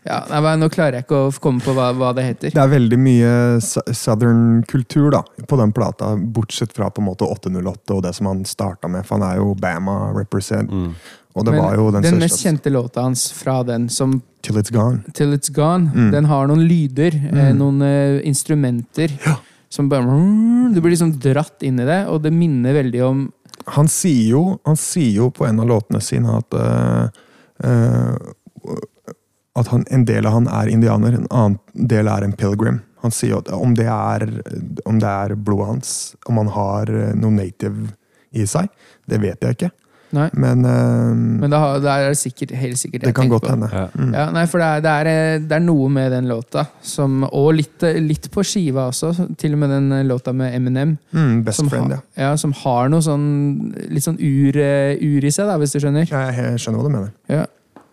ja, nei, men Nå klarer jeg ikke å komme på hva, hva det heter. Det er veldig mye southern kultur da, på den plata, bortsett fra på en måte 808 og det som han starta med. For han er jo Bama represent. Mm. Og det Men var jo den, den mest kjente låta hans fra den, som Till It's Gone. Till It's Gone, Mm. den har noen lyder, eh, Mm. noen uh, instrumenter. Ja. Som bare Du blir liksom dratt inn i det, og det minner veldig om Han sier jo, han sier jo på en av låtene sine at uh, eh, At han, en del av han er indianer, en annen del er en pilgrim. Han sier jo at om det er, om det er blodet hans, om han har eh, noe native i seg, det vet jeg ikke. Nei, Men, uh, men da, da er det sikkert, helt sikkert det jeg kan godt hende. Ja. Mm. Ja, nei, for det er, det, er, eh, det er noe med den låta, som, og litt, litt på skiva også, til og med den låta med Eminem. Mm, best Som, friend, har- ja. ja, som har noe sånn litt sånn ur, ur i seg, da, hvis du skjønner. Jeg, jeg skjønner hva du mener. Ja.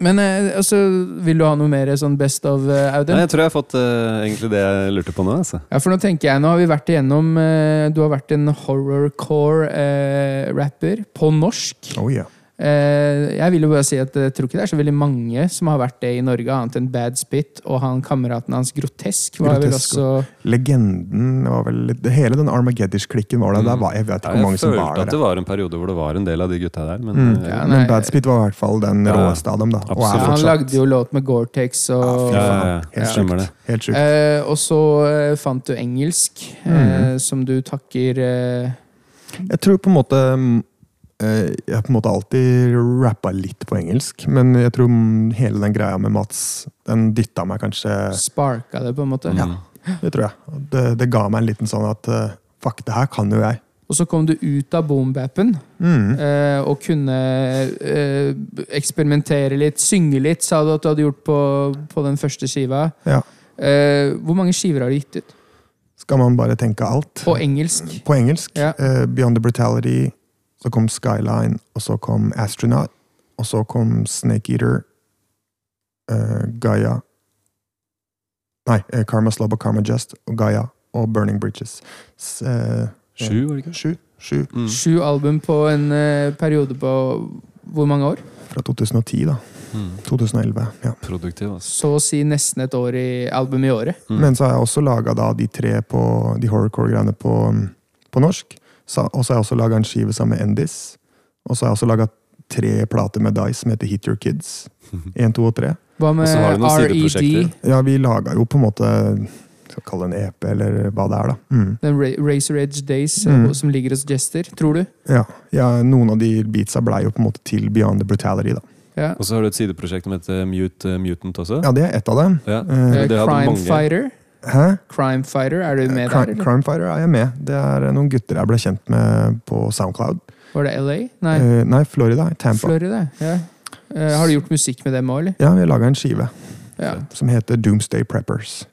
Men eh, altså, vil du ha noe mer sånn best of, eh, Audun? Nei, jeg tror jeg har fått uh, egentlig det jeg lurte på nå. Altså. Ja, for nå tenker jeg, nå har vi vært igjennom uh, Du har vært en horrorcore-rapper på norsk. Oh, yeah. Eh, jeg vil jo bare si at jeg tror ikke det er så veldig mange som har vært det i Norge, annet enn Bad Spit og han kameraten hans Grotesk. var vel også Legenden var vel litt, Hele den Armageddis-klikken var der. der var, jeg vet ikke Ja, hvor mange jeg følte at det var en periode hvor det var en del av de gutta der. Men Mm. eh, Ja, Men Bad Spit var i hvert fall den Ja, råeste av dem. da. Og er ja, Han lagde jo låt med Gore-Tex og Ja, ja, ja, ja. Helt sjukt. Helt sjukt. eh, Og så eh, fant du engelsk, eh, som du takker eh, Jeg tror på en måte mm, eh, Jeg har på en måte alltid rappa litt på engelsk, men jeg tror hele den greia med Mats, den dytta meg kanskje Sparka det, på en måte. Ja, Det tror jeg. Det, det ga meg en liten sånn at eh, fuck, det her kan jo jeg. Og så kom du ut av boombapen Mm. eh, og kunne eh, eksperimentere litt, synge litt, sa du at du hadde gjort på, på den første skiva. Ja. Eh, hvor mange skiver har du gitt ut? Skal man bare tenke alt? På engelsk? På engelsk. Ja. eh, Beyond the Brutality, så kom Skyline, og så kom Astronaut, og så kom Snake Eater, uh, Gaia Nei, eh, Karma Slob og Karma Just, og Gaia og Burning Bridges. S, uh, Sju, var det ikke? Sju. Sju. Mm. Sju album på en uh, periode på hvor mange år? Fra 2010, da. Mm. 2011. ja. Produktiv, altså. Så å si nesten et år i album i året. Mm. Men så har jeg også laga de tre på de horrorcore-greiene på, på norsk. Så, og så har jeg også laga en skive sammen med Endis. Og så har jeg også laga tre plater med Dice som heter Hit Your Kids. Én, to og tre. Hva med så har du noen RED? sideprosjekter. Ja, vi laga jo på en måte Skal kalle det en EP, eller hva det er, da. Mm. Den Razor Edge Days eh, Mm. som ligger hos Jester, tror du? Ja. ja, noen av de beatsa blei jo på en måte til Beyond the Brutality, da. Ja. Og så har du et sideprosjekt som heter Mute eh, Mutant også. Ja, det er ett av dem. Ja. Det hadde Crime mange. Fighter. Hæ? Crime Fighter, er du med Crime, der? Eller? Crime Fighter er jeg med. Det er noen gutter jeg ble kjent med på Soundcloud. Var det LA? Nei, uh, nei, Florida. Tampa. Florida. Ja. Uh, har du gjort musikk med dem òg, eller? Ja, vi har laga en skive Ja. som heter Doomsday Preppers.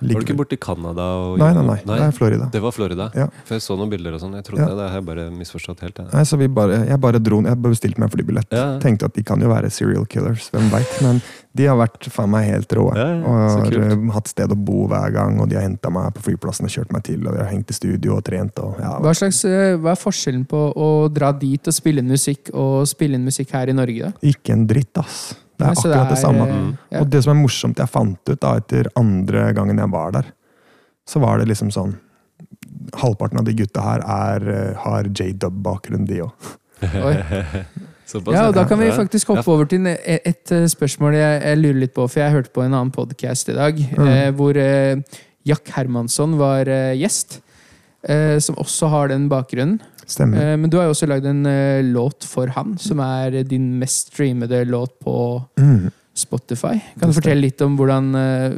Var du ikke borti Canada? Nei, Nei, nei, nei. Det er Florida. Det var Florida. Ja. For jeg så noen bilder og sånn. Jeg trodde Ja. det, det har jeg bare misforstått helt. Ja. Nei, så vi bare, jeg bare dro Jeg bare bestilte meg flybillett. Ja. Tenkte at de kan jo være serial killers, hvem veit. Men de har vært faen meg helt rå. Ja, ja, og har kult. eh, hatt sted å bo hver gang, og de har henta meg på flyplassen og kjørt meg til, og de har hengt i studio og trent. Og, ja, Hva, slags, eh, hva er forskjellen på å dra dit og spille inn musikk og spille inn musikk her i Norge? da? Ikke en dritt, ass. Det er Nei, akkurat det, samme. Mm. ja. Og det som er morsomt, jeg fant ut da etter andre gangen jeg var der, så var det liksom sånn Halvparten av de gutta her er, eh, har J-dub-bakgrunn, de òg. Ja, og Da kan vi faktisk hoppe over til et, et eh, spørsmål jeg, jeg lurer litt på, for jeg hørte på en annen podkast i dag, Mm. eh, hvor eh, Jack Hermansson var eh, gjest. Eh, som også har den bakgrunnen. Stemmer. Eh, men du har jo også lagd en eh, låt for han, som er din mest streamede låt på Mm. Spotify. Kan du fortelle litt om hvordan, eh,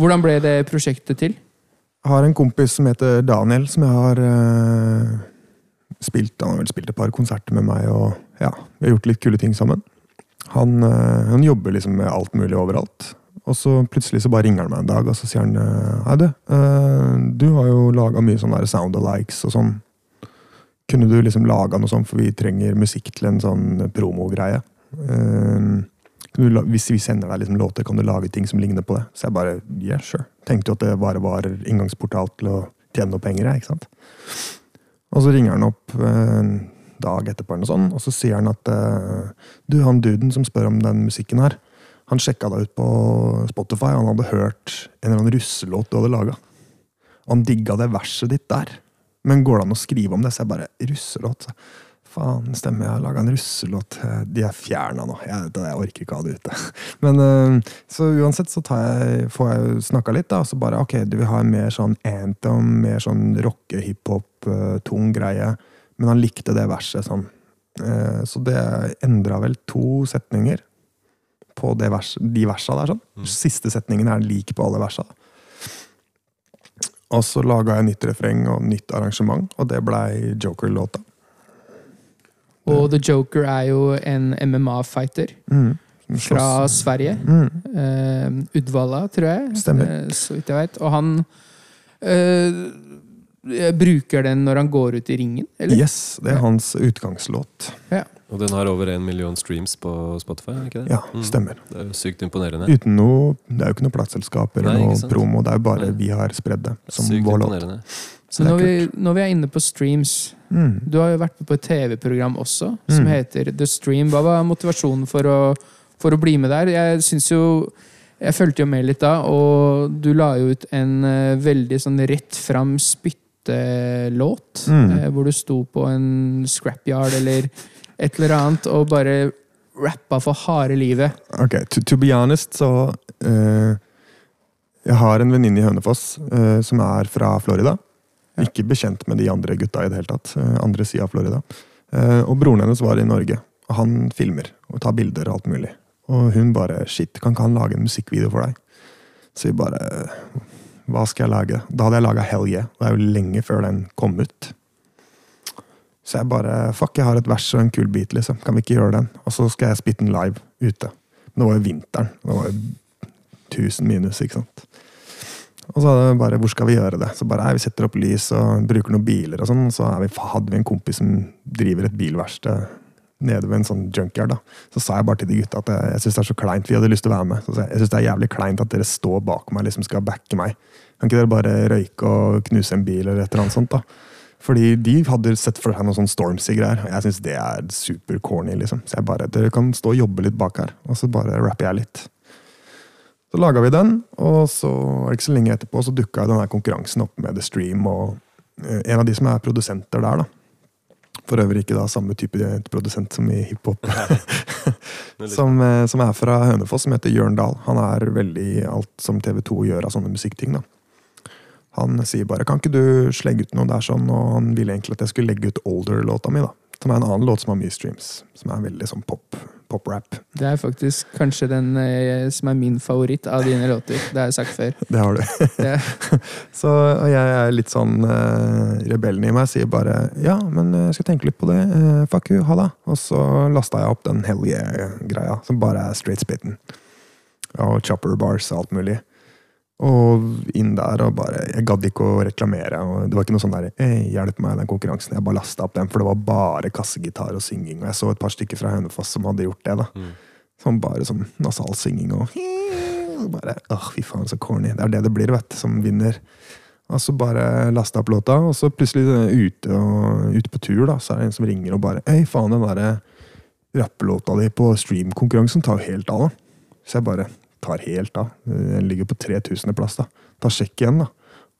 hvordan ble det prosjektet til? Jeg har en kompis som heter Daniel, som jeg har eh, spilt Han har vel spilt et par konserter med meg, og ja, vi har gjort litt kule ting sammen. Han, eh, han jobber liksom med alt mulig overalt. Og så plutselig så bare ringer han meg en dag og så sier han eh, Hei, du. eh, du har jo laga mye sånn der sound alikes og sånn. Kunne du liksom laga noe sånt, for vi trenger musikk til en sånn promogreie. Eh, hvis vi sender deg liksom låter, kan du lage ting som ligner på det? Så jeg bare yeah, sure. Tenkte jo at det bare var inngangsportal til å tjene noe penger. ikke sant? Og så ringer han opp en dag etterpå, og, sånn, og så sier han at du, han duden som spør om den musikken her, han sjekka deg ut på Spotify, han hadde hørt en eller annen russelåt du hadde laga. Han digga det verset ditt der. Men går det an å skrive om det? Så jeg bare Russelåt? Faen, stemmer, jeg har laga en russelåt. De er fjerna nå. Jeg, jeg orker ikke ha det ute. Men eh, Så uansett så jeg, får jeg snakka litt, da. Og så bare ok, du vil ha en mer sånn anthem, mer sånn rocke, hiphop, eh, tung greie. Men han likte det verset sånn. Eh, Så det endra vel to setninger på det vers, de versa der. sånn. Siste setningen er lik på alle versa. Og så laga jeg nytt refreng og nytt arrangement, og det blei Joker-låta. Og The Joker er jo en MMA-fighter Mm. fra Sverige. Mm. Uh, Udvala, tror jeg. Stemmer. Uh, så vidt jeg vet. Og han uh, bruker den når han går ut i ringen, eller? Yes, det er hans utgangslåt. Og den har over en million streams på Spotify? ikke det? Ja, Mm. stemmer. Det er jo sykt imponerende. Uten noe Det er jo ikke noe plateselskap eller Nei, noe promo. Det er jo bare Nei. vi har spredd det som Sykt vår låt. imponerende. Så Så når vi, når vi er inne på streams Mm. Du har jo vært med på et TV-program også, som Mm. heter The Stream. Hva var motivasjonen for å, for å bli med der? Jeg syns jo Jeg fulgte jo med litt da, og du la jo ut en eh, veldig sånn rett fram spyttelåt. Mm. eh, hvor du sto på en scrapyard eller et eller annet og bare rappa for harde livet. Ok, to, to be honest, så uh, Jeg har en venninne i Hønefoss uh, som er fra Florida. Ja. Ikke bekjent med de andre gutta i det hele tatt. Uh, andre sida av Florida. Og broren hennes var i Norge. Og han filmer og tar bilder og alt mulig. Og hun bare Shit, kan ikke han lage en musikkvideo for deg? Så vi bare Hva skal jeg lage? Da hadde jeg laga Hell Yeah. Det er jo lenge før den kom ut. Så jeg bare Fuck, jeg har et vers og en kul beat, liksom. Kan vi ikke gjøre den? Og så skal jeg spytte den live ute. Men det var jo vinteren. Det var jo 1000 minus, ikke sant. Og så hadde vi bare Hvor skal vi gjøre det? Så bare, nei, Vi setter opp lys og bruker noen biler og sånn. Så vi, hadde vi en kompis som driver et bilverksted nede ved en sånn junkyard. da. Så sa jeg bare til de gutta at jeg, jeg syns det er så kleint. Vi hadde lyst til å være med. Så jeg, jeg synes det er jævlig kleint at dere står bak meg liksom skal backe meg. Kan ikke dere bare røyke og knuse en bil eller et eller annet sånt? da? Fordi de hadde sett for seg noe sånn Stormzy-greier. og Jeg syns det er super corny. liksom. Så jeg bare, dere kan stå og jobbe litt bak her, og så bare rapper jeg litt. Så laga vi den, og så ikke så lenge etterpå så dukka denne konkurransen opp med The Stream. og eh, En av de som er produsenter der, da. For øvrig ikke da samme type produsent som i hiphop. som, eh, som er fra Hønefoss, som heter Jørn Dahl. Han er veldig alt som TV2 gjør av sånne musikkting. da. Han sier bare 'kan ikke du slegge ut noe der', sånn, og han ville egentlig at jeg skulle legge ut Older-låta mi. da. Som er en annen låt som har mye streams. Som er veldig sånn pop, pop-rap. Det er faktisk kanskje den eh, som er min favoritt av dine låter. Det har jeg sagt før. Det har du. Det, Så og jeg er litt sånn eh, rebellen i meg. Sier bare 'ja, men jeg skal tenke litt på det'. Eh, fuck you, ha det. Og så lasta jeg opp den Hell Yeah-greia, som bare er straight spitten. Og chopper bars og alt mulig. Og inn der og bare Jeg gadd ikke å reklamere. og Det var ikke noe sånn der hey, 'hjelp meg den konkurransen'. Jeg bare lasta opp den, for det var bare kassegitar og synging. Og jeg så et par stykker fra Hønefoss som hadde gjort det. da Mm. Som bare sånn nasal synging og bare, åh, fy faen, så corny. Det er det det blir, vet du, som vinner. Og så bare lasta opp låta, og så plutselig ute, og, ute på tur, da, så er det en som ringer og bare Hei, faen, den derre rappelåta di på streamkonkurransen tar jo helt av, da. Så jeg bare tar helt av. Den ligger på 3000.-plass, da. Ta sjekk igjen, da.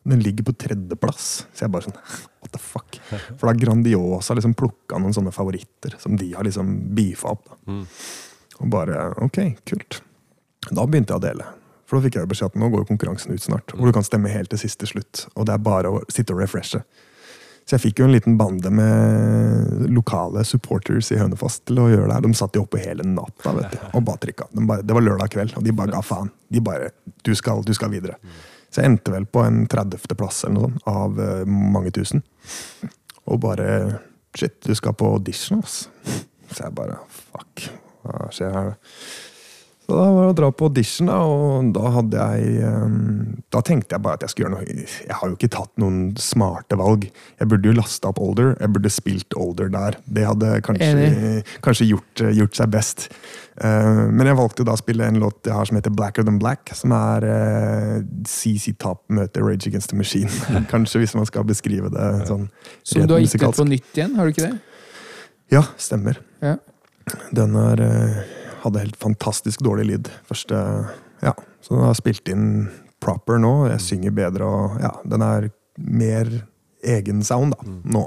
Den ligger på tredjeplass. Så jeg bare sånn What the fuck? For da har Grandiosa liksom plukka noen sånne favoritter som de har liksom beefa opp. da. Mm. Og bare Ok, kult. Da begynte jeg å dele. For da fikk jeg jo beskjed at nå går konkurransen ut snart. Hvor du kan stemme helt til siste slutt. Og det er bare å sitte og refreshe. Så jeg fikk jo en liten bande med lokale supporters i Hønefoss til å gjøre det her. De satt jo oppe hele natta vet du, og bare trykka. De bare, det var lørdag kveld, og de bare ga faen. De bare Du skal, du skal videre. Så jeg endte vel på en 30.-plass eller noe sånt, av eh, mange tusen. Og bare Shit, du skal på audition, ass. Så jeg bare Fuck, hva skjer her? Da var å dra på audition, da, og da hadde jeg ehm, Da tenkte jeg bare at jeg skulle gjøre noe Jeg har jo ikke tatt noen smarte valg. Jeg burde jo lasta opp Older. Jeg burde spilt Older der. Det hadde kanskje, kanskje gjort, gjort seg best. Eh, Men jeg valgte da å spille en låt jeg har som heter Blacker Than Black, som er eh, CC Top møter Rage Against the Machine. Kanskje, hvis man skal beskrive det sånn Som du har gitt ut på nytt igjen, har du ikke det? Ja, stemmer. Ja. Den er, eh, hadde helt fantastisk dårlig lyd. Første, ja, så den har spilt inn proper nå. Jeg synger bedre og ja, den er mer egen sound da, nå.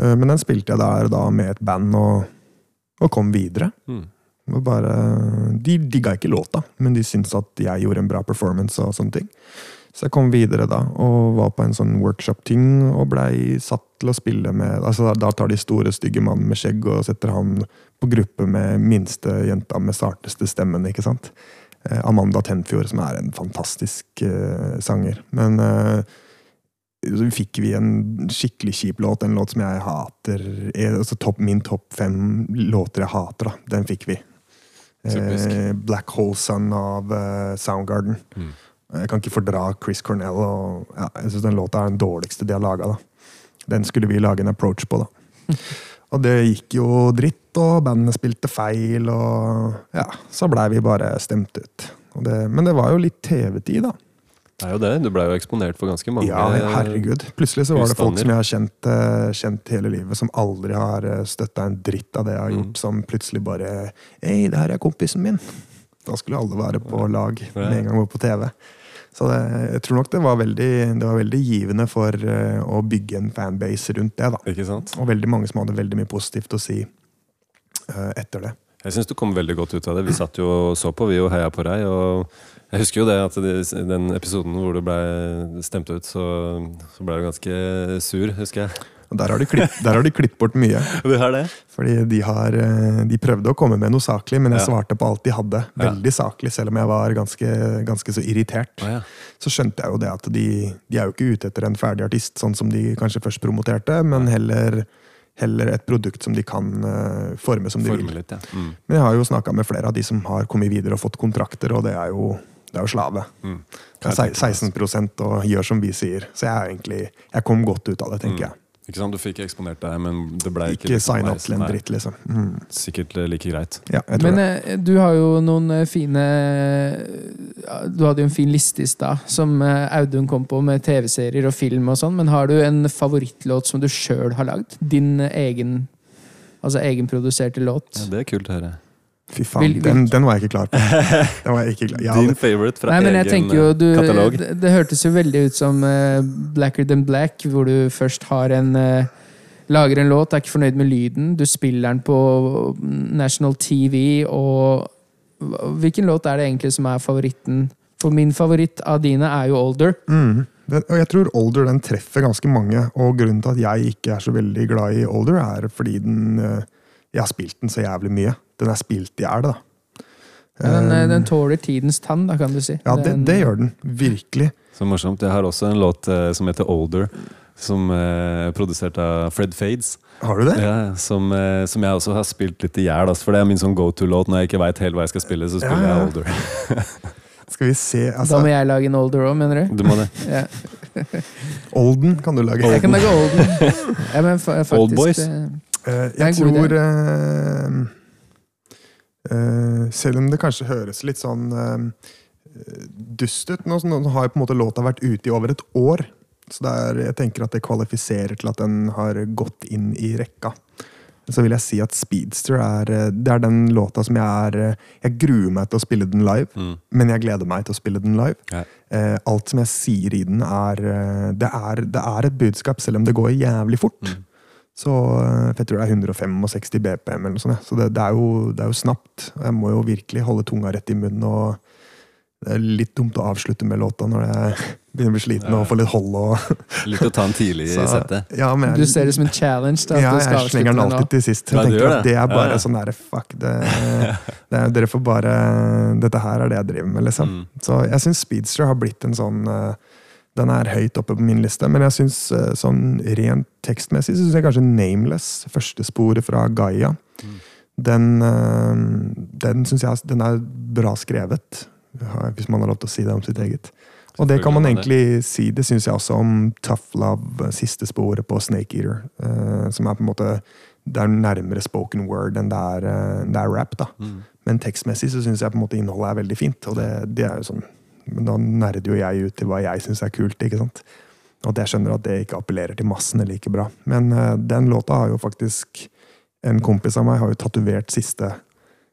Eh, Men den spilte jeg der da med et band og, og kom videre. Mm. Bare, de digga ikke låta, men de syntes at jeg gjorde en bra performance. og sånne ting. Så jeg kom videre da, og var på en sånn workshop-ting og blei satt til å spille med altså Da tar de store, stygge mannen med skjegg og setter han på gruppe med minste jenta med sarteste stemmen. ikke sant? Eh, Amanda Tenfjord, som er en fantastisk uh, sanger. Men uh, så fikk vi en skikkelig kjip låt, en låt som jeg hater. Altså top, min topp fem låter jeg hater, da. Den fikk vi. Eh, Black Hole Sun av Soundgarden. Mm. Jeg kan ikke fordra Chris Cornell. Og, ja, jeg synes Den låta er den dårligste de har laga. Den skulle vi lage en approach på. da. Og det gikk jo dritt, og bandene spilte feil, og ja, så blei vi bare stemt ut. Det, men det var jo litt TV-tid, da. Det er jo det. Du blei jo eksponert for ganske mange Ja, herregud. Plutselig så var det folk som jeg har kjent, eh, kjent hele livet, som aldri har støtta en dritt av det jeg har gjort, Mm. som plutselig bare Hei, det her er kompisen min. Da skulle alle være på lag med en gang vi var på TV. Så det, jeg tror nok det var veldig, det var veldig givende for eh, å bygge en fanbase rundt det. da. Ikke sant? Og veldig mange som hadde veldig mye positivt å si uh, etter det. Jeg syns du kom veldig godt ut av det. Vi satt jo og så på, vi og heia på deg. Og jeg husker jo det at det, den episoden hvor du ble stemt ut, så, så ble du ganske sur, husker jeg. Der har de klipp- der har de klippet bort mye. Du har det? Fordi de, har, eh, de prøvde å komme med noe saklig, men jeg Ja. svarte på alt de hadde. Veldig saklig, selv om jeg var ganske, ganske så irritert. Å ja. Så skjønte jeg jo det at de, de er jo ikke ute etter en ferdig artist, sånn som de kanskje først promoterte, men heller, heller et produkt som de kan uh, forme som de Forme vil. litt, ja. Mm. Men jeg har jo snakka med flere av de som har kommet videre og fått kontrakter, og det er jo, det er jo slave. Mm. Det er 16 og gjør som vi sier. Så jeg er egentlig Jeg kom godt ut av det, tenker jeg. Ikke sant, Du fikk eksponert deg, men det ble ikke Ikke liksom sign opp til en dritt, liksom. Mm. Sikkert eh, like greit. Ja, jeg tror Men det. eh, du har jo noen eh, fine Du hadde jo en fin liste i stad som eh, Audun kom på med TV-serier og film og sånn, men har du en favorittlåt som du sjøl har lagd? Din eh, egen Altså egenproduserte låt? Ja, det er kult å høre. Fy faen, vil- vil- den, den var jeg ikke klar på. Den var jeg ikke klar. Ja, Din favorite fra Nei, men jeg egen jo du, eh, katalog. det, det hørtes jo veldig ut som uh, Blacker Than Black, hvor du først har en uh, Lager en låt, er ikke fornøyd med lyden, du spiller den på National TV, og Hvilken låt er det egentlig som er favoritten? For min favoritt av dine er jo Older. Mm. Den, og jeg tror Older den treffer ganske mange, og grunnen til at jeg ikke er så veldig glad i Older, er fordi den Jeg har spilt den så jævlig mye. Den er spilt i hjel, da. Den, eh, den tåler tidens tann, da, kan du si. Ja, det, det gjør den. Virkelig. Så morsomt. Jeg har også en låt eh, som heter Older. Som eh, er produsert av Fred Fades. Har du det? Ja, som, som jeg også har spilt litt i hjel. altså, For det er min sånn go to-låt. Når jeg ikke veit helt hva jeg skal spille, så spiller Ja, ja. jeg Older. Skal vi se Da altså, må jeg lage en Older òg, mener du? Du må det. Ja. Olden kan du lage. Jeg kan lage Olden. Ja, men faktisk, Old Boys. er jeg tror eh, Selv om det kanskje høres litt sånn eh, dust ut nå, nå har jo på en måte låta vært ute i over et år. Så er, jeg tenker at det kvalifiserer til at den har gått inn i rekka. Så vil jeg si at Speedster er, eh, det er den låta som jeg er eh, Jeg gruer meg til å spille den live, Mm. men jeg gleder meg til å spille den live. Ja. Eh, alt som jeg sier i den, er eh, det, er det er et budskap, selv om det går jævlig fort. Mm. Så eh, Jeg tror det er 165 BPM, eller noe sånt. Så det, det, er jo, det er jo snapt. Jeg må jo virkelig holde tunga rett i munnen og det er litt dumt å avslutte med låta når jeg begynner å bli sliten og få litt hold. Og, Litt å ta den tidlig i settet. ja, men Du ser det som en challenge? da, at ja, du skal jeg slenger den alltid til sist. Jeg Ja, tenker at det. er bare sånn derre fuck det, det er, Dere får bare Dette her er det jeg driver med, liksom. Mm. Så jeg syns Speedster har blitt en sånn eh, Den er høyt oppe på min liste, men jeg syns sånn rent tekstmessig så synes jeg kanskje Nameless, første sporet fra Gaia, Mm. den, eh, den syns jeg den er bra skrevet. Hvis man har lov til å si det om sitt eget. Og det kan man egentlig si, det syns jeg også om Tough Love, eh, siste sporet på Snake Eater. eh, som er på en måte Det er nærmere spoken word enn det er, eh, det er rap. da. Mm. Men tekstmessig så syns jeg på en måte innholdet er veldig fint. Og det, det er jo sånn Men da nerder jo jeg ut til hva jeg syns er kult. ikke sant? Og jeg skjønner at det ikke appellerer til massene like bra. Men uh, den låta har jo faktisk En kompis av meg har jo tatovert siste,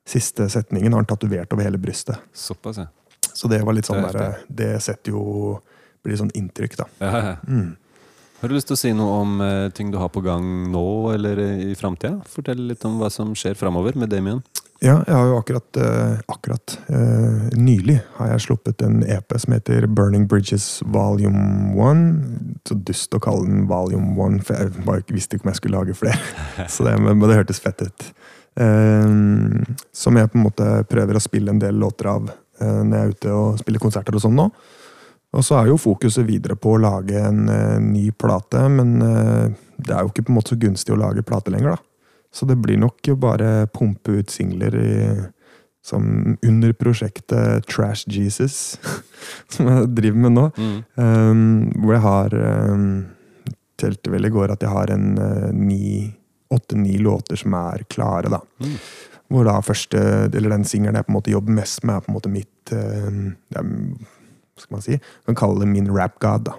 siste setningen. Har han tatovert over hele brystet. Såpass, ja. Så det var litt sånn er der, Det setter jo Blir sånn inntrykk, da. ja, ja. Mm. Har du lyst til å si noe om eh, ting du har på gang nå eller eh, i framtida? Fortell litt om hva som skjer framover med Damien. Ja, jeg har jo akkurat, eh, akkurat eh, nylig har jeg sluppet en EP som heter Burning Bridges Volume 1. Så dust å kalle den Volume 1, for jeg bare visste ikke om jeg skulle lage flere. Så det, men det hørtes fett ut. Eh, som jeg på en måte prøver å spille en del låter av når jeg er ute og spiller konserter og sånn nå. Og så er jo fokuset videre på å lage en ny plate, men det er jo ikke på en måte så gunstig å lage plate lenger, da. Så det blir nok jo bare pumpe ut singler i, som under prosjektet Trash Jesus, som jeg driver med nå. Mm. Um, hvor jeg har um, Telte vel i går at jeg har en uh, ni åtte-ni låter som er klare, da. Mm. Hvor da første, eller den singelen jeg på en måte jobber mest med, er på en måte mitt uh, Hva skal man si? Man kan kalle det min rap god, da.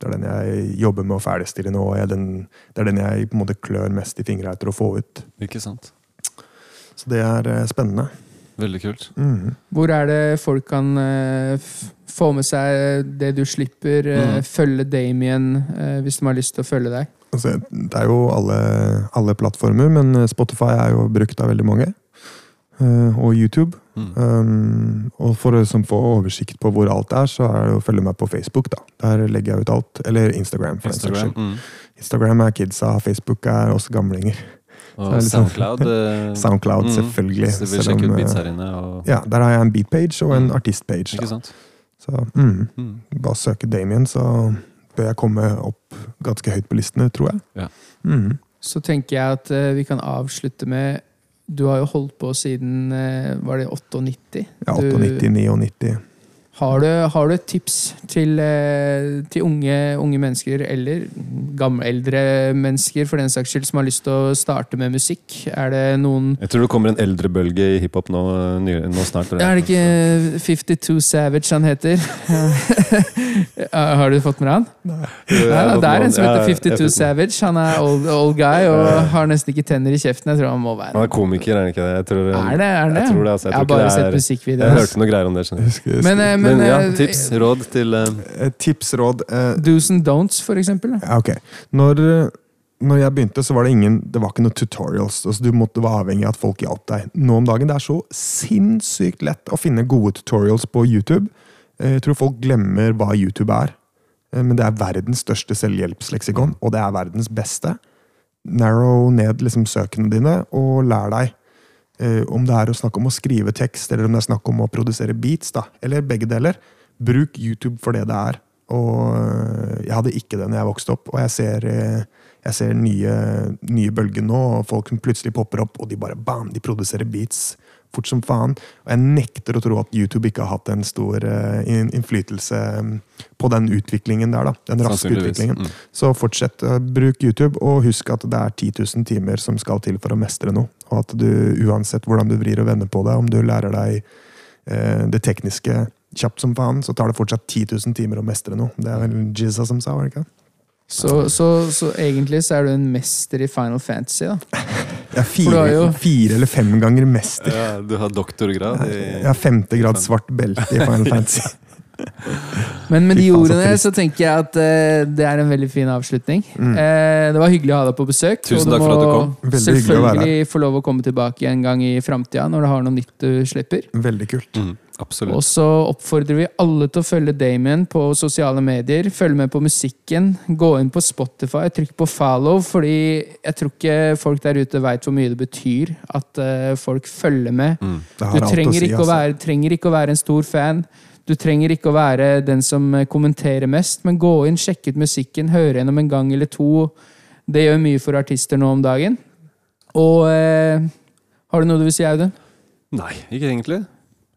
Det er den jeg jobber med å ferdigstille nå. og jeg, den, det er den jeg på en måte klør mest i fingra etter å få ut. Ikke sant? Så det er eh, spennende. Veldig kult. Mm. Hvor er det folk kan eh, f få med seg det du slipper? Mm. Følge Damien hvis de har lyst til å følge deg? Altså, det er jo alle, alle plattformer, men Spotify er jo brukt av veldig mange. Eh, og YouTube. Mm. Um, og for å liksom få oversikt på hvor alt er, så er det å følge meg på Facebook. da. Der legger jeg ut alt. Eller Instagram. for Instagram. Mm. Instagram er kidsa, Facebook er oss gamlinger. Så er Og liksom- Soundcloud. eh, Soundcloud, mm. selvfølgelig. Hvis du vil sjekke ut beats her inne. Og, Ja, Der har jeg en beatpage og en Mm. artistpage. Ikke Da. sant? Så mm, Mm. bare søke Damien, så bør jeg komme opp ganske høyt på listene, tror jeg. Ja. Mm. Så tenker jeg at vi kan avslutte med Du har jo holdt på siden eh, Var det 98? Ja, Du- 98, 99. Har du, har du et tips til, eh, til unge, unge mennesker, eller gamle, eldre mennesker for den saks skyld, som har lyst til å starte med musikk? Er det noen Jeg tror det kommer en eldrebølge i hiphop nå, eh, nå snart. Er det ikke 52 Savage han heter? har du fått med deg han? Nei, da, det er en som heter 52 Savage. Han er old, old guy og har nesten ikke tenner i kjeften. Jeg tror han må være Han er komiker, er han ikke det? Jeg tror, Er det? Er det? Jeg tror det, altså. Jeg, Jeg har tror bare sett det er, musikkvideoer. Jeg hørte noe greier om det. Men, eh, Men, men ja, eh, tips, råd til eh, Eh, tips, råd uh... Do's and don'ts, for eksempel. Ja, ok. Når, når jeg begynte, så var det ingen Det var ikke noen tutorials. Altså, du måtte være avhengig av at folk hjalp deg. Nå om dagen det er så sinnssykt lett å finne gode tutorials på YouTube. Eh, Jeg tror folk glemmer hva YouTube er. Eh, Men det er verdens største selvhjelpsleksikon, og det er verdens beste. Narrow ned liksom søkene dine, og lær deg. Eh, om det er å snakke om å skrive tekst, eller om det er snakk om å produsere beats, da, eller begge deler. Bruk YouTube for det det er. Og øh, jeg hadde ikke det når jeg vokste opp, og jeg ser, øh, jeg ser nye, nye bølger nå, og folk plutselig popper opp, og de bare bam, de produserer beats fort som faen. Og jeg nekter å tro at YouTube ikke har hatt en stor øh, innflytelse øh, på den utviklingen der, da. Den raske utviklingen. Mm. Så fortsett, å bruk YouTube, og husk at det er 10 000 timer som skal til for å mestre noe. Og at du uansett hvordan du vrir og vender på det, om du lærer deg eh, det tekniske kjapt som faen, så tar det fortsatt 10 000 timer å mestre noe. Det er vel Jizza som sa, var det ikke? Så, så, så egentlig så er du en mester i Final Fantasy, da. Jeg er fire, jo- fire eller fem ganger mester. Ja, du har doktorgrad i Jeg har femte grad svart belte i Final Fantasy. Men med de ordene så tenker jeg at uh, det er en veldig fin avslutning. Mm. Uh, det var hyggelig å ha deg på besøk. Tusen og takk for at du kom. Veldig å være selvfølgelig få lov å komme tilbake en gang i framtida når du har noe nytt du slipper. Veldig kult. Mm. Absolutt. Og så oppfordrer vi alle til å følge Damien på sosiale medier. Følg med på musikken. Gå inn på Spotify, trykk på follow, fordi jeg tror ikke folk der ute veit hvor mye det betyr at eh, folk følger med. Mm. Du trenger, si, ikke altså. være, trenger ikke å være en stor fan. Du trenger ikke å være den som eh, kommenterer mest, men gå inn, sjekk ut musikken, høre gjennom en gang eller to. Det gjør mye for artister nå om dagen. Og eh, har du noe du vil si, Audun? Nei, ikke egentlig.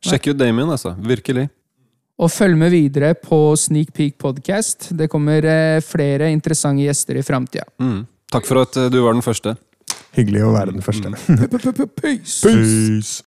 Sjekk ut Damien, altså. Virkelig. Og følg med videre på Sneak Peak Podcast. Det kommer eh, flere interessante gjester i framtida. Mm. Takk for at eh, du var den første. Hyggelig å være den første. Peace! Peace.